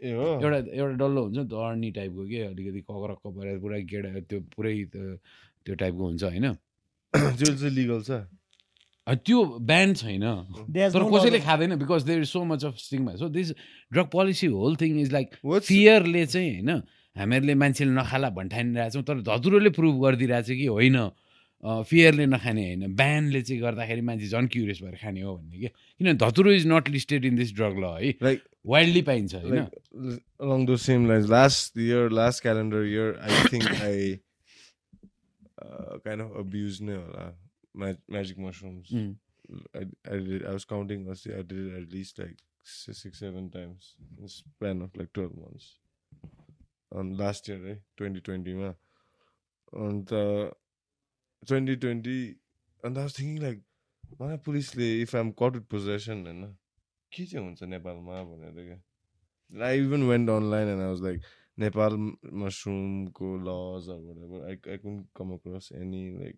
ए हो। एउटा एउटा डल्लो हुन्छ नि टाइपको के अलिकति कक्रक्क परेर पुरा गेडा त्यो पुरै त्यो टाइपको हुन्छ होइन। त्यो चाहिँ लिगल छ। त्यो ब्यान्ड छैन। तर कसैले खाँदैन because there is so much of स्टिङमा so this drug policy whole thing is like फियरले चाहिँ होइन हामीहरूले मान्छेले नखाला भन्ठानिरहेको छौँ तर धतुरोले प्रुभ गरिदिरहेको छ कि होइन। फियरले नखाने होइन ब्यानले चाहिँ गर्दाखेरि मान्छे झन् क्युरियस भएर खाने हो भन्ने कि। किनभने धतुरो is not listed in this drug law है। Like वाइल्डली पाइन्छ होइन like l- along those same lines last year last calendar year i think i uh, kind of abused ne hola, mag- magic mushrooms Mm. I, was counting i did at least like six, six seven times in a span of like 12 months on last year right 2020 ma and uh 2020 and i was thinking like मलाई पुलिसले if I'm caught with possession होइन के चाहिँ हुन्छ नेपालमा भनेर क्या I even went online and I was like Nepal मसरुमको lodge I I कुन कम अक्रस एनी लाइक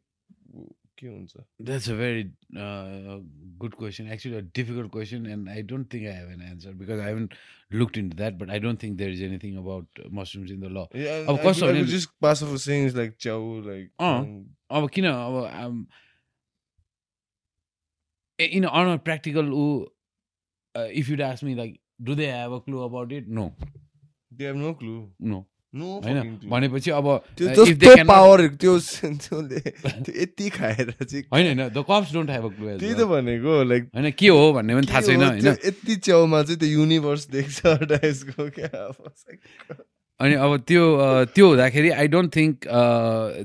के हुन्छ? That's a very good question actually a difficult question and I don't think I have an answer because I haven't look into that but I don't think there is anything about mushrooms in the law अब कस्तो like च्याउ like अब किन अब in on a practical ऊ uh, if you'd ask me like, do they have a clue about it? No, they have no clue. No. no होइन fucking clue. भनेपछि अब त्यो uh, पावर त्यो यति खाएर चाहिँ होइन होइन the cops don't have a clue त्यही त भनेको लाइक होइन के हो भन्ने पनि थाहा छैन होइन। यति च्याउमा चाहिँ त्यो युनिभर्स देख्छ टाइप्सको क्या? अब अनि अब त्यो अ, त्यो हुँदाखेरि I don't think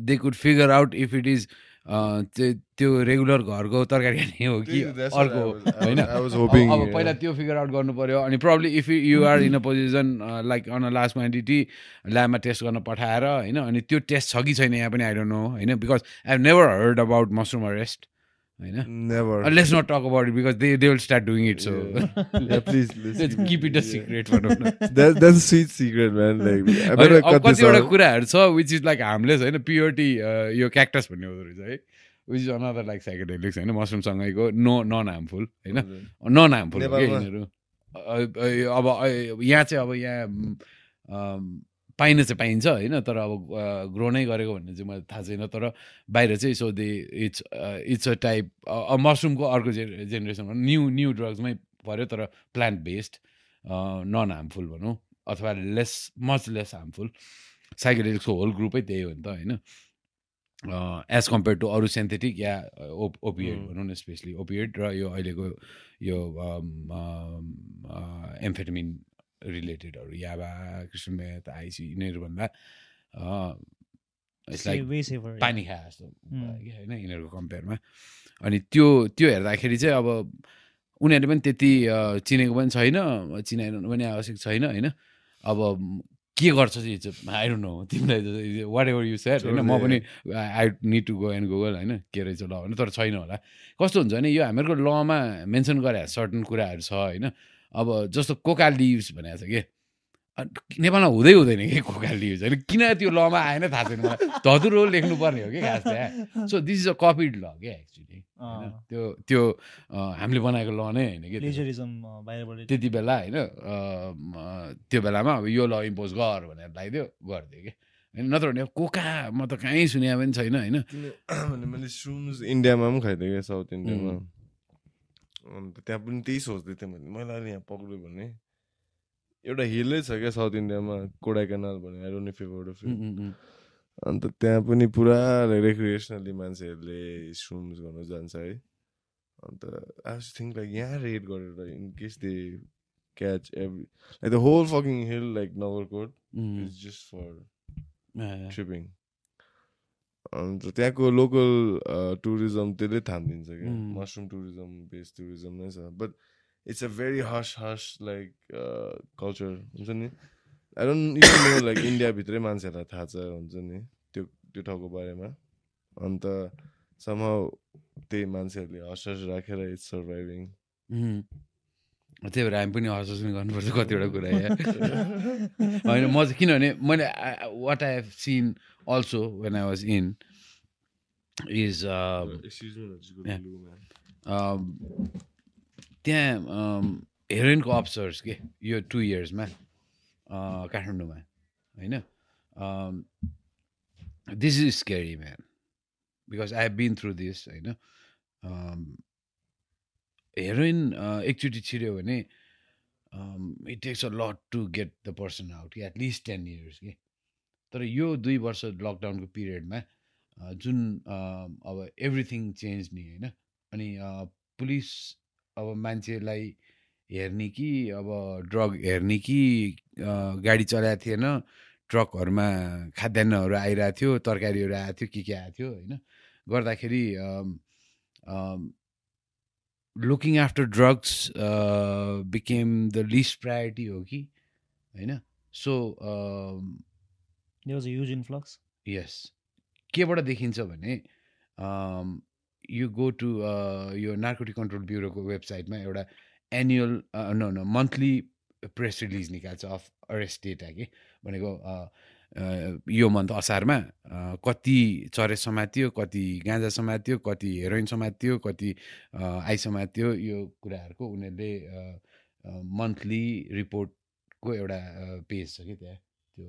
they could figure out if it is त्यो रेगुलर घरको तरकारी खाने हो कि अर्को होइन? अब. पहिला त्यो फिगर आउट गर्नु पर्यो अनि problem if you are in a position like on a last quantity ल्याबमा test गर्न पठाएर होइन? अनि त्यो टेस्ट छ कि छैन यहाँ पनि आई डोन्ट नो होइन? Because I have never heard about mushroom arrest होइन? Never let's not talk about it because they they will start doing it so let's keep it a secret भनौँ न better अब cut this कतिवटा. कुराहरू छ which is like harmless होइन? Peyote यो cactus भन्ने हुँदो रहेछ है? Which is another like psychedelics होइन? मसरुमसँगैको नो नन हार्मफुल होइन नन हार्मफुल? यिनीहरू। अब यहाँ चाहिँ अब यहाँ म, अम, पाइन चाहिँ पाइन्छ होइन तर अब ग्रो नै गरेको भन्ने चाहिँ मलाई थाहा छैन। तर बाहिर चाहिँ so they it's it's a type मसरुमको अर्को जे जेनेरेसन भनौँ न्यू न्यू ड्रग्समै पऱ्यो तर प्लान्ट बेस्ड नन हार्मफुल भनौँ अथवा लेस मच लेस हार्मफुल साइकेडेलिक्सको होल ग्रुपै त्यही हो नि त होइन। एज कम्पेयर टु अरू सिन्थेटिक या ओप ओपिएड. भनौँ न स्पेसली ओपिएड र यो अहिलेको यो एम्फेटामिन रिलेटेडहरू याबा कृष्ण मेथ आइसी यिनीहरूभन्दा पानी खाए जस्तो Mm. कि होइन यिनीहरूको कम्पेयरमा अनि त्यो त्यो हेर्दाखेरि चाहिँ अब उनीहरूले पनि त्यति चिनेको पनि छैन चिनाइरहनु पनि आवश्यक छैन होइन। अब के गर्छ चाहिँ आई डोन्ट नो तिमीलाई वाट एभर यु सेट होइन। म पनि I need to go and Google होइन के रहेछ ल भने तर छैन होला। कस्तो हुन्छ भने यो हामीहरूको लमा मेन्सन गरे सर्टन कुराहरू छ होइन। अब जस्तो कोका लिभ्स भनेको छ कि? नेपालमा हुँदै हुँदैन कि कोका लियुज होइन किन त्यो लमा आएन थाहा छैन मलाई। धतुरो लेख्नु पर्ने हो कि खास चाहिँ so this is a copied law क्या एक्चुली होइन? त्यो त्यो हामीले बनाएको ल नै होइन कि त्यति बेला होइन? त्यो बेलामा अब यो ल इम्पोज गर भनेर लगाइदियो गरिदियो कि? होइन नत्र भने कोका म त कहीँ सुने पनि छैन होइन? इन्डियामा पनि खाइदिएँ क्या साउथ इन्डियामा। अन्त त्यहाँ पनि त्यही सोच्दै थिएँ मैले मैले अहिले यहाँ पक्रियो भने? एउटा हिलै छ क्या साउथ इन्डियामा कोडा क्यानाल भन्ने आई डोन्ट फेभर। अन्त त्यहाँ पनि पुरा रेक्रिएसनली मान्छेहरूले स्विम्स गर्न जान्छ है। अन्त आई थिङ्क लाइक यहाँ रेड गरेर in case they catch every like the whole fucking hill like Nagarkot is just for tripping अन्त त्यहाँको लोकल टुरिज्म त्यसले थामिदिन्छ क्या। Mm. Mushroom tourism base tourism नै छ। बट इट्स अ भेरी हस हस लाइक कल्चर हुन्छ नि? I don't even know like इन्डियाभित्रै मान्छेहरूलाई थाहा छ हुन्छ नि? त्यो त्यो ठाउँको बारेमा। अन्त समहाउ त्यही मान्छेहरूले हस हस राखेर इट्स सर्भाइभिङ। त्यही भएर हामी पनि हस पनि गर्नुपर्छ कतिवटा कुरा यहाँ। होइन म चाहिँ किनभने मैले what I have seen also when I was in is um, त्यहाँ हेरोइनको अफिसर्स के? यो टु इयर्समा काठमाडौँमा होइन? This is scary man because I have been through this होइन? हेरोइन एकचोटि छिर्यो भने it takes a lot to get the person out कि एटलिस्ट टेन इयर्स कि? तर यो दुई वर्ष लकडाउनको पिरियडमा जुन अब एभ्रिथिङ चेन्ज नि होइन? अनि पुलिस अब मान्छेलाई हेर्ने कि अब ड्रग हेर्ने कि गाडी चलाएको थिएन ट्रकहरूमा खाद्यान्नहरू आइरहेको थियो तरकारीहरू आएको थियो के के आएको थियो होइन? गर्दाखेरि looking after drugs became the list priority हो कि होइन so was a huge influx यस केबाट देखिन्छ भने यु गो टु यो नार्कोटिक कन्ट्रोल ब्युरोको वेबसाइटमा एउटा एनुअल न न मन्थली प्रेस रिलिज निकाल्छ अफ अरेस्ट डेटा कि भनेको यो मन्थ असारमा कति चरे समातियो कति गाँजा समातियो कति हेरोइन समातियो कति आई समातियो यो कुराहरूको उनीहरूले मन्थली रिपोर्टको एउटा पेज छ कि त्यहाँ त्यो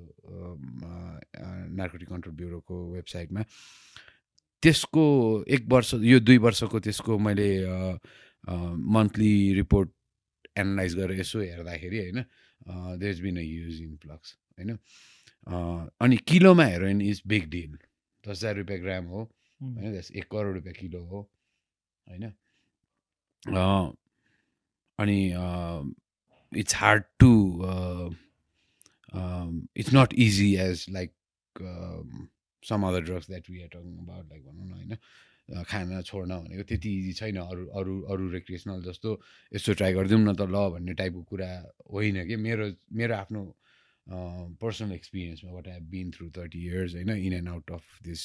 नार्कोटिक कन्ट्रोल ब्युरोको वेबसाइटमा। त्यसको एक वर्ष यो दुई वर्षको त्यसको मैले मन्थली रिपोर्ट एनालाइज गरेर यसो हेर्दाखेरि होइन there is been a use in flux होइन। अनि किलोमा हेरोइन इज बिग डिल। दस हजार रुपियाँ ग्राम हो होइन एक करोड रुपियाँ किलो हो होइन? अनि it's hard to it's not easy as like some other drugs that we are talking about like भनौँ न होइन? खान छोड्न भनेको त्यति इजी छैन अरू अरू अरू रेक्रिएसनल जस्तो यस्तो ट्राई गरिदिउँ न त ल भन्ने टाइपको कुरा होइन कि? मेरो मेरो आफ्नो personal एक्सपिरियन्समा what I been through thirty years होइन in and out of this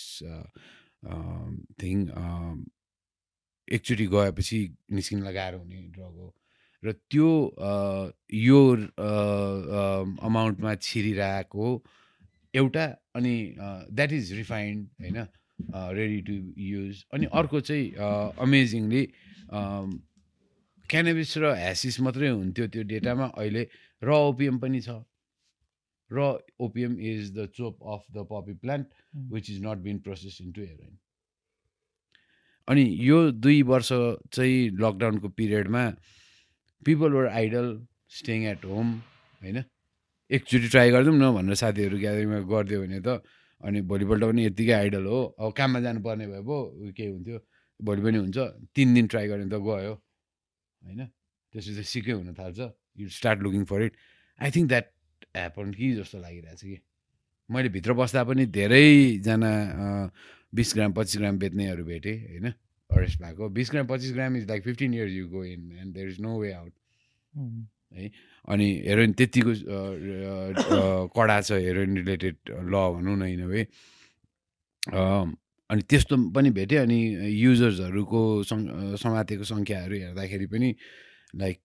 thing एकचोटि गएपछि निस्किन लगाएर हुने ड्रग हो र त्यो यो अमाउन्टमा छिरिरहेको एउटा अनि द्याट इज रिफाइन्ड होइन रेडी टु युज अनि अर्को चाहिँ अमेजिङली क्यानाबिस र ह्यासिस मात्रै हुन्थ्यो त्यो डेटामा अहिले र ओपिएम पनि छ र opium is the chop of the poppy plant which is not been process into heroin अनि यो दुई वर्ष चाहिँ लकडाउनको पिरियडमा people were idle staying at home होइन? एकचोटि ट्राई गरिदिउँ न भनेर साथीहरू ग्यादरिङमा गरिदियो भने त अनि भोलिपल्ट पनि यत्तिकै आइडल हो। अब काममा जानुपर्ने भए पो केही हुन्थ्यो भोलि पनि हुन्छ। तिन दिन ट्राई गर्ने त गयो होइन? त्यसपछि सिकै हुन थाल्छ। You start looking for it I think that happen कि जस्तो लागिरहेछ कि? मैले भित्र बस्दा पनि धेरैजना बिस ग्राम पच्चिस ग्राम बेच्नेहरू भेटेँ होइन? अरेस्ट भएको। बिस ग्राम पच्चिस gram is like fifteen years you go in and there is no way out अनि हेरोइन त्यत्तिको अ, कडा छ हेरोइन रिलेटेड ल भनौँ न इन वे अनि त्यस्तो पनि भेट्यो अनि युजर्सहरूको सङ् समातेको सङ्ख्याहरू हेर्दाखेरि पनि लाइक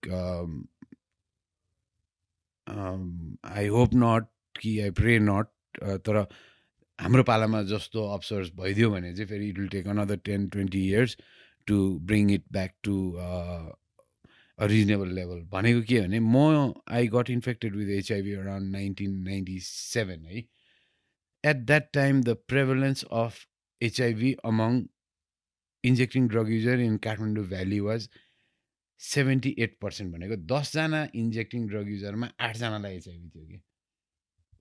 आई होप नट कि आई प्रे नट तर हाम्रो पालामा जस्तो अप्सर्स भइदियो भने चाहिँ फेरि it will take another ten twenty years to bring it back to a reasonable level भनेको के भने म I got infected with HIV around nineteen ninety seven है। At that time the prevalence of HIV among injecting drug user in Kathmandu valley was seventy eight percent भनेको दसजना injecting drug युजरमा आठजनालाई HIV थियो कि।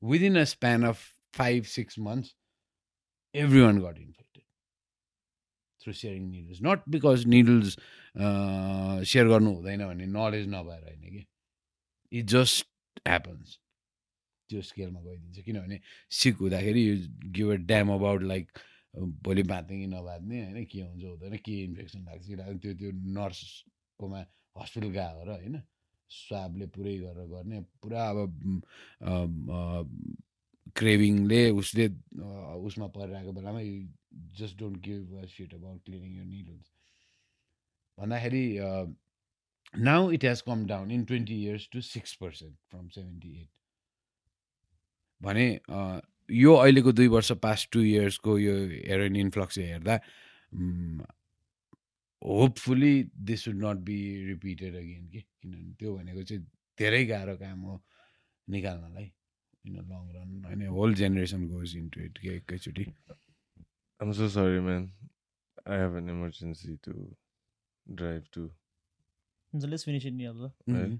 Within a span of five six months every one got infected through sharing needles not because needles share गर्नु हुँदैन भन्ने knowledge नभएर होइन कि। इट जस्ट ह्यापन्स त्यो स्केलमा गइदिन्छ। किनभने सिक हुँदाखेरि you give a damn about like भोलि बाँध्ने कि नबाँध्ने होइन के हुन्छ हुँदैन के इन्फेक्सन लाग्छ कि लाग्छ त्यो त्यो नर्सकोमा हस्पिटल गयो र होइन स्वाबले पुरै गरेर गर्ने पुरा अब क्रेभिङले उसले उसमा परिरहेको बेलामा you just don't give shit about cleaning your needles भन्दाखेरि now it has come down in twenty years to six percent from seventy eight. भने यो अहिलेको दुई वर्ष पास्ट टु इयर्सको यो हेरोइन इन्फ्लक्स हेर्दा hopefully this should not be repeated again कि किनभने त्यो भनेको चाहिँ धेरै गाह्रो काम हो निकाल्नलाई इन लङ रन होइन whole generation goes into it के एकैचोटि I'm so sorry, man. I have an emergency to drive to. So let's finish it near the Mhm.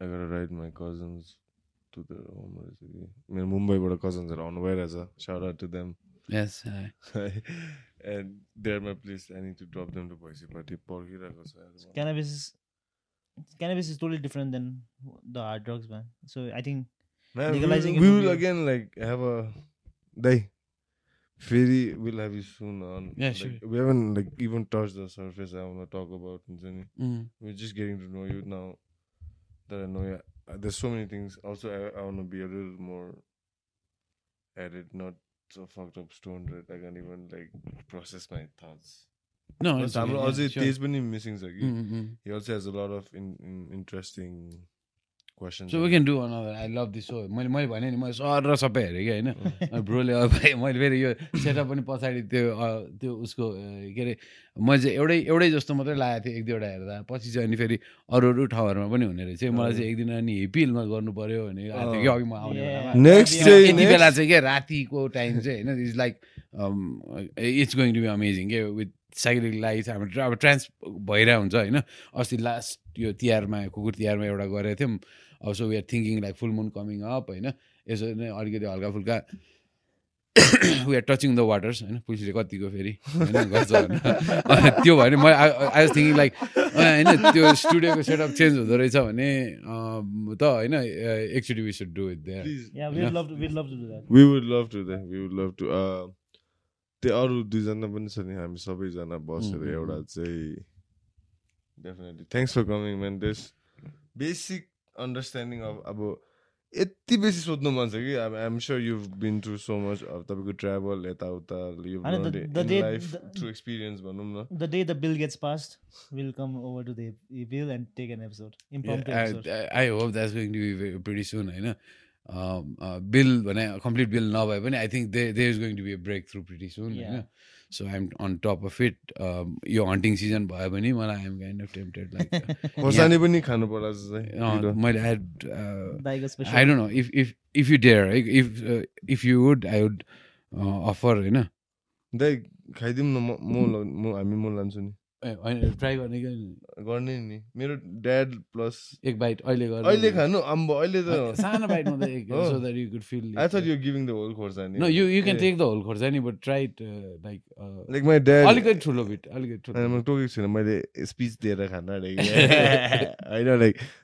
I gotta ride my cousins to the home. मेरो मुम्बईबाट कजन्सहरू आउनु भइरहेछ shout out to them Yes, I- and there my place I need to drop them to भैँसीपट्टि पर्खिरहेको छ यार। cannabis is cannabis is totally different than the hard drugs man so i think Man, we legalizing will, it we would will be- again like have a day. Ferry will have you soon on. Yeah, like, sure. We haven't like even touched the surface. I want to talk about. हुन्छ नि. Mhm. We're just getting to know you now. That I know. Yeah, Uh, there's so many things. Also, I, I want to be a little more at it, not so fucked up, stoned, right? I can't even like process my thoughts. No, it's really also yeah, sure. Missing Mm-hmm. He also has a lot of in, in interesting questions. So we can do another. I love this show. मैले मैले भने नि मैले sir र सबै हेरेँ कि होइन? ब्रोले अब भाइ मैले फेरि यो सेटअप पनि पछाडि त्यो त्यो उसको के अरे मैले चाहिँ एउटै एउटै जस्तो मात्रै लागेको थिएँ एक दुईवटा हेर्दा। पछि चाहिँ अनि फेरि अरू अरू ठाउँहरूमा पनि हुने रहेछ। मलाई चाहिँ एक दिन अनि हिपिलमा गर्नु पऱ्यो भने कि अघि म आउने यति बेला next- चाहिँ के रातिको टाइम चाहिँ होइन is like it's going to be amazing के विथ साइकिलिङ लाइफ हाम्रो अब ट्रान्स भइरहेको हुन्छ होइन। अस्ति लास्ट यो तिहारमा कुकुर तिहारमा एउटा गरेको थियौँ। अब so we are thinking like full moon coming up होइन? यसो नै अलिकति हल्का फुल्का we are touching the waters होइन? पुलिसले कतिको फेरि होइन? गर्छ त्यो भयो भने म आई वाज थिङ्किङ लाइक होइन? त्यो स्टुडियोको सेटअप चेन्ज हुँदो रहेछ भने त होइन? एकचोटि वी सुड डु इट त्यो अरू दुईजना पनि छ नि हामी सबैजना बसेर Mm, mm, एउटा चाहिँ definitely thanks for coming man this basic understanding of अब यति बेसी सोध्नु मन छ कि अब I'm sure you been through so much अब तपाईँको ट्राभल यताउता लाइफ थ्रु एक्सपिरियन्स भनौँ न। the day the bill gets passed we'll come over to the the bill and take an episode impromptu episode. I hope that's going to be pretty soon होइन bill भने complete bill नभए पनि I think they they is going to be break through pretty soon होइन Yeah. So I'm on top of it यो hunting season भयो भने मलाई I'm kind of tempted like खोर्सानी पनि खानु पर्ला। मैले I I don't know if if if you dare है if if you would I would offer होइन? दाइ खाइदिउँ न म म हामी म लान्छु नि। ट्राई गर्ने क्या गर्ने नि। मेरो ड्याड प्लस एक बाइट अहिले गर्नु अहिले खानु अम्बो अहिले त सानो बाइट मात्रै हो। So that you could feel thought you were giving the whole खोर्सानी you you can uh, take the whole खोर्सानी it uh, like uh, Like my dad अलिकति ठुलो बिट अलिकति ठुलो म टोकेको छुइनँ मैले स्पिच दिएर खाना होइन लाइक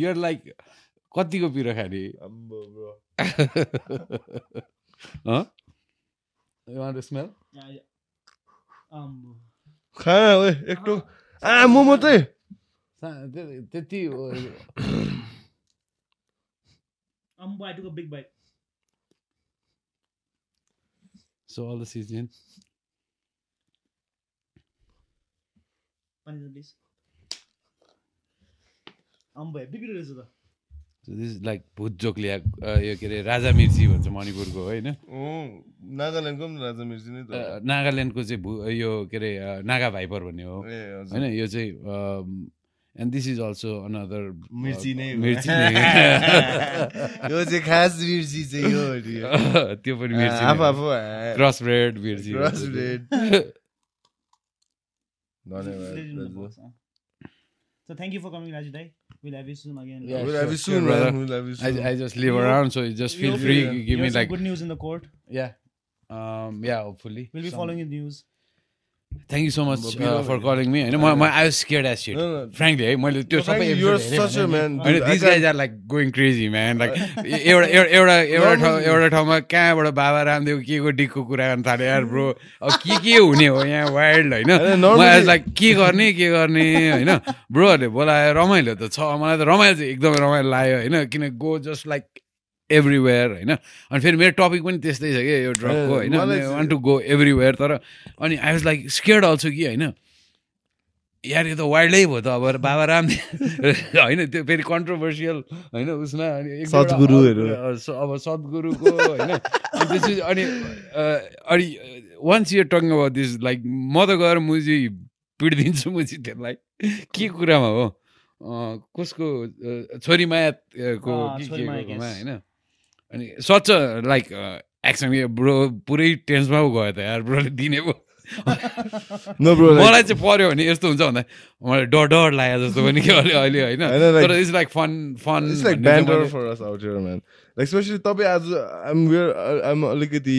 You're like कतिको पिरो खाने आम्बो bro. Smell Yeah, yeah. आम्बो। खा ओए एक टो आ म मात्रै त्यति आम्बो, I took a big bite. So all the season पानी छ, please. आम्बो, हेभी पिरो रहेछ त। दिस लाइक भुत जोक ल्या यो के अरे राजा मिर्ची भन्छ मणिपुरको होइन? नागाल्यान्डको पनि राजा मिर्ची नै नागाल्यान्डको चाहिँ भु यो के अरे नागा भाइपर भन्ने हो। होइन यो चाहिँ and this is also another mirchi नै। मिर्ची यो चाहिँ खास मिर्ची चाहिँ यो। त्यो पनि मिर्ची आफू आफू क्रस ब्रेड मिर्ची क्रस ब्रेड धन्यवाद? So thank you for coming, Raju Dai. We'll have you soon again. Yeah, We'll sure, have you sure, soon, brother. man. We'll have you soon. I, I just live We around, so you just feel hope free. you- Give You me like, good news in the court. yeah, um, yeah, hopefully. We'll be Some- following the news. Thank you so much But we for don't- calling me. होइन म I was scared as shit. No, no. Frankly, है मैले त्यो सबै. होइन this guys are like going crazy man like एउटा एउटा एउटा एउटा ठाउँ एउटा ठाउँमा कहाँबाट बाबा रामदेव के को डिकको कुरा गर्न थाल्यो यार ब्रो अब के के हुने हो यहाँ वाइल्ड होइन होइन, लाइक के गर्ने के गर्ने होइन ब्रोहरूले बोलायो रमाइलो त छ मलाई त रमाइलो चाहिँ एकदमै रमाइलो लाग्यो होइन किन गो जस्ट लाइक एभ्रिवेयर होइन? अनि फेरि मेरो टपिक पनि त्यस्तै छ कि यो ड्रगको होइन? वान टु गो एभ्रिवेयर तर अनि I was like scared also कि होइन? यार यो त वाइल्डै भयो त अब बाबा रामदेव होइन? त्यो फेरि कन्ट्रोभर्सियल होइन? उसमा अनि सद्गुरुहरू। अब सद्गुरुको होइन? अनि त्यसपछि अनि अनि once you talk about this like म त गएर मुजी पिडिदिन्छु मुजी त्यसलाई। के कुरामा हो? अ, कसको छोरी मायाको। होइन? अनि सच लाइक एक्सन ब्रो पुरै टेन्समा पो गयो त यार ब्रोले दिने पो मलाई चाहिँ पर्यो भने यस्तो हुन्छ भन्दा मलाई डर डर लाग्यो जस्तो पनि कि अहिले अहिले होइन तर it's like fun fun. Like especially तपाईँ आज I'm we're I'm अलिकति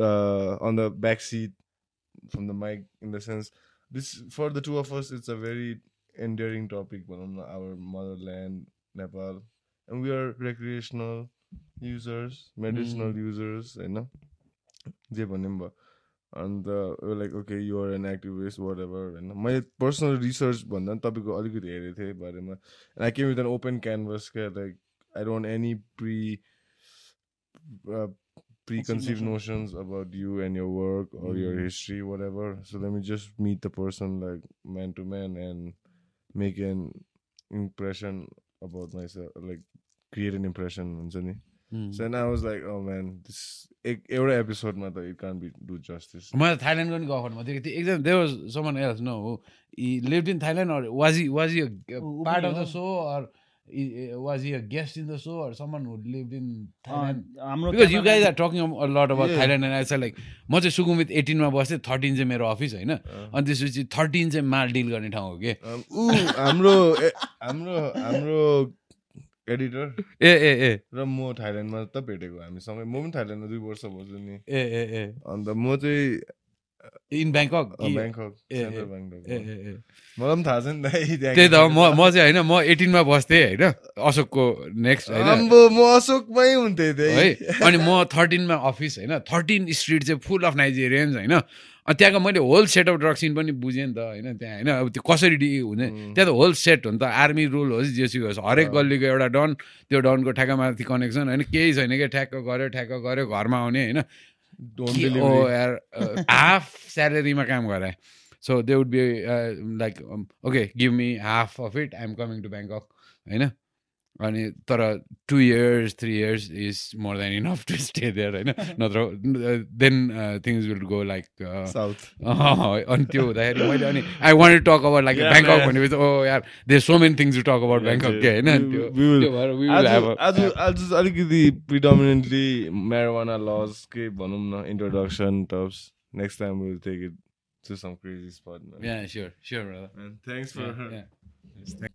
uh, on the back seat from the mic in the sense this for the two of us it's a very endearing topic भनौँ न our motherland Nepal and we are recreational users medicinal users होइन जे भन्ने पनि भयो अन्त like okay you're an activist whatever होइन मैले पर्सनल रिसर्च भन्दा पनि तपाईँको अलिकति हेरेको थिएँ बारेमा and I came with an open canvas क्या like I don't any pre preconceived. Notions about you and your work or your history whatever so let me just meet the person like man to man and make an impression about myself like create an impression हुन्छ नि I was like oh man this एक एउटा एपिसोडमा त it can't be do justice. मलाई थाइल्यान्डको पनि गफरमा थियो कि एकजना there was someone else no हो he lived in Thailand or was was ऊ पार्ट अफ द हो। So or was a guest in the so or someone who'd lived in Thailand because you guys are talking lot about Yeah. Thailand and I like म चाहिँ सुकुमित एटिनमा बस्थेँ thirteen चाहिँ मेरो office होइन। अनि त्यसपछि thirteen चाहिँ माल डिल गर्ने ठाउँ हो कि? Um, हाम्रो हाम्रो हाम्रो एडिटर ए ए ए। र म थाइल्यान्डमा त भेटेको हामीसँगै म पनि थाइल्यान्डमा दुई वर्ष बस्छु नि। ए ए ए। अन्त म चाहिँ इन ब्याङ्कक? मलाई पनि थाहा छ नि त्यही त म म चाहिँ होइन म एटिनमा बस्थेँ होइन अशोकको नेक्स्ट होइन। म अशोकमै हुन्थेँ है अनि म थर्टिनमा अफिस होइन थर्टिन स्ट्रिट चाहिँ फुल अफ नाइजेरियन्स होइन। अनि त्यहाँको मैले whole set of drug scene पनि बुझेँ नि त होइन त्यहाँ होइन अब त्यो कसरी डि हुने त्यहाँ त होल सेट हो नि त आर्मी रुल होस् जेसी होस् हरेक गल्लीको एउटा डन त्यो डनको ठ्याक्कमाथि कनेक्सन होइन केही छैन कि ठ्याक्क गऱ्यो ठ्याक्क गऱ्यो घरमा आउने होइन। होम के- ओ डेलिभरी यार हाफ स्यालेरीमा काम गराए so they would be like okay give me half of it I'm coming to Bangkok होइन अनि तर two years three years is more than enough to stay there होइन नत्र then things will go like south अनि त्यो हुँदाखेरि मैले अनि I want talk about like Bangkok. भनेपछि ओ यार they so many things to talk about Bangkok. के होइन आज अलिकति प्रिडोमिनेन्टली म्यारोवाना लज के भनौँ न introduction tops next time will take it to some crazy spot Yeah, sure, sure, brother. Thanks for.